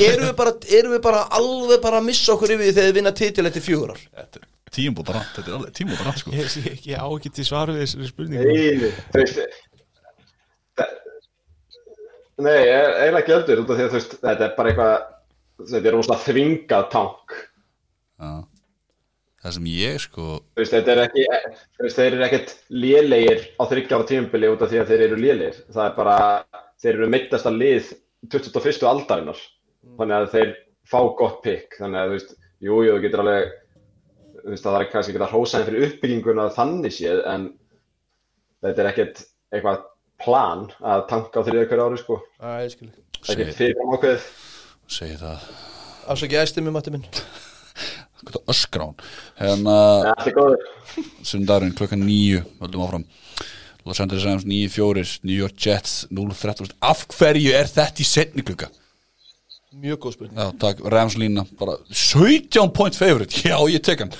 Erum, við bara, erum við bara alveg bara að missa okkur yfir því þegar þeir vinna titil eftir fjögur ár Tímubóta rant, þetta er alveg tímubóta rant sko. Ég, ég, ég á ekki til svar við þessari spurningu. Nei, þú veist Nei, ég er eiginlega ekki öldur út af því að þú veist, þetta er bara eitthvað þetta er rosalega þvingað tank. Já. Það sem ég sko þú veist, þetta er ekki þú veist, þeir eru ekkert lélegir á þryggjára tímubili út af því að þeir eru lélegir. Það er bara, þeir eru mittasta lið 21. aldarinnar. Þannig að þeir fá gott pick. Þannig að þú veist, jú, jú, þú getur alveg þú veist, það er kannski ekki að hrósa þeim fyrir uppbygginguna þannig séð, en þetta er ekkert eitthvað plan að tanka á þriðja hverju ári, sko. Ég skil ekkert fyrir ákveðið. Segi það. Afsaki æstum með mati minn. Hvað það öskrán. Hérna Sundagurinn klukkan nýju Höldum áfram. Los Angeles Rams 9-4 New York Jets 0-13 Af hverju er þetta í setni klukka? Mjög góð spurning. Já, takk, Rams lína bara 17 point favorite. <laughs> Já, ég tek hann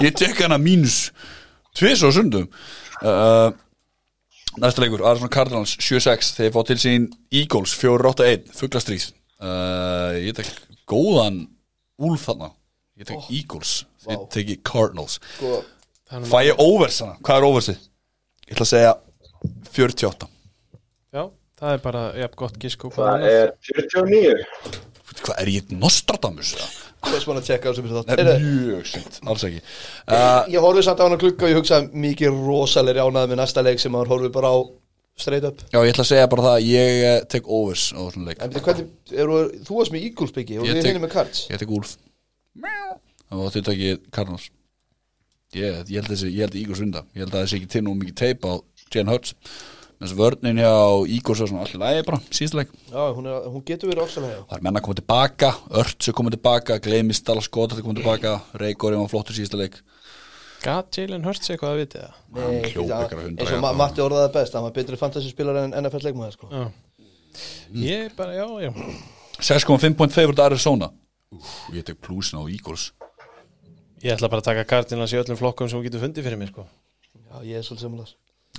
Ég tek hann að mínus Tvis og sundum. Uh, Næsta leikur, Arizona Cardinals 7-6 Þeir fá til sín Eagles 4-8-1 Fuglastrís uh, Ég tek góðan Úlf þarna. Ég tek Eagles. Þið Vá. teki Cardinals. Sko, Fæ ég overs hana, hvað er oversið? Ég ætla að segja 48 Já, það er bara, já, gott hvað Það er 49 Hvað er ég Nostradamus? eða? Þú veist maður að tjekka á sem er Nei, Mjög sent, alls ekki. Uh, Ég horfði samt á hann að klukka og ég hugsaði mikið rosalegri ánæði með næsta leik sem maður horfði bara á straight up. Já, ég ætla að segja bara það Ég eh, tek overs á þessum leik. En hvernig, eru, þú varst með Eagles byggi og Ég við tek- hinni með Cards. Ég tek Úlf Það var þið takið Cardinals. Ég, ég held þessi, ég held Ígors vinda Ég held að þessi ekki til nú mikið teip á Jane Hurts Þessi vörnin hjá Ígors var svona allir lægi bara, síðast leik. Já, hún, er, hún getur verið ofsalega Það er menn að koma tilbaka, Örts er komið tilbaka Gleimist Dallas Scott er komið tilbaka Reykjóri var flottur síðasta leik. Gat Jalen Hurts eitthvað að vitið það? Að hundra eins og Ma Matti orðaði það best hann var betri fantasy spilar en NFL leikmaður sko. Já. Ég bara, já, já. 6,5 point favorite Arizona. Úf, Ég tek plusin á Ígors Ég ætla bara að taka Cardinals í öllum flokkum sem þú getur fundið fyrir mér, sko. Já, ég er svolítið samanlega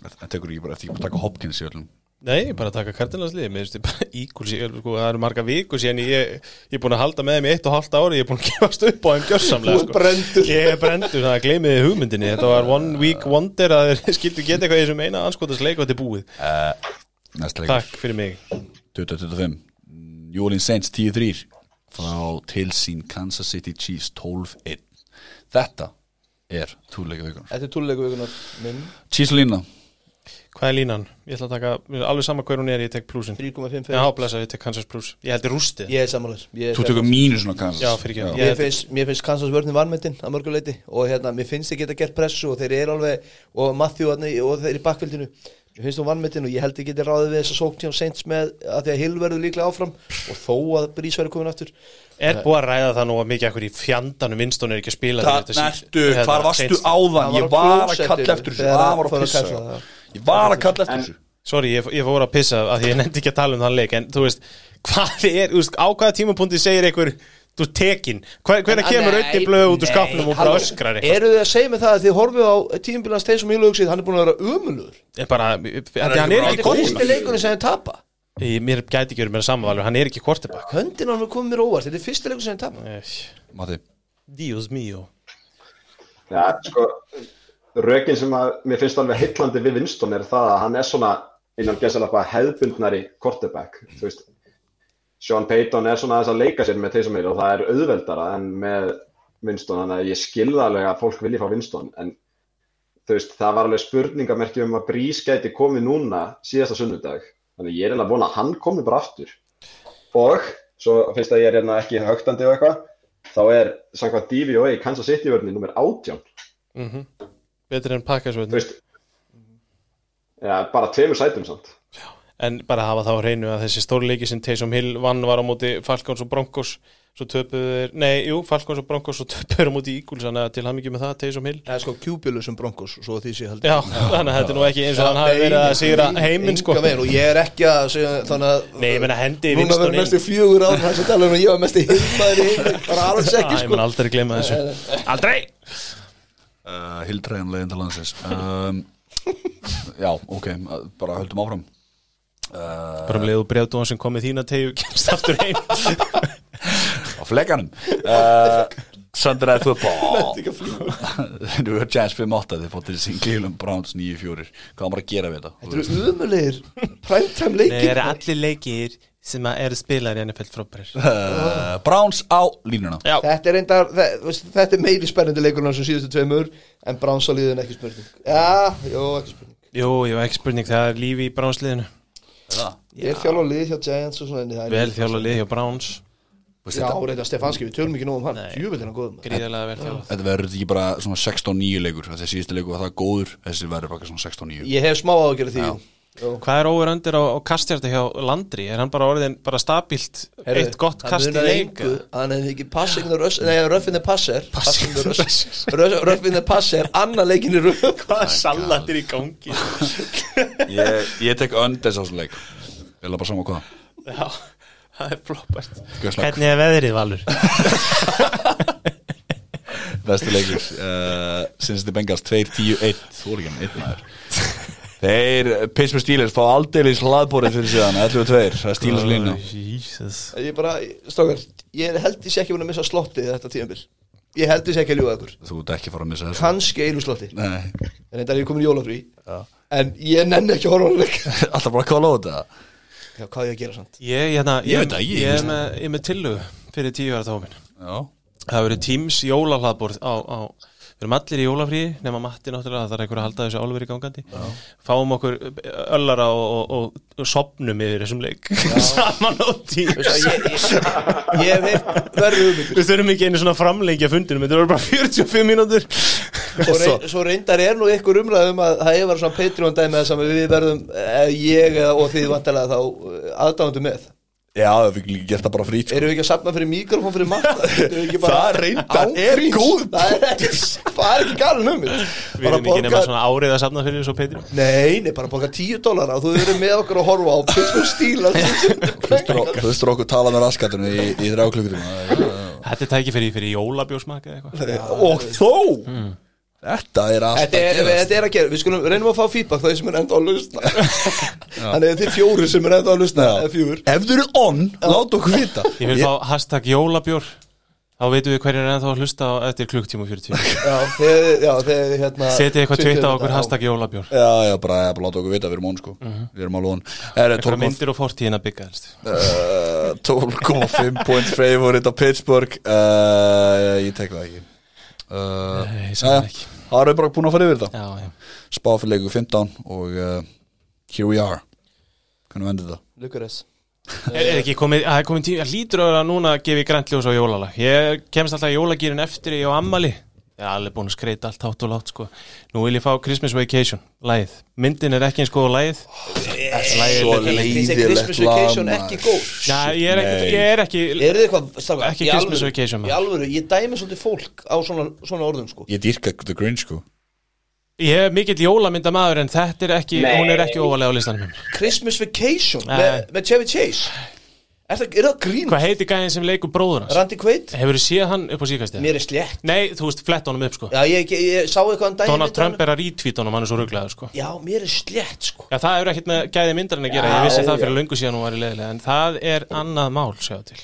Það tekur ekki bara eftir ekki bara að taka Hopkins í öllum Nei, bara að taka Cardinals lið Mér finnst ég bara Eagles, ég, sko, það eru marga viku síðan ég, ég er búin að halda með þeim í eitt og halvt ári Ég er búin að <laughs> gefast upp á þeim gjörsamlega Þú ert brenndur. Ég er brendur, það gleymiði hugmyndinni. Þetta var one week wonder að þeir <laughs> skildu geta eitthvað í þessum eina anskotas leik og þetta er búið. Næsta leikur. Takk fyrir mig. 2025 New Orleans Saints 10-3 frá til sín Kansas City Chiefs 12-1 Þetta er túleika vikunar Þetta er túluleiku vikunar minn. Chiefs lína Hvað er línan? Ég ætla að taka, mér alveg sama hver hún er, ég tek plusin 3,5 Já, blessa, ég tek Kansas plus Ég held ég rústið. Ég er samanlega Þú tekur mínusinn á Kansas. Já, fyrirgefðu. Mér Ég- finnst, mér finnst Kansas vörðin varmyndin að mörguleiti og hérna, mér finnst þið geta gert pressu og þeir eru alveg, og Matthew og þeir eru í bakkvildinu mér finnst þú varmyndin og ég held þið geti ráðið við þess að sókn hjá Saints með að því að Hill verður líklega áfram og þó að Brís verður komin aftur. Er búið að ræða það nú að mikið ekkur í fjandanum Winston er ekki að spila þetta sí- nertu, hérna, hvar varstu áðan? Ég var að kalla eftir þessu. Það var að pissa. Ég var að kalla eftir þessu. Sorry, ég, ég fór að pissa að því ég nefndi ekki að tala um þann leik en þú veist, hvað er, veist, á hvaða tímapunkti segir einhver, þú tekin hvernig kemur auðvitað blöð út úr skapnum og bara öskrar eitthvað? Eru þið að segja mig það að þið horfið á tímbilans þeir sem ég lögsið, hann er búin að vera umulur er bara, hann, hann er Þetta ekki er fyrsti kortebak leikunni sem þið tapa mér gæti ekki verið með samanvalur, hann er ekki kortebak Höndin á hann er komið mér óvart, þetta er fyrsti leikunni sem þið tapa Mati Dios mío. Já, sko, rökin sem að mér finnst alveg heitlandi við Winston er það að hann er svona innan gæsalega bara hefðbundnari quarterback, þú veist. Sean Payton er svona aðeins að leika sér með sem er og það er auðveldara en með Winston, þannig að ég skilða alveg að fólk vilji fá Winston, en þú veist, það var alveg spurningamerki um að Brís gæti komið núna síðasta sunnudag, þannig ég er eiginlega að vona að hann komi bara aftur. Og svo finnst að ég er hérna ekki högtandi og eitthvað, þá er samkvæmt DVOA Kansas City vörni nummer 18 mm betri en pakkasvöld já, bara tveimur sætum samt. En bara hafa þá hreinu að þessi stórleiki sem Taysom Hill vann var á móti Falcons og Broncos svo töpuðu þeir, nei, jú, Falcons og Broncos svo <laughs> töpuðu þeir á móti Eagles, þannig að til hann ekki með það Taysom Hill. Það er sko kjúbjölu sem bronkos, svo því sé held Já, <laughs> þannig að þetta er nú ekki eins og hann hafi verið að sigra heiminn sko. og ég er ekki að segja þannig að Nei, ég meina hendi Núna Winston verður inn. mestu fjögur áður hans að tala um að ég var mestu hilmaður í heimi bara alls Já, ekki ég sko. mun aldrei glemma þessu. Aldrei uh, Hildræðan leiðin til landsins. Um, Já, ok, bara höldum áfram. Uh, Bara um leiðu breyðdóðan sem kom með þína tegju kemst aftur heim. <laughs> Á flekanum. Uh, Sunday Night Football. Nú er Giants 5-8 þeir fóttir sín Cleveland Browns 9-4 hvað maður að gera við þetta? Þetta eru umulegir primetime Nei, leikir eru allir leikir sem að eru spilar í NFL frábærir. Uh, <laughs> Browns á línuna. Já, Þetta er þú veist, þetta er meiri spennandi leikur en sem síðustu tveimur en Browns á liðin ekki spurning. Já, jó, ekki spurning. Jú, jú, ekki spurning, það er lífi í Browns-liðinu Ég er þjálf á lið hjá Giants og svona Vel þjálfa lið hjá Browns. Já, reynda Stefanski, við tölum ekki nóg um hann. Djúvill er hann góðum Gríðarlega vel þjálfa Þetta verður ekki bara svona 16-9 leikur. Þessi síðustu leikur var það góður Þessi verður bara svona 16-9 Ég hef smá ágjörð því Jó. Hvað er óver öndir á, á kastjarti hjá Landri? Er hann bara orðin bara stabilt Heyrðu, eitt gott kast í munar leik? engu, Hann er ekki passing the rush Nei, the passer Passing the rush. The passer Anna leikin í röf Hvað sallatir í gangi? Ég, ég tek á þessu leik Ég er bara sama hvað Já, það er floppast Gjösslag. Hvernig er veðrið, Valur? <laughs> Besti leikur uh, Sinnsti Bengals 2-10-1 Þú er ekki hann, einn maður Þeir, Pittsburgh Steelers fá aldeilis hlaðbórið fyrir síðan 11-2, það er Steelers lína Jesus. Ég bara, stókar Ég held ég sé ekki búin að missa slottið þetta tíðanbill ég held þess ekki að ljúga ykkur. Þú ert ekki að fara að missa þessu. Kannski einu slotti. Nei, en þetta er ég komin í jólafrí en ég nenni ekki að horfa á hann leik <laughs> alltaf bara að kóla á þetta. Já, hvað er ég að gera samt? Ég, hérna, Ég það, ég- ég, er með, ég er með tillu fyrir tíu ára tómin Já, Það verið Við erum allir í jólafríi nema Matti náttúrulega það er einhver að halda þessu álveri gangandi. Fáum okkur öllara og, og, og, og sopnum yfir þessum leik. <laughs> Saman á að Ég, hugmyndir. Við þurfum ekki einu svona framlengja fundinum Þetta verður bara 45 mínútur. Svo, reyn, <laughs> svo reyndar er nú ykkur umræðum að það hefur svona Patreon dæmi að við verðum eh, ég og þið vantarlega þá aðdándu með já við getum líka gert það bara frýt sko. Erum við ekki að sapna fyrir mikrofón fyrir matta? <laughs> Erum við ekki bara Það reyndar er góð Það er ekki, það ekki galin hugmynd Við erum ekki nema svona árið að safna fyrir þessu Petri Nei, nei, bara boka 10 dólar og þú verður með okkur að horfa á Pittsburgh Steelers Þú veist okkur tala með raskatunum í, í þrjá klukkutíma. Þetta er tæki fyrir, eitthvað. Og þó Þetta er að Þetta er, þetta er að gera, við skulum reynum að fá feedback það sem er enda að lusna <laughs> Þannig að þið fjóri sem er enda að lusna Ef þú eru on, láta okkur vita. <laughs> Ég vil fá hashtag jólabjór. Þá veitum við hverjir er ennþá að hlusta á eftir klukktíma og 40 <laughs> Já, þegar, já, þegar hérna Setið eitthvað tvitt á okkur hashtag jólabjór. Já, já, bara, láta okkur vita, við erum on sko. Við erum alveg on. Er Eitthvað myndir og fortíðin að uh, 12,5 point favorite á Pittsburgh. Uh, Ég tek það ekki það við bara búin að fara yfir þetta. Já, já. Spá fyrir leiku 15 og uh, here we are. Hvernig vendur þetta? Lukares. <laughs> Er, er ekki komið, að það er komið tíma, lítur að vera núna í grænt ljós á jólalag. Ég kemst alltaf í jólagýrin eftir ég á ammali Ég er alveg búin að skreita allt hátt og látt sko. Nú vil ég fá Christmas Vacation, lagið. Myndin er ekki eins góð er Svo leiðilegt. Christmas Vacation ekki góð? Já, ég er ekki, ég er ekki þið eitthvað, strákar, Ekki Christmas alvöru- Vacation, Í alvöru, ég dæmi svolítið fólk á svona, svona orðum sko. Ég dýrka The Grinch sko. Ég er mikill jólamynda maður en þetta er ekki, Nei. hún er ekki óvalega á listanum. Christmas Vacation með Chevy Chase Er það, er það grín? Hvað heiti gæðin sem leikur bróður hans? Randy Quaid? Hefur þú séð hann upp á síkastið? Mér er slétt Nei, þú veist, flett honum upp sko Já, ég, ég, ég sá eitthvað um daginn Donald af Trump er að retweet honum, hann er svo rugglegaður sko Já, mér er slétt sko Já, það hefur ekkert með gæði myndarinn að gera, Já, ég vissi það já. fyrir löngu síðan hún var í leiðilega En það er annað mál, sjá til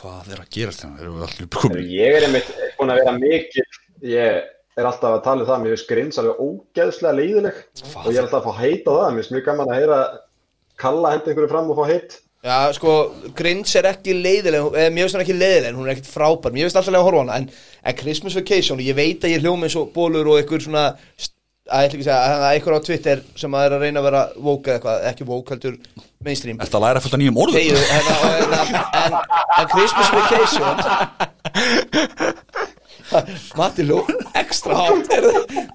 Hvað er að hérna? Við allir komin? Ég er einmitt búin að vera mikil Ég er alltaf að tala um það Mér finnst grins alveg ógeðslega leiðileg Og ég er alltaf að fá heit á það Mér finnst mjög gaman að heyra Kalla hendi einhverju fram og fá heit Já, sko, Grinch er ekki leiðileg eh, Mér finnst hann ekki leiðileg, hún er ekkit frábær Mér finnst alltaf lega að horfa hana En, en Christmas Vacation, ég veit að ég hljóð með svo bólur og einhver svona að ég ætla ekki að segja, að einhver á Twitter sem að er að reyna að vera woke eða eitthvað, ekki woke heldur mainstream að læra fullt af nýjum orðum? Þegiðu, hérna, hérna, en, en Christmas Vacation <laughs> Matti Ló, ekstra hátt. Er,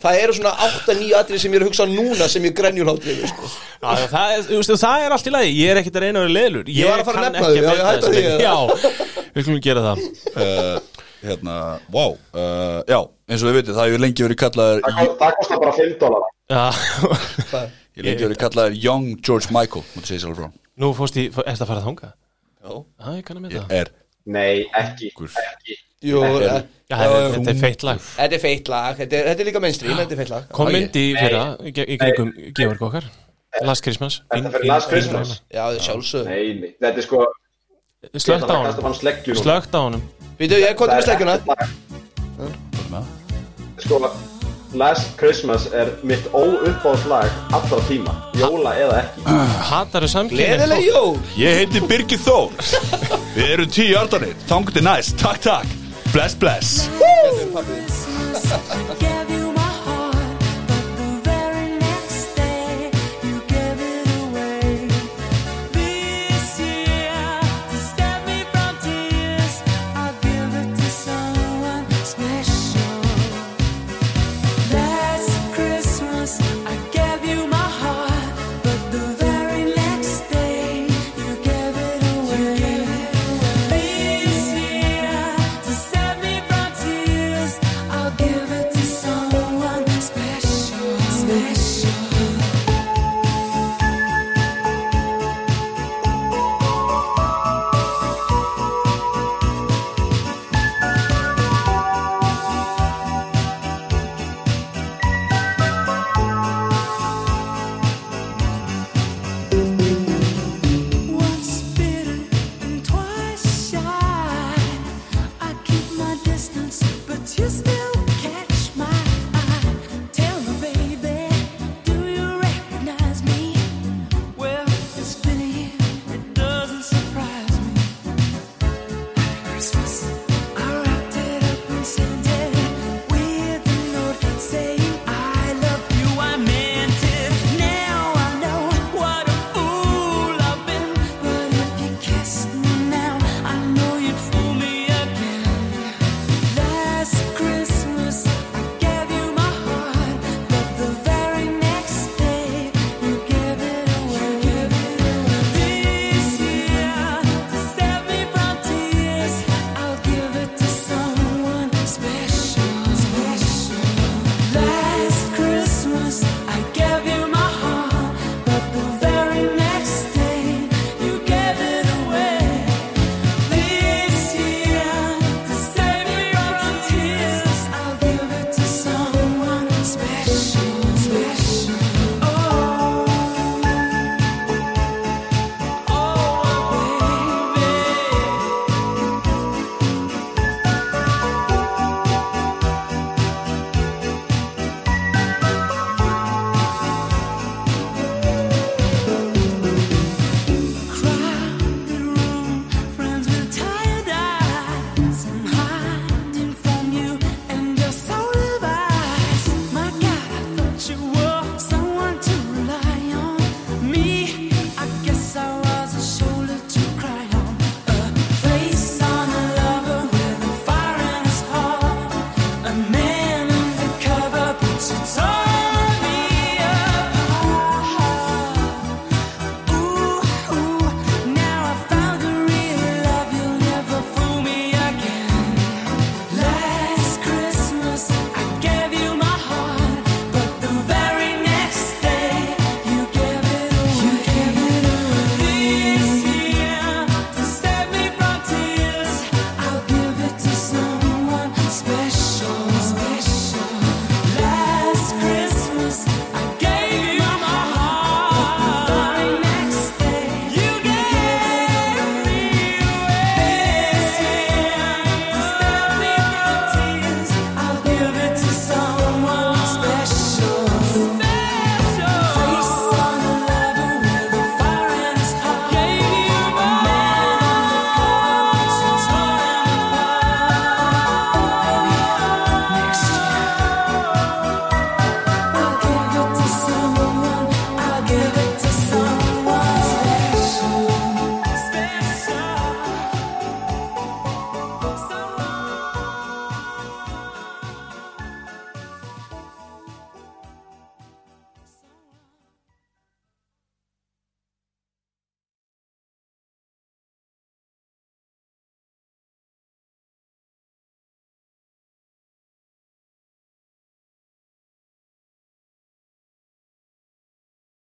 Það eru svona 8-9 atrið sem ég er að hugsa núna sem ég grenjulhátt við sko. Það, er, veist, það er allt í lagi, ég er ekkert að reyna að vera leiðlur Ég var að fara að nefna þig, já, ég hætti þessa því. Já, við skulum gera það. Uh, hérna, wow uh, Já, eins og við veitum, það hefur lengi verið kallaður Það, ko- það kostar bara 5 dólar Já, Ég lengi verið kallaður Young George Michael Mútu segja sjálf frá. Nú fórst í, ertu að fara að þanga? Já. Ég kann að með það. Er Nei, ekki, ekki Jú, eh, Já, þetta er- þetta er feitt lag. Þetta er feitt lag, þetta er, þetta er líka mainstream, þetta er feitt lag. Kom mynd í fyrra, í kringum Georg okkar. Last Christmas. Þetta fyrir Last Christmas. Já, sjálfsög Nei, nei, þetta er sko Slögt á honum. Slögt á honum. Býtu, ég kom til með sleggjuna. Sko, Last Christmas er mitt óuppáðslag allra tíma. Jóla eða ekki. Hatar þú samkynni Gleðileg jól. Ég heiti Birgir Þór. Við erum tíu ardanir Þangt er næst. Takk, takk Bless, bless. Get <laughs>